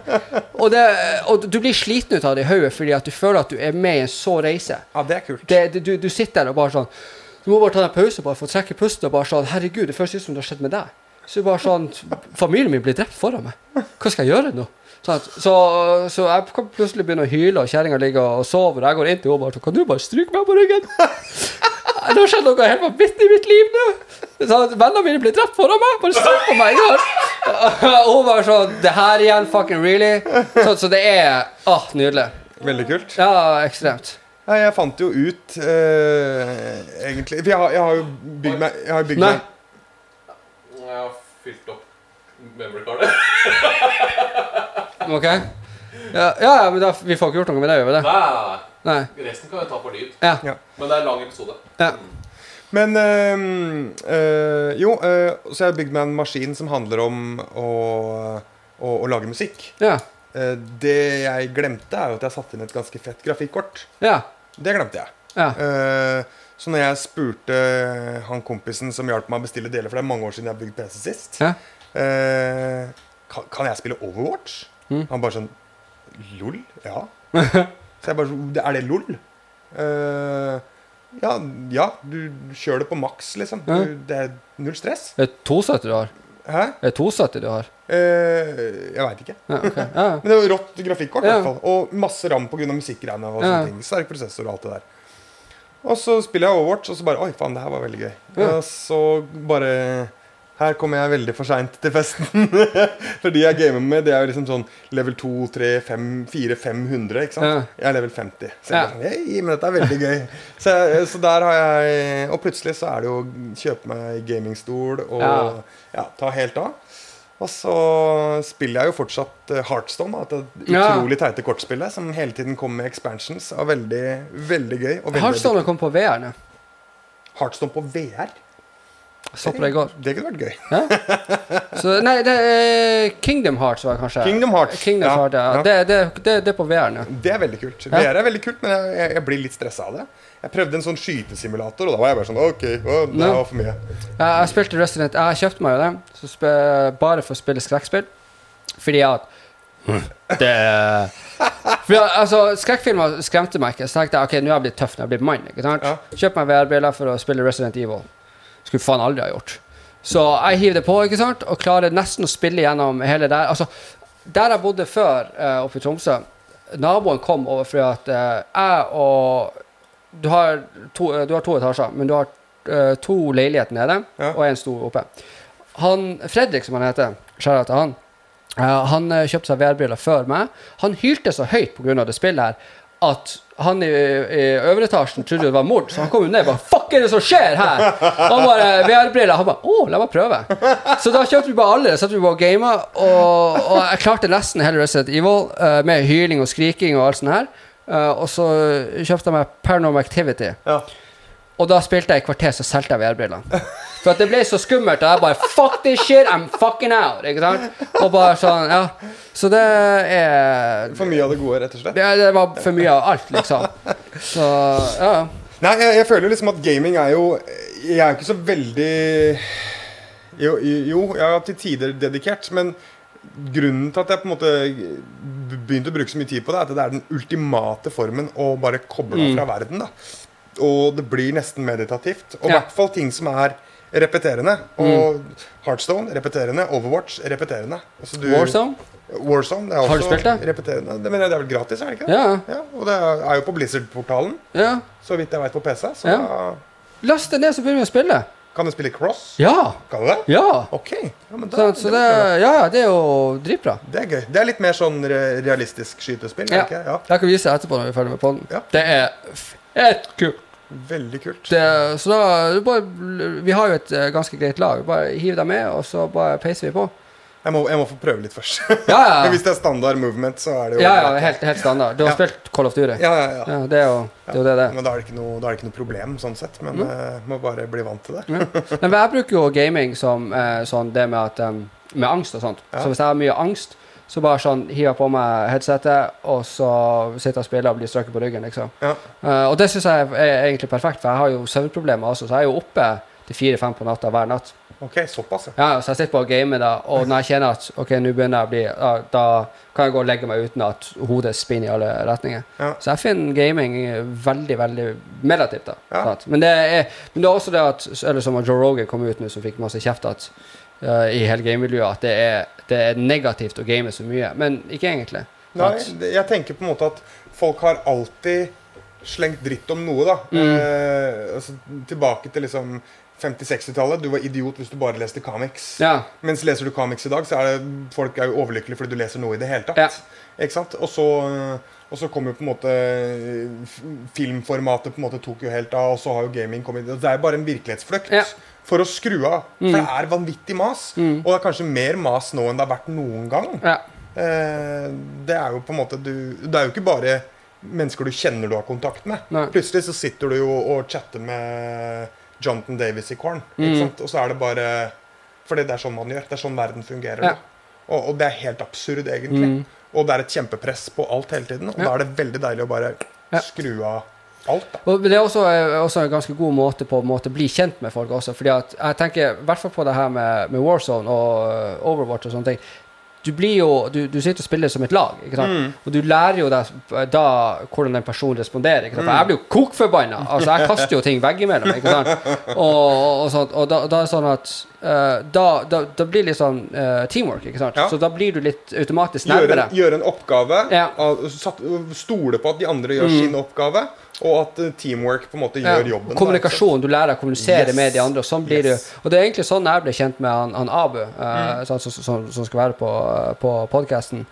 Speaker 2: Og, det, og du blir sliten ut av det i hodet fordi at du føler at du er med i en så reise.
Speaker 3: Ja, det er kult.
Speaker 2: Det, det, du, du sitter der og bare sånn Du må bare ta deg en pause bare for å trekke pusten og bare sånn Herregud, det føles ut som det har skjedd med deg. Så bare sånn Familien min blir drept foran meg. Hva skal jeg gjøre nå? Så, så jeg kan plutselig begynne å hyle, og kjerringa ligger og sover, og jeg går inn til henne og bare sånn Kan du bare stryke meg på ryggen? <laughs> Det har skjedd noe helt vanvittig i mitt liv nå. Sånn Vennene mine blir drept foran meg. Bare stryk på meg. <laughs> Og hun bare sånn Det her igjen, fucking really? Så, så det er ah, nydelig.
Speaker 3: Veldig kult.
Speaker 2: Ja, ekstremt.
Speaker 3: Nei, jeg fant jo ut eh, egentlig For jeg har, jeg har jo bygd meg Jeg har jo bygd
Speaker 2: Nei.
Speaker 3: meg
Speaker 1: Jeg har fylt opp memory-kartet.
Speaker 2: OK? Ja, ja, ja, men da, vi får ikke gjort noe med det, gjør vi det?
Speaker 1: Nei, nei,
Speaker 2: Nei.
Speaker 1: nei. Resten kan vi ta på lyd.
Speaker 2: Ja.
Speaker 3: Ja.
Speaker 1: Men det er en lang episode.
Speaker 2: ja.
Speaker 3: Men eh, eh, Jo, eh, så jeg har bygd meg en maskin som handler om å, å, å lage musikk.
Speaker 2: Ja.
Speaker 3: Eh, det jeg glemte, er jo at jeg satte inn et ganske fett grafikkort.
Speaker 2: Ja.
Speaker 3: Det glemte jeg.
Speaker 2: ja.
Speaker 3: Eh, så når jeg spurte han kompisen som hjalp meg å bestille deler, for det er mange år siden jeg har bygd PC sist
Speaker 2: Ja.
Speaker 3: eh, kan, kan jeg spille Overwatch?
Speaker 2: Mm.
Speaker 3: Han bare sånn LOL? Ja. <laughs> så jeg bare sånn Er det LOL? Ja, ja, du kjører det på maks, liksom. Du, det er null stress.
Speaker 2: Det er 270 du har.
Speaker 3: Hæ?
Speaker 2: Det er 270 du har.
Speaker 3: Eh, jeg veit ikke.
Speaker 2: Ja, okay. <laughs> ja.
Speaker 3: Men det jo rått grafikkort,
Speaker 2: Ja.
Speaker 3: fall. Og masse ram pga. musikkgreiene. Og sånne ting. Sterk prosessor og alt det der. Og så spiller jeg Overwatch, og så bare Oi, faen, det her var veldig gøy. Og så bare Her kommer jeg veldig for seint til festen. <laughs> For de jeg gamer med, det er jo liksom sånn level 2, 3, 5, 4, 500. Ikke sant?
Speaker 2: Ja.
Speaker 3: Jeg er level 50. Så jeg
Speaker 2: Ja.
Speaker 3: er sånn, hey, men dette er veldig gøy. <laughs> Så, så der har jeg Og plutselig så er det jo kjøpe meg gamingstol og
Speaker 2: Ja.
Speaker 3: ja, ta helt av. Og så spiller jeg jo fortsatt uh, Heartstone, da, det utrolig teite kortspillet som hele tiden kommer med expansions. Og veldig, veldig gøy. Og veldig
Speaker 2: Heartstone kom på VR nå.
Speaker 3: Heartstone på VR?
Speaker 2: Så på det i går.
Speaker 3: Det kunne vært gøy.
Speaker 2: Så, nei, det er Kingdom Hearts, var det kanskje.
Speaker 3: Kingdom Hearts.
Speaker 2: Kingdom
Speaker 3: Ja,
Speaker 2: Hearts, ja.
Speaker 3: ja.
Speaker 2: Det, det, det, det er på VR nå.
Speaker 3: Det er veldig kult.
Speaker 2: Ja.
Speaker 3: VR er veldig kult, men jeg, jeg, jeg blir litt stressa av det. Jeg prøvde en sånn skytesimulator, og da var jeg bare sånn OK, å, det
Speaker 2: Ja.
Speaker 3: var for mye.
Speaker 2: Jeg, jeg spilte Resident Jeg kjøpte meg jo det bare for å spille skrekkspill. Fordi at <laughs> Det for, altså, Skrekkfilmer skremte meg ikke. Så tenkte jeg ok, nå har jeg blitt tøff, nå har jeg blitt mann. ikke sant?
Speaker 3: Ja.
Speaker 2: Kjøpte meg VR-briller for å spille Resident Evil. Skulle faen aldri ha gjort. Så jeg hiver det på ikke sant? og klarer nesten å spille gjennom hele der. Altså, Der jeg bodde før, uh, oppe i Tromsø Naboen kom over fordi at uh, jeg og du har, to, eh, du har to etasjer, men du har uh, to leiligheter nede
Speaker 3: Ja.
Speaker 2: og en stor oppe. Han, Fredrik, som han heter, skjærer til han, han kjøpte seg VR-briller før meg. Han hylte så høyt pga. det spillet her at han i, i øvre etasjen trodde det var mord, så han kom jo ned og bare 'Fuck, er det som skjer her?' Han bare VR-briller. Han bare 'Å, la meg prøve'. Så da kjøpte vi bare alle, satte vi bare og gama, og jeg klarte nesten hele Resident Evil uh, med hyling og skriking og alt sånt her. Uh, og så kjøpte jeg meg Paranormal Activity.
Speaker 3: Ja.
Speaker 2: Og da spilte jeg i kvarter, så solgte jeg VR-brillene. For at det ble så skummelt, og jeg bare Fuck this shit, I'm fucking out! Ikke sant? Og bare sånn, ja. Så det er
Speaker 3: For mye av det gode, rett og slett.
Speaker 2: Det, det var for mye av alt, liksom. Så ja.
Speaker 3: Nei, jeg, jeg føler liksom at gaming er jo Jeg er ikke så veldig Jo, jo jeg har til tider dedikert, men grunnen til at jeg på en måte begynte å bruke så mye tid på det, er at det er den ultimate formen å bare koble av fra verden. da Og det blir nesten meditativt. Og i
Speaker 2: Ja.
Speaker 3: hvert fall ting som er repeterende. Og Heartstone repeterende. Overwatch repeterende. Altså du-
Speaker 2: Warzone?
Speaker 3: Warzone det er også
Speaker 2: Har du spilt det?
Speaker 3: repeterende. Det, men det er vel gratis, er det ikke det?
Speaker 2: Ja.
Speaker 3: Ja, og det er jo på Blizzard-portalen,
Speaker 2: ja.
Speaker 3: så vidt jeg vet på PC. Så
Speaker 2: Ja.
Speaker 3: da
Speaker 2: Last det ned, så begynner vi å spille.
Speaker 3: kan du spille cross.
Speaker 2: Ja!
Speaker 3: Kan du det?
Speaker 2: Ja!
Speaker 3: Ok. Ja, da,
Speaker 2: Så, så det, ja, ja, det er jo dritbra.
Speaker 3: det er gøy. Det er litt mer sånn realistisk skytespill.
Speaker 2: Ja.
Speaker 3: ikke? ja.
Speaker 2: Jeg kan vise etterpå når vi er ferdig med poden.
Speaker 3: Ja.
Speaker 2: Det er fett kult.
Speaker 3: Veldig kult.
Speaker 2: Det, så da bare, Vi har jo et eh, ganske greit lag. Bare hiv deg med, og så bare peiser vi på.
Speaker 3: Jeg må, jeg må få prøve litt først.
Speaker 2: Ja, ja. <laughs>
Speaker 3: Hvis det er standard movement, så er det jo
Speaker 2: Ja, ja, helt, helt standard. Du har
Speaker 3: Ja.
Speaker 2: spilt Call of Duty?
Speaker 3: ja, ja, ja.
Speaker 2: Ja, det er jo det. Er jo det, det.
Speaker 3: Men da er det ikke noe, er det ikke noe problem, sånn sett. Men eh, må bare bli vant til det.
Speaker 2: Men jeg bruker jo gaming som uh, sånn det med at um, Med angst og sånt. Så hvis jeg har mye angst, så bare sånn hiver jeg på meg headsetet, og så sitter jeg og spiller og blir strøket på ryggen, liksom.
Speaker 3: Ja.
Speaker 2: Uh, og det syns jeg er egentlig perfekt, for jeg har jo søvnproblemer også, så jeg er jo oppe til fire-fem på natta hver natt.
Speaker 3: Ok, såpass, ja.
Speaker 2: Ja, så jeg sitter på og gamer da, og når jeg kjenner at ok, nå begynner jeg å bli da, Da kan jeg gå og legge meg uten at hodet spinner i alle retninger.
Speaker 3: Ja.
Speaker 2: Så jeg finner gaming veldig, veldig relativt, da.
Speaker 3: Ja.
Speaker 2: Men, det er, men det er også det at Eller som Joe Rogan kom ut nå, som fikk masse kjeft at, eh, i hele gamemiljøet, at det er, det er negativt å game så mye. Men ikke egentlig.
Speaker 3: Nei, jeg tenker på en måte at folk har alltid slengt dritt om noe, da. Eh, altså, tilbake til liksom 50-60-tallet. Du var idiot hvis du bare leste comics.
Speaker 2: Ja.
Speaker 3: Mens leser du comics i dag, så er det folk er jo overlykkelige fordi du leser noe i det hele tatt.
Speaker 2: Ja.
Speaker 3: Ikke sant? Og så, og så kom jo på en måte Filmformatet på en måte tok jo helt av, og så har jo gaming kommet Det er bare en virkelighetsflukt.
Speaker 2: Ja.
Speaker 3: For å skru av. For det er vanvittig mas. Og det er kanskje mer mas nå enn det har vært noen gang.
Speaker 2: ja.
Speaker 3: Eh, det er jo på en måte du Det er jo ikke bare mennesker du kjenner du har kontakt med.
Speaker 2: Nei.
Speaker 3: Plutselig så sitter du jo og chatter med Jonathan Davis i Korn.
Speaker 2: Mm.
Speaker 3: Og så er det bare Fordi det er sånn man gjør. Det er sånn verden fungerer.
Speaker 2: Ja.
Speaker 3: Og, og det er helt absurd, egentlig. Og det er et kjempepress på alt hele tiden. Og
Speaker 2: Ja.
Speaker 3: da er det veldig deilig å bare skru av alt.
Speaker 2: Og det er også, eh, også en ganske god måte på å måte bli kjent med folk også. Fordi at jeg tenker i hvert fall på det her med, med Warzone og eh, Overwatch og sånne ting. Du blir jo, du, du sitter og spiller som et lag?
Speaker 3: Mm.
Speaker 2: og du lærer jo deg da hvordan den personen responderer.
Speaker 3: Mm.
Speaker 2: For jeg blir jo kokforbanna! Altså, jeg kaster jo ting veggimellom. Ikke sant? <laughs> Og, og, og, sånt, og da, da er det sånn at eh, da, da, da blir det litt sånn uh, teamwork, ikke sant?
Speaker 3: Ja.
Speaker 2: Så da blir du litt automatisk
Speaker 3: Gjøre
Speaker 2: nærmere.
Speaker 3: en, gjør en oppgave.
Speaker 2: Ja.
Speaker 3: Stole på at de andre gjør
Speaker 2: Mm.
Speaker 3: sin oppgave, og at eh, teamwork på en måte gjør
Speaker 2: Ja,
Speaker 3: jobben.
Speaker 2: Kommunikasjon. Du lærer å kommunisere
Speaker 3: Yes.
Speaker 2: med de andre. Og sånn blir
Speaker 3: Yes.
Speaker 2: du. Og det er egentlig sånn jeg ble kjent med han, han Abu, eh,
Speaker 3: Mm.
Speaker 2: sånn, som, som, som skal være på, på podkasten.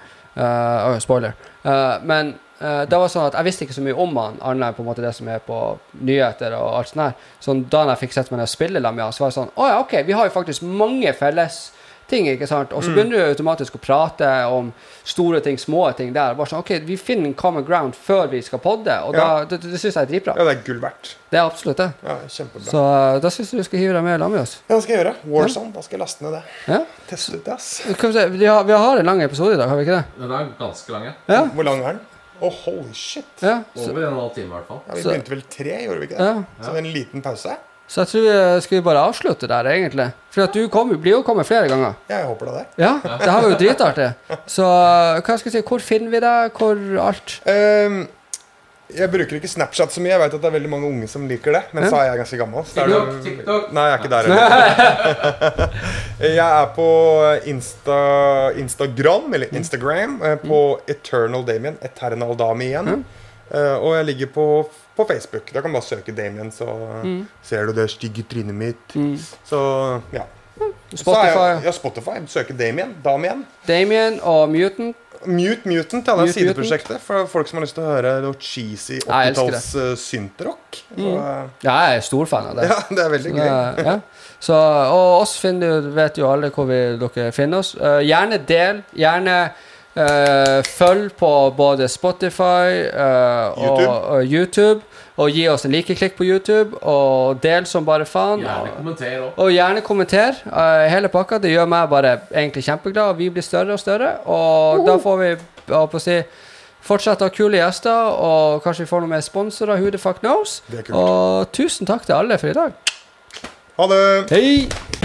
Speaker 2: spoiler. Uh, men eh, det var sånn at jeg visste ikke så mye om han, annet enn på en måte det som er på nyheter og alt sånt her. Så da jeg fikk sett meg ned og spille sammen med han, så var det sånn Å ja, OK, vi har jo faktisk mange felles ting, ikke sant? Og så
Speaker 3: Mm.
Speaker 2: begynner du automatisk å prate om store ting, små ting der. Bare sånn, ok, Vi finner en common ground før vi skal podde, og da,
Speaker 3: Ja.
Speaker 2: det, det syns jeg er dritbra.
Speaker 3: Ja, det er gull verdt.
Speaker 2: Det er absolutt det.
Speaker 3: Ja, kjempebra.
Speaker 2: Så uh, da syns jeg du skal hive deg med sammen med oss.
Speaker 3: Ja, det skal jeg gjøre. Warzone. Da skal jeg laste ned det.
Speaker 2: Ja.
Speaker 3: Teste ut det, ass.
Speaker 2: Vi, se, vi, har, vi har en lang episode i dag, har vi ikke det?
Speaker 1: Den er ganske lang. ja.
Speaker 2: Ja.
Speaker 3: Hvor lang er den? Å, holy shit.
Speaker 2: ja. Så,
Speaker 1: Over en halv time, i hvert fall.
Speaker 3: Ja, vi begynte vel tre, gjorde vi ikke det?
Speaker 2: ja.
Speaker 3: Så det er en liten pause.
Speaker 2: Så jeg tror vi skal vi bare avslutte der, egentlig. For at du kom, blir jo kommet flere ganger.
Speaker 3: Ja, jeg håper det det.
Speaker 2: Ja, det her var jo dritartig. Så uh, hva skal jeg si, hvor finner vi deg? Hvor alt?
Speaker 3: Um, jeg bruker ikke Snapchat så mye. Jeg vet at det er veldig mange unge som liker det. Men så er jeg ganske gammel. Så det er det-
Speaker 1: TikTok, TikTok.
Speaker 3: Nei, jeg er ikke der ennå. <laughs> jeg er på Insta, Instagram, eller Instagram, eh, på Eternal Damien. Eternal Dami igjen. Eh, og jeg ligger på, på Facebook. Da kan du bare søke Damien, så ser du det stygge trynet mitt.
Speaker 2: Mm.
Speaker 3: Så ja. Så er jeg,
Speaker 2: Spotify,
Speaker 3: ja, Spotify. Søke Damien. Damien.
Speaker 2: Damien og Mutant.
Speaker 3: Mute Mutant, ja, det er
Speaker 2: Mute
Speaker 3: sideprosjektet for folk som har lyst til å høre noe cheesy
Speaker 2: Ja, jeg
Speaker 3: 80-talls uh, syntrock. Så, eh,
Speaker 2: Ja, jeg er stor fan av det. <laughs>
Speaker 3: ja, det er veldig gøy.
Speaker 2: det- ja. Så, og oss finner, vet jo alle hvor vi, dere finner oss. Eh, gjerne del. Gjerne eh, følg på både Spotify uh, og,
Speaker 3: YouTube.
Speaker 2: og YouTube. Og gi oss en likeklikk på YouTube. Og del som bare faen.
Speaker 1: Gjerne
Speaker 2: Og,
Speaker 1: kommenter også.
Speaker 2: og gjerne kommenter uh, hele pakka. Det gjør meg bare egentlig kjempeglad. Og vi blir større og større. Og da får vi å si, fortsette å ha kule gjester. Og kanskje vi får noen mer sponsorer. Who the fuck knows? Og tusen takk til alle for i dag.
Speaker 3: Ha det!
Speaker 2: Hei!